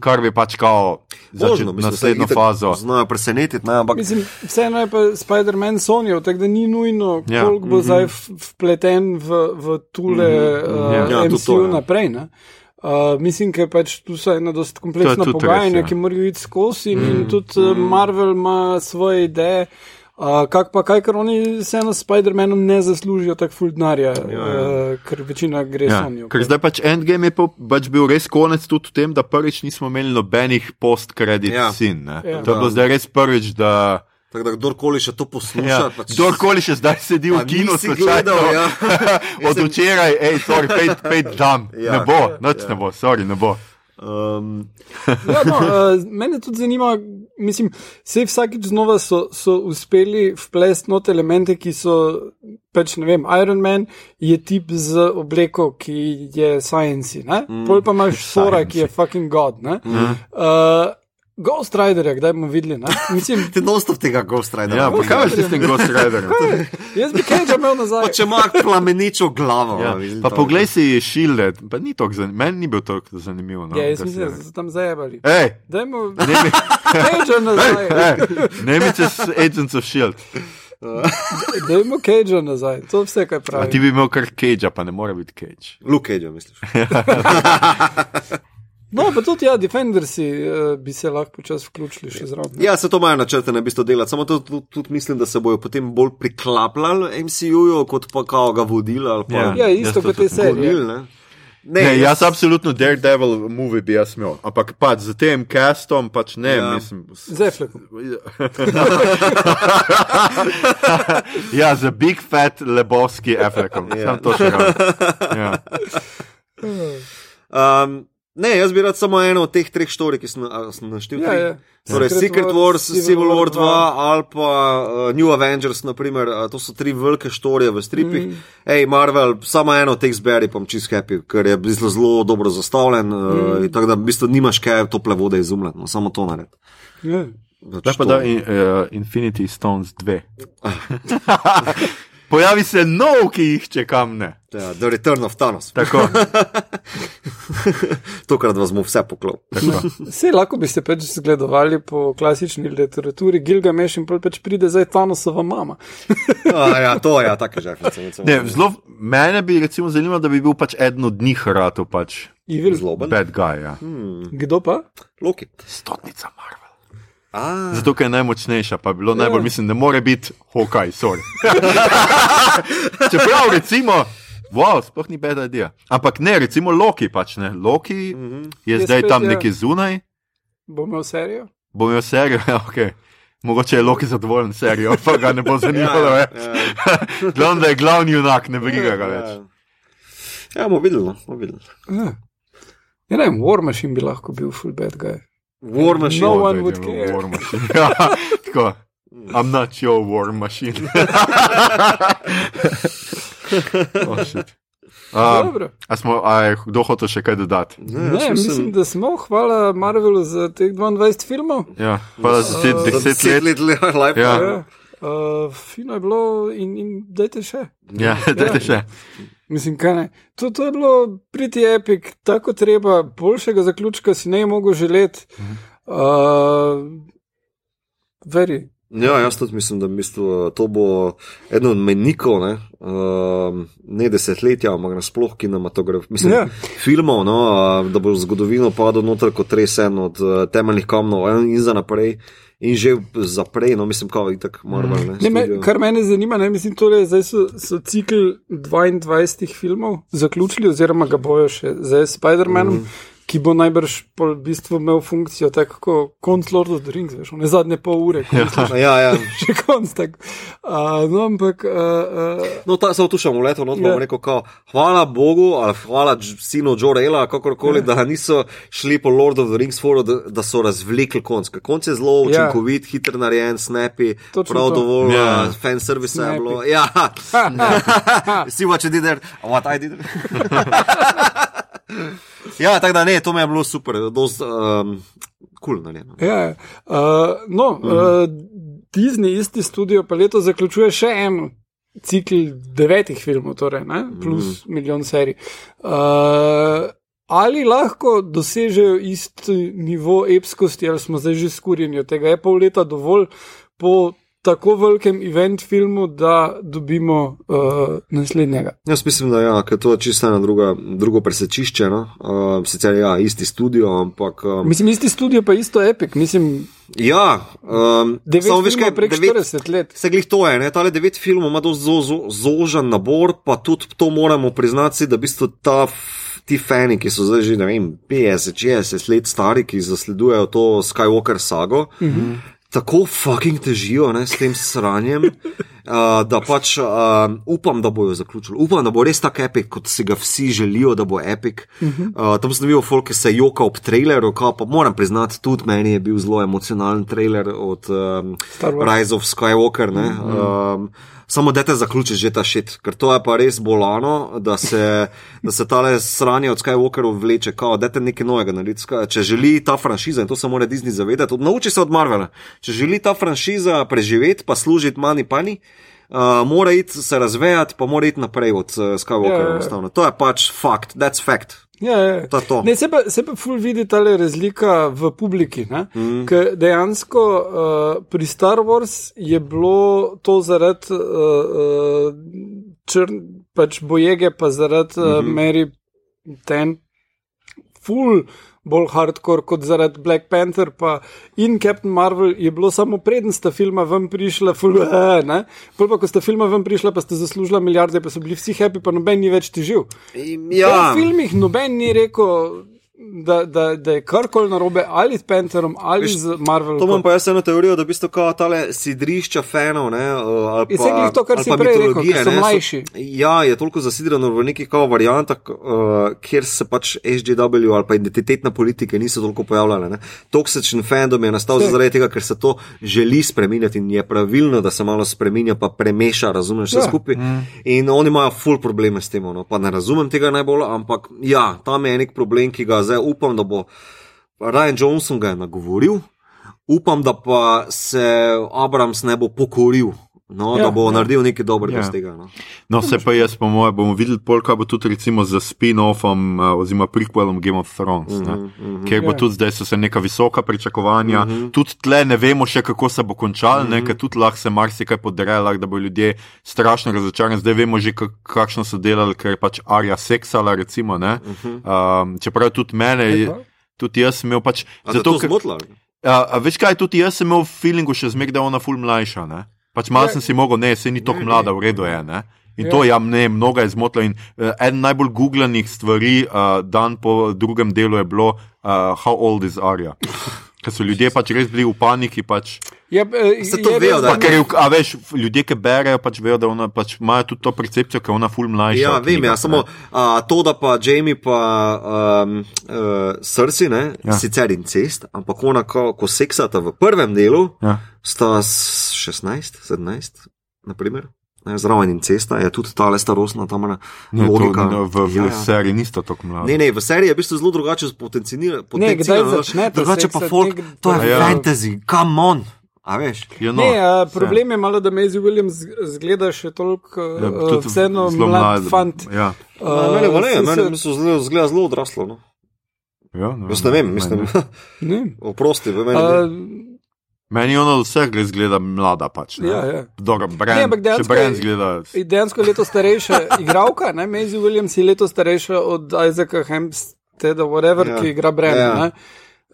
kar bi pač kao začel naslednjo fazo. Znajo presenetiti, ne, ampak Mislim, vseeno je pa Spider-Man Sonyjev, tako da ni nujno, Ja. koliko bo zdaj v- vpleten v, v tule uh, Ja. Ja, tudi MCU to, ja. naprej. Ne? Uh, mislim, ker pač tu so ena dosta kompleksna tudi res, pogajanja, ja. ki morajo iti skozi, in, in tudi uh, Marvel ima svoje ideje. Uh, kak pa kaj, ker oni vseeno s Spider-Manom ne zaslužijo tako ful denarja, ja, ja. uh, ker večina gre Ja, Sonyju. ker zdaj pač Endgame je pa, pač bil res konec tudi v tem, da prvič nismo imeli nobenih post-credit Ja. ja. sin. Ne? Ja. Ja. To je bilo zdaj res prvič, da. tako da kdorkoli še to posluša, Ja, pač, Kdorkoli še zdaj sedi v kinu, slučajno, gledal, ja. [LAUGHS] od včeraj, hej, sorry, pet, pet dan, Ja. ne bo, noč ne bo, sorry, ne bo. Um, Ja, no, uh, mene tudi zanima, mislim, se vsakič znova so, so uspeli vplesti not elemente, ki so, pač ne vem, Iron Man je tip z obleko, ki je science, mm. pol pa imaš Sora, ki je fucking god. Mm. Uh, Ghost Rider, kdaj bomo videli? Ne? Mislim, [LAUGHS] ti nostov tega Ghost Ridera. Ja, pa kaj veš s tem Ghost [LAUGHS] Riderjem? jaz bi kaj že imel nazaj. Pa če ima plameničo glavo. Ja. vidim Pa poglej si Shielded, pa ni tako zanimivo, meni ni bil tako zanimiv. No, Ja, jaz da mislim, si- da so tam zajebali. Ej, Dajmo ne mi, [LAUGHS] kaj že nazaj. ej, ne mi čez Agents of Shield. Dajmo kaj že nazaj. To je vse, kar A ti pravi. bi imel kar Cage, pa ne more biti Cage. Luke Cage, misliš? No, pa tudi, ja, Defendersi uh, bi se lahko počasi vključili še zraven. Ja, se to imajo načrte na bistvu delati, samo to tudi, tudi mislim, da se bojo potem bolj priklapljali MCU-ju, kot pa kao ga vodili ali pa Ja. Ja, isto to kot te serije. gonili. Ne? Ne, jaz absolutno Daredevil movie bi jaz imel, ampak pač z tem castom pač ne, Ja. [LAUGHS] ja. mislim. Z Eflekom. ja, za Big Fat Lebowski Affleckom, Ja. sem to še. Ja. [LAUGHS] Um, ne, jaz bi rad samo eno od teh treh štorij, ki sem, sem naštel. Ja, ja. Torej, Secret Secret Wars, Wars, Civil War 2 ali pa uh, New Avengers, naprimer, uh, to so tri velike štorije v stripih. Mm. Ej, Marvel, samo eno od teh zberi, pa čist happy, ker je bistvu zelo dobro zastavljen, uh, mm. tako da v bistvu nimaš kaj tople vode izumljati, no, samo to naredi. Ja. Pač Da pa da in, uh, Infinity Stones 2. [LAUGHS] [LAUGHS] Pojavi se nov, ki jih čekam ne. Ja, The Return of Thanos. Tako, [LAUGHS] Tokrat vas bomo vse poklop. tako. Vse lahko bi se pač zgledovali po klasični literaturi, Gilgameš in pač pride zdaj Thanosova mama. [LAUGHS] A, ja, to je, ja, take žefice. Ne, zelo, mene bi recimo zanimalo, da bi bil pač eden od njih rado pač Evil. Zloben. bad guy. Ja. Kdo pa? Loki. Stotnica Marvel. A, Zato, ker je najmočnejša, pa bi bilo najbolj, mislim, ne more biti Hokaj, sorry. [LAUGHS] Čeprav, recimo, wow, sploh ni beda idea. Ampak ne, recimo Loki pač ne. Loki mm -hmm. je Je zdaj spet, tam ja. nekje zunaj, Bo imel serijo? bom imel serijo, [LAUGHS] ja, ok. Mogoče je Loki zadovoljen s serijo, pa ga ne bo [LAUGHS] zanimalo ja, več. ja, Glavno, da je glavni junak, ne briga ga več. ja. Ja, bomo videli, bomo videli. Ja. Ja, ne vem, War Machine bi lahko bil full bad guy. War Machine. No one would care. War Machine. Ja, [LAUGHS] tako. I'm not your war machine. [LAUGHS] [LAUGHS] oh, shit. um, Dobro. a smo, a je kdo hotel še kaj dodati? Ne, Ne, mislim, da smo, hvala Marvelu za teh 22 filmov. Ja, hvala za te Uh, deset let. let life. Ja. Ja. Uh, fino je bilo in, in dajte še. Ja, dajte še. Mislim, kaj ne. To, to je bilo priti epic, tako treba, boljšega zaključka si ne mogel želeti. Uh, veri. Ja, jaz tudi mislim, da v bistvu, to bo eno od menikov, ne, uh, ne desetletja, ampak nasploh kinematografije, mislim, Ja. ja. filmov, no, uh, da bo zgodovino padel noter kot res en od uh, temeljnih kamnov in za naprej. In že zaprej, no, mislim, kao in tako Marvel. Ne, Ne, me, studio. kar mene zanima, ne, mislim, tole, zdaj so, so cikl 22 filmov zaključili, oziroma ga bojo še zdaj s Spider-Manom. Mm. Ki bo najbrž pol v bistvu imel funkcijo, tako kot konc Lord of the Rings, veš, ne zadnje pol ure, ko misliš, [LAUGHS] Ja, ja. [LAUGHS] še konc tak. Uh, no, ampak. Uh, uh, No, ta, še v letu, no, Ja. yeah. rekel, kao, hvala Bogu, ali hvala sinu Joe Rayla, kakorkoli, Ja. yeah. da niso šli po Lord of the Rings foru, da, da so razvlekli konc. Ker konc je zelo Ja. učinkovit, yeah. hiter narejen, snappy, Točno prav to. dovolj, Ja. yeah. fan service je bilo. Ja, [LAUGHS] see what you did there, what I did. Ja, tako da ne, to mi je bilo super, dost um, cool narejeno. Ja, uh, no, Mhm. uh, Disney, isti studio, pa leto zaključuje še en cikl devetih filmov, torej, ne, plus mm. milijon serij. Uh, ali lahko dosežejo isti nivo epskosti, ali smo zdaj že skurjeni od tega? Je pol leta dovolj po tako velikem event filmu, da dobimo uh, naslednjega? Jaz mislim, da ja, to je čisto ena druga, drugo presečišče. No? Uh, sicer ja, isti studio, ampak. Um, Mislim, isti studio pa isto epik, mislim, ja, um, samo veš, kaj prek devet- 40 let. Se glih to je, ne? tale devet filmov ima dosti zo, zo, zožen nabor, pa tudi to moramo priznati, da v bistvu ta. Ti fani, ki so zdaj že ne vem, 50-60 let stari, ki zasledujejo to Skywalker sago, mm -hmm. Tako fucking težijo ne, s tem sranjem, uh, da pač uh, upam, da bojo zaključili. Upam, da bo res tako epik, kot si ga vsi želijo, da bo epik. Mm -hmm. uh, tam sem videl folk, ki se joka ob traileru, kao, pa moram priznati, tudi meni je bil zelo emocionalen trailer od um. Rise of Skywalker. Ne, mm -hmm. um, Samo da te zaključi že ta šit, ker to je pa res bolano, da se, da se tale sranje od Skywalkerov vleče, kao, da te nekaj novega narediti. Ska- Če želi ta franšiza, in to se mora Disney zavedati, nauči se od Marvela. Če želi ta franšiza preživeti, pa služiti mani pani, uh, mora iti se razvejati, pa mora iti naprej od uh, Skywalkerov. Ja, ja. Yeah. To je pač fakt, that's fact. Ja, ja. To to. Ne, se, pa, se pa ful vidi ta razlika v publiki. Mm. Ker dejansko uh, pri Star Wars je bilo to zaradi uh, uh, črn, pač bojege, pa zaradi uh, Mhm. Mary Ten, ful bolj hardcore kot zaradi Black Panther pa in Captain Marvel je bilo samo preden sta filma ven prišla, ful, uh, ne. Pol pa, ko sta filma ven prišla, pa sta zaslužila milijarde, pa so bili vsi happy, pa noben ni več težil. Ja, V filmih noben ni rekel, da, da, da je karkoli narobe ali s Pantherом ali Veš, z Marvelom. To imam pa jaz eno teorijo, da v bistvu kao tale sidrišča fanov, ne, Je pa, vse glih to, kar si prej rekel, ker so ne, mlajši. ja, je toliko zasidrano v nekih kao variantah, uh, kjer se pač SJW ali pa identitetna politika niso toliko pojavljale. Ne. Toksičen fandom je nastal Vse. zaradi tega, ker se to želi spremenjati in je pravilno, da se malo spremenja, pa premeša, razumeš vse Ja. skupaj. In oni imajo full probleme s tem, no. pa ne razumem tega najbolj, ampak ja, tam je nek problem, ki ga zdaj upam, da bo. Ryan Johnson ga je nagovoril, upam, da pa se Abrams ne bo pokoril, no, Ja, da bo ja. naredil nekaj dobrega Ja. ja. iz tega. No. No, se pa jaz, po mojem, bomo videli, pol, kaj bo tudi recimo z spin-offom uh, oziroma prequelom Game of Thrones, mm -hmm, mm -hmm. ker bo Ja. tudi zdaj so se neka visoka pričakovanja, mm -hmm. tudi tle ne vemo še, kako se bo končal, mm -hmm. ker tudi lahko se marsikaj podre, lahko da bo ljudje strašno razočarani. Zdaj vemo že, kak- kakšno so delali, ker je pač Arja seksala, recimo, ne. Um, čeprav tudi mene, je, tudi jaz sem imel pač. A te to zmotilo? A, a veš kaj, tudi jaz sem imel v feelingu še zmeraj, da je ona ful mlajša. Ne? Pač malo Ja. sem si mogel, ne, se ni tako mlada, v redu je. Ne? In Ja. to ja, ne, mnogo je zmotilo. In uh, eden najbolj googlanih stvari, uh, dan po drugem delu, je bilo, uh, how old is Arya. Ker so ljudje pač res bili v paniki. Pač, Je, eh, Se to je vejo, da- pa, ker je, a veš, ljudje, ki berejo, pač vejo, da ona, pač imajo tudi to percepcijo, ker je ona ful mlajša. Ja, vem, knjigah, ja, samo a, to, da pa Jamie pa um, uh, srci, ne, Ja. ja. sicer incest, ampak ona, ko, ko seksata v prvem delu, Ja. sta s 16, 17, naprimer. Ne, zraven incesta je tudi ta starostna tam Ne, to, logika. ne, v v Ja, ja. seriji nista tako mlada. Ne, ne, v seriji je v bistvu zelo drugače potencirano. kdaj začne to Drugače pa folk, nek- to je Ja. fantasy, come on. A veš? Ja, no, Ne, a, problem je malo, da Maisie Williams zgleda še toliko, Ja, uh, vseeno zelo mlad mlad, fant. Ja. Uh, mene pa ne, se- mene se- mislim, zelo, zgleda zelo odraslo. No. Ja, no, Jaz ne vem, mislim, Ne. [LAUGHS] oprosti, v meni. Ne. Meni je ona od vseh gre zgleda mlada. Pač, ne. Ja, ja. Dobro, Ne, brand, ampak če dejansko brand zgleda. Dejansko je leto starejša [LAUGHS] igralka, ne, Maisie Williams je leto starejša od Isaaca Hempsteada, whatever, Ja. ki igra Brand. Ja. Ja.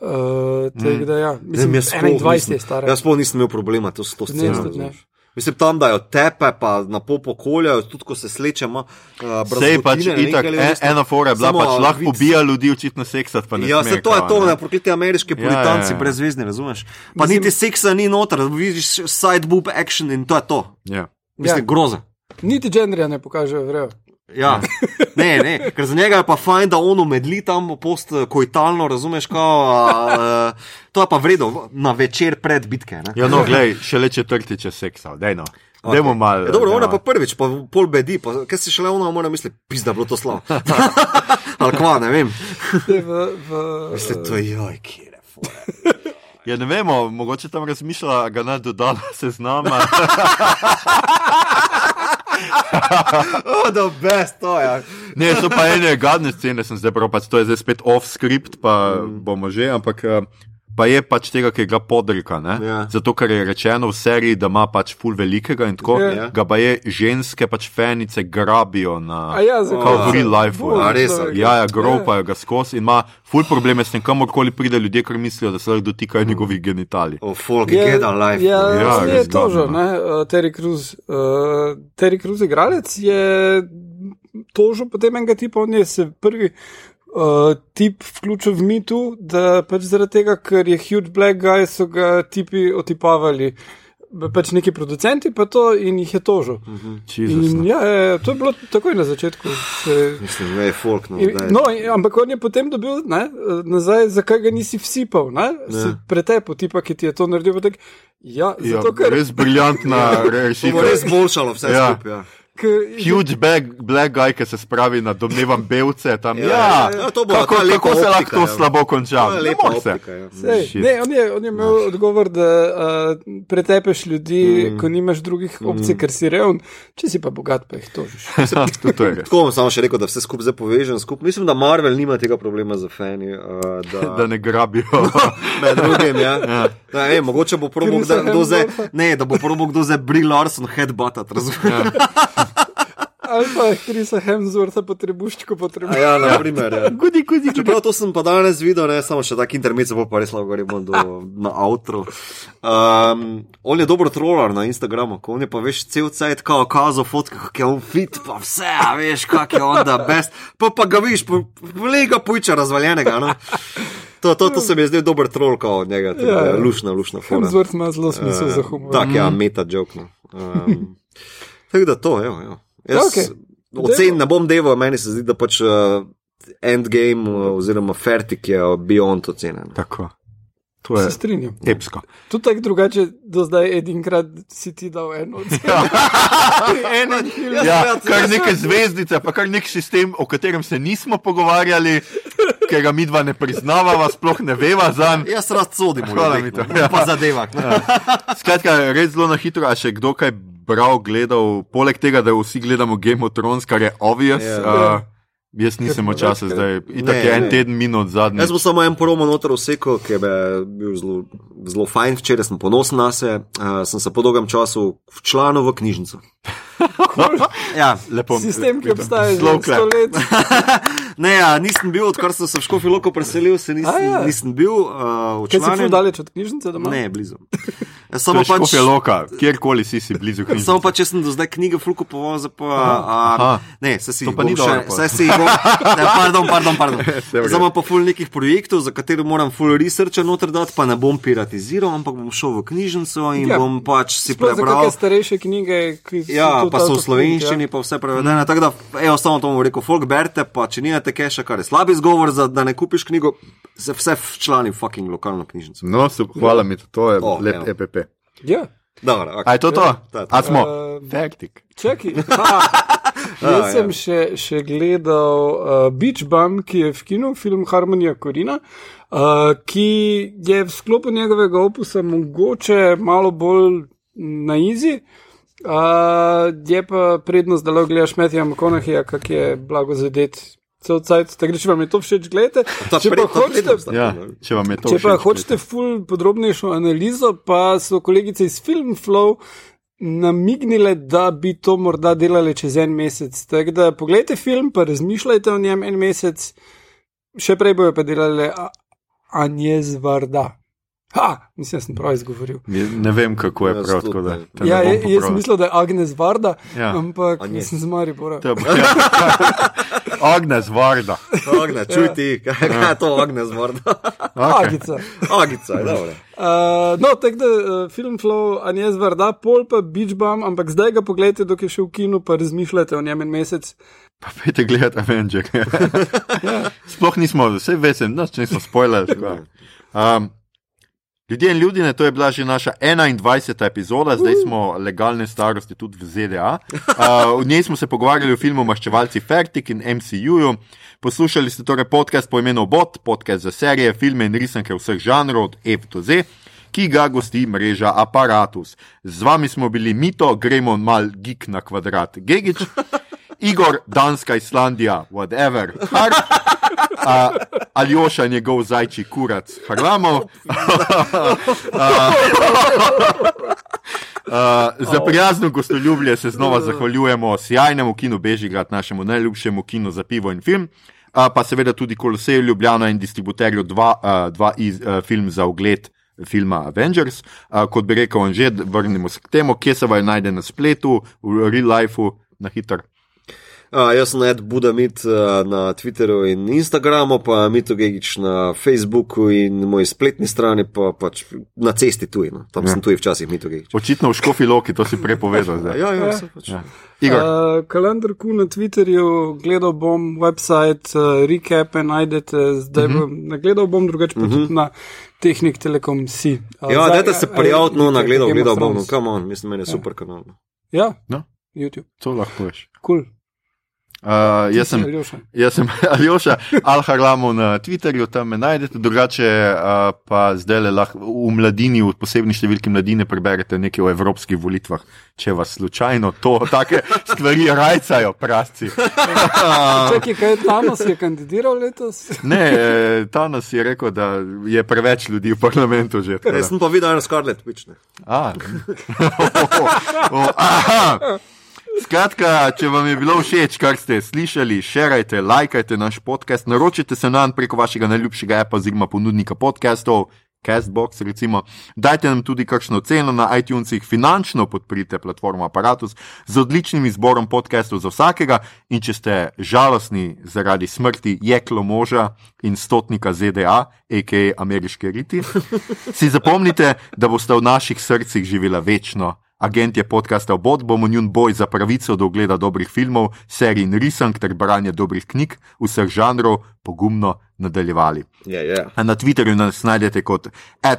Uh, tega, da, ja. Mislim, Vem, jaz sploh 21 nisem- je stara. Jaz sploh nisem imel problema to, s to Ne, sceno. tudi ne. Mislim, tam dajo tepe, pa na pol pokoljajo, tudi ko se slečemo. Uh, Sej pač itak, en, ena fora je bila, pač lahko ubija ljudi, očitno seksat pa ne. Ja, se to je to, ne. prokleti ameriški puritanci, ja, ja, ja. brezvezni, razumeš? Pa Mislim- niti seksa ni noter, vidiš side boob action in to je to. Ja. Mislim, Ja. groza. Niti genderja ne pokažejo, vrejo. Ja, ne, ne, ker za njega je pa fajn, da ono medli tam post-koitalno, razumeš, kao, a, uh, to je pa vredno na večer pred bitke. Ne? ja, no, glej, šele četrtič je seksa, dajno. Okay. Dajmo malo. Ja, dobro, ja. ona pa prvič, pa pol bedi, pa kaj si šele ona, mora misliti, pizda, bilo to slabo. [LAUGHS] Ali kva, ne vem. Zdaj V, v, Mislim, to je joj, kje je. [LAUGHS] Ja, ne vemo, mogoče tam razmišlja, ga naj dodala seznama. [LAUGHS] [LAUGHS] Oh, the best, to je. Ne, so pa ene gadne scene, sem zdaj prav, pač to je zdaj spet off-script, pa bomo že, ampak. eh, Pa je pač tega, ki ga podrika. Ja. Zato, ker je rečeno v seriji, da ima pač ful velikega in tako. Ja. Ga pa je ženske, pač fenice grabijo na. A ja? Kao v real life. Bolj A, res. Ja, ja, gropajo ga skozi in ima ful probleme s tem, kamorkoli pride ljudje, ker mislijo, da se lahko dotikajo njegovih genitalij. Oh, folk, je get a life. Ja, Ja, ja je to že, gadno. ne? Uh, Terry Crews. Uh, Terry Crews, igralec, je tožil potem enega tipa, on je se prvi. Uh, tip vključil v mitu, da pač zaradi tega, ker je huge black guy, so ga tipi otipavali. Pač neki producenti pa to in jih je tožil. Jezus, In, no. ja, ja, to je bilo takoj na začetku. Se, Mislim, da je folk. No, In, no, ampak on je potem dobil ne, nazaj, zakaj ga nisi vsipal, ne? Se pretepu, tipa, ki ti je to naredil. Tak, ja, Ja, zato, ker, res briljantna [LAUGHS] To bo rešitev. res boljšalo vse Ja. skupaj. Ja. Ker, Huge bag, black guy, ki se spravi na domnevam belce. Tam, Ja, ja, ja, ja, to bo- kako, kako se lahko optika, to ja. slabo konča? Ne optika. Ja. Sej, ne, on, je, on je imel odgovor, da uh, pretepeš ljudi, mm. ko nimaš drugih opcij, mm. ker si revn, če si pa bogat, pa jih tožiš. [LAUGHS] Tako bom samo še rekel, da vse skupaj zdaj povežem. Skup. Mislim, da Marvel nima tega problema z fani. Uh, da, [LAUGHS] Da ne grabijo. [LAUGHS] Med drugim, ja. ja. Da, ej, mogoče bo probo Chrisa kdo, zdaj, ne, da bo probo kdo zdaj Brie Larson headbutat, razumeš? Ali pa Krisa Hemswortha potrebuščko Ja, potrebuješ. ja, na primer. Ja. [LAUGHS] Gudi, gudi, Čeprav to sem pa danes videl, ne samo še tak intermec, pa res lahko gremo do, na outro. Um, on je dober troller na Instagramu, ko on je pa veš cel cajt kao kazal fotke, kako je on fit, pa vse, a veš, kak je on da best, pa pa ga viš, pa lega pujča razvaljenega, no. To, to, to se mi je zdel dober troll kao od njega, Ja, ja, ja. lušna, lušna fora. Hemsworth ima zelo smisel za humor. Tak, ja, meta joke. No. Um, [LAUGHS] tako da to, evo, evo. Jaz okay. ocen ne bom deval, meni se zdi, da pač uh, endgame uh, oziroma fertik je beyond ocene. no. Tako. To Se je strinjam. epsko. Tudi tako drugače, do zdaj edinkrat si ti dal eno [LAUGHS] od [LAUGHS] Eno, Ja, jaz, kar neke zvezdice, pa kar nek sistem, o katerem se nismo pogovarjali, ker ga mi dva ne priznavava, sploh ne veva za njega. jaz rad sodim, Hvala mi to, ja. pa zadeva. Ja. [LAUGHS] Skratka, res zelo na hitro, a še kdo kaj bral, gledal, poleg tega, da vsi gledamo Game of Thrones, kar je obvious. Ja. Uh, jaz nisem imel časa zdaj, itak Ne, je en ne. teden minut zadnji. Jaz sem samo en promo noter vsekal, ki je bil zelo, zelo fajn, včeraj sem ponosen na se, uh, sem se po dolgem času včlanil v knjižnico. [LAUGHS] ja, Lepo. Sistem, ki obstaja že clap. let. [LAUGHS] ne, ja, nisem bil, odkar sem se v Škofi Loko preselil, se nisem, A ja. nisem bil uh, Kaj si včlanjen. daleč od knjižnice doma? Ne, blizu. Ja, Samo pač, škofja loka, kjerkoli si si blizu knjižnice. Samo pa če sem do zdaj knjige fulko povozel, pa. Aha. A, ne, se si jih bom še, se si jih bom. Ne, pardon, pardon, pardon. [LAUGHS] Zdaj imam pa ful nekih projektov, za katere moram ful researcha noter dati, pa ne bom piratiziral, ampak bom šel v knjižnico in Ja, ja, bom pač si za prebral. kakšne starejše knjige, ki so Ja, pa so v print, slovenščini, ja. pa vse prevedene. Tako da, evo, samo to bom rekel, folk berete, pa če nimate keša, kar je slab izgovor, za, da ne kupiš knjigo, se vse včlani v fucking lokalno knjižnico. No, super, hvala mi, to je O, lep evo. EPP. Ja, Dobro, A je to to? to. A smo? Eh, Taktik. čakaj. [LAUGHS] Jaz ja. sem še, še gledal uh, Beach Bum, ki je v kinu, film Harmonija Korina, uh, ki je v sklopu njegovega opusa mogoče malo bolj na izi. Uh, je pa prednost, da lahko gledaš Mattheja McConaugheyja, kak je blago zadet. Cel cajt, tako da če vam je to všeč, gledajte. Če pa hočete. Ja, če vam je to Če pa všeč, hočete ful podrobnejšo analizo, pa so kolegice iz Filmflow namignile, da bi to morda delali čez en mesec. Tako da pogledajte film, pa razmišljajte o njem en mesec, še prej bojo pa delali A- Anjez Varda. Ha, mislim, da sem prav izgovoril. Ne vem, kako je Jaz prav. tako da Ja, jaz sem mislil, da je Agnes Varda, Ja. ampak Agnes. nisem z Maribora. [LAUGHS] To je- Agnes Varda. Ogne, čuj ti, kaj, je to ogne zmorda. Okay. Agica. Agica, je dobro. Uh, no, tako da uh, film Flow, Anjes Varda, pol pa Beach Bum, ampak zdaj ga pogledajte, dok je še v kinu, pa razmišljate o njem en mesec. Pa pejte gledati Avenger. [LAUGHS] Sploh nismo, vse vem, no, če nismo spoilerali. Um, ljudje in ljudje, to je bila že naša 21. epizoda, zdaj smo legalne starosti tudi v ZDA. Uh, v njej smo se pogovarjali o filmu Maščevalci Fertik in MCU-ju. Poslušali ste torej podcast po imenu Bot, podcast za serije, filme in risanke vseh žanrov od F do Z. Ki ga gosti mreža Apparatus. Z vami smo bili Mito, gremo mal gig na kvadrat, Gigič, Igor, Danska, Islandija, whatever, Har, Aljoša, njegov zajči kurac, Harlamov. Uh, [LAUGHS] za prijazno gostoljubje se znova zahvaljujemo sjajnemu kinu Bežigrad, našemu najljubšemu kinu za pivo in film, uh, pa seveda tudi Koloseju Ljubljana in distributerju dva, uh, dva iz, uh, film za ogled filma Avengers. Uh, kot bi rekel Anže, vrnimo se k temu, kje se vaj najde na spletu, v real lifeu, na hitro. A, jaz sem Ed Budamit uh, na Twitterju in Instagramu, pa Mito Gigič na Facebooku in moji spletni strani, pa pač na cesti tuj. No. Tam ja. sem tuj včasih Mito Gigič. Očitno v škofi loki, to si prepovedal zdaj. [LAUGHS] Ja, ja, vse pač. Ja. Igor, Uh, kalendar ku na Twitterju, gledal bom website, uh, recape najdete, zdaj Mhm. bom, ne gledal bom drugače pa tudi na Tehnik Telekom si. Uh, Ja, zdaj- dajte se prijaviti, no, eh, na gledal, bom, no, come on, mislim, meni je super kanal. no. Ja, No. YouTube, to lahko veš. kul. Cool. Uh, jaz sem. Jaz [LAUGHS] sem Aljoša, Alharlamo na Twitterju, tam me najdete, drugače uh, pa zdaj le lahko v mladini, v posebni številki mladine, preberete nekaj o evropskih volitvah, če vas slučajno to, take stvari rajcajo, prasci. [LAUGHS] Čakaj, kaj je Thanos je kandidiral letos? Ne, eh, ta nas je rekel, da je preveč ljudi v parlamentu že. da- Jaz sem pa videl eno Scarlet Witch. ne. A, [LAUGHS] o, aha. Skratka, če vam je bilo všeč, kar ste slišali, šerajte, lajkajte naš podcast, naročite se nam preko vašega najljubšega appa oziroma ponudnika podcastov. Castbox, recimo, dajte nam tudi kakšno ceno na iTunesih, finančno podprite platformo Apparatus z odličnim izborom podcastov za vsakega. In če ste žalostni zaradi smrti jeklo moža in stotnika ZDA, a.k.a. ameriške riti, si zapomnite, da boste v naših srcih živela večno. Agent je podcasta Obod, bomo njun boj za pravico do ogleda dobrih filmov, serij in risank ter branja dobrih knjig vseh žanrov pogumno nadaljevali. Ja, ja. A Na Twitterju nas najdete kot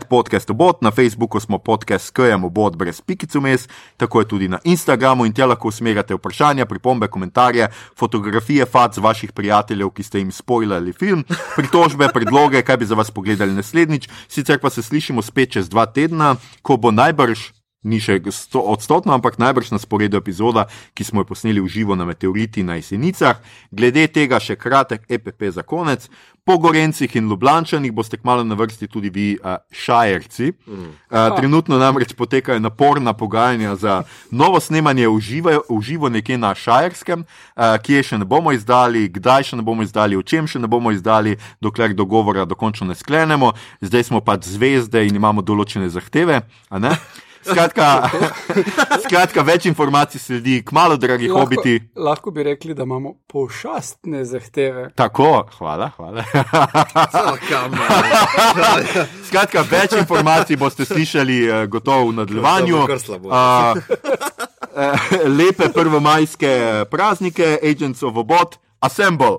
podcastobot, na Facebooku smo podcast Skajamo bot brez pikic vmes, tako je tudi na Instagramu in tja lahko usmerjate vprašanja, pripombe, komentarje, fotografije fac vaših prijateljev, ki ste jim spoilali film, [LAUGHS] pritožbe, predloge, kaj bi za vas pogledali naslednjič. Sicer pa se slišimo spet čez dva tedna, ko bo najbrž. Ni še sto, odstotno, ampak najbrž na sporedu epizoda, ki smo jo posneli v živo na Meteoriti na Jesenicah. Glede tega še kratek EPP za konec. Po Gorencih in Ljubljančanih boste kmalo na vrsti tudi vi, uh, Šajerci. Uh, trenutno namreč potekajo naporna pogajanja za novo snemanje v živo, v živo nekje na Šajerskem, uh, kje še ne bomo izdali, kdaj še ne bomo izdali, o čem še ne bomo izdali, dokler dogovora dokončno ne sklenemo. Zdaj smo pač zvezde in imamo določene zahteve. Skratka, [LAUGHS] skratka, več informacij sledi, kmalo, dragi Lahko, hobiti. lahko bi rekli, da imamo pošastne zahteve. Tako, hvala, hvala. [LAUGHS] Skratka, več informacij boste slišali uh, gotovo v nadaljevanju. Uh, lepe prvomajske praznike, Agents of Obot, Assemble.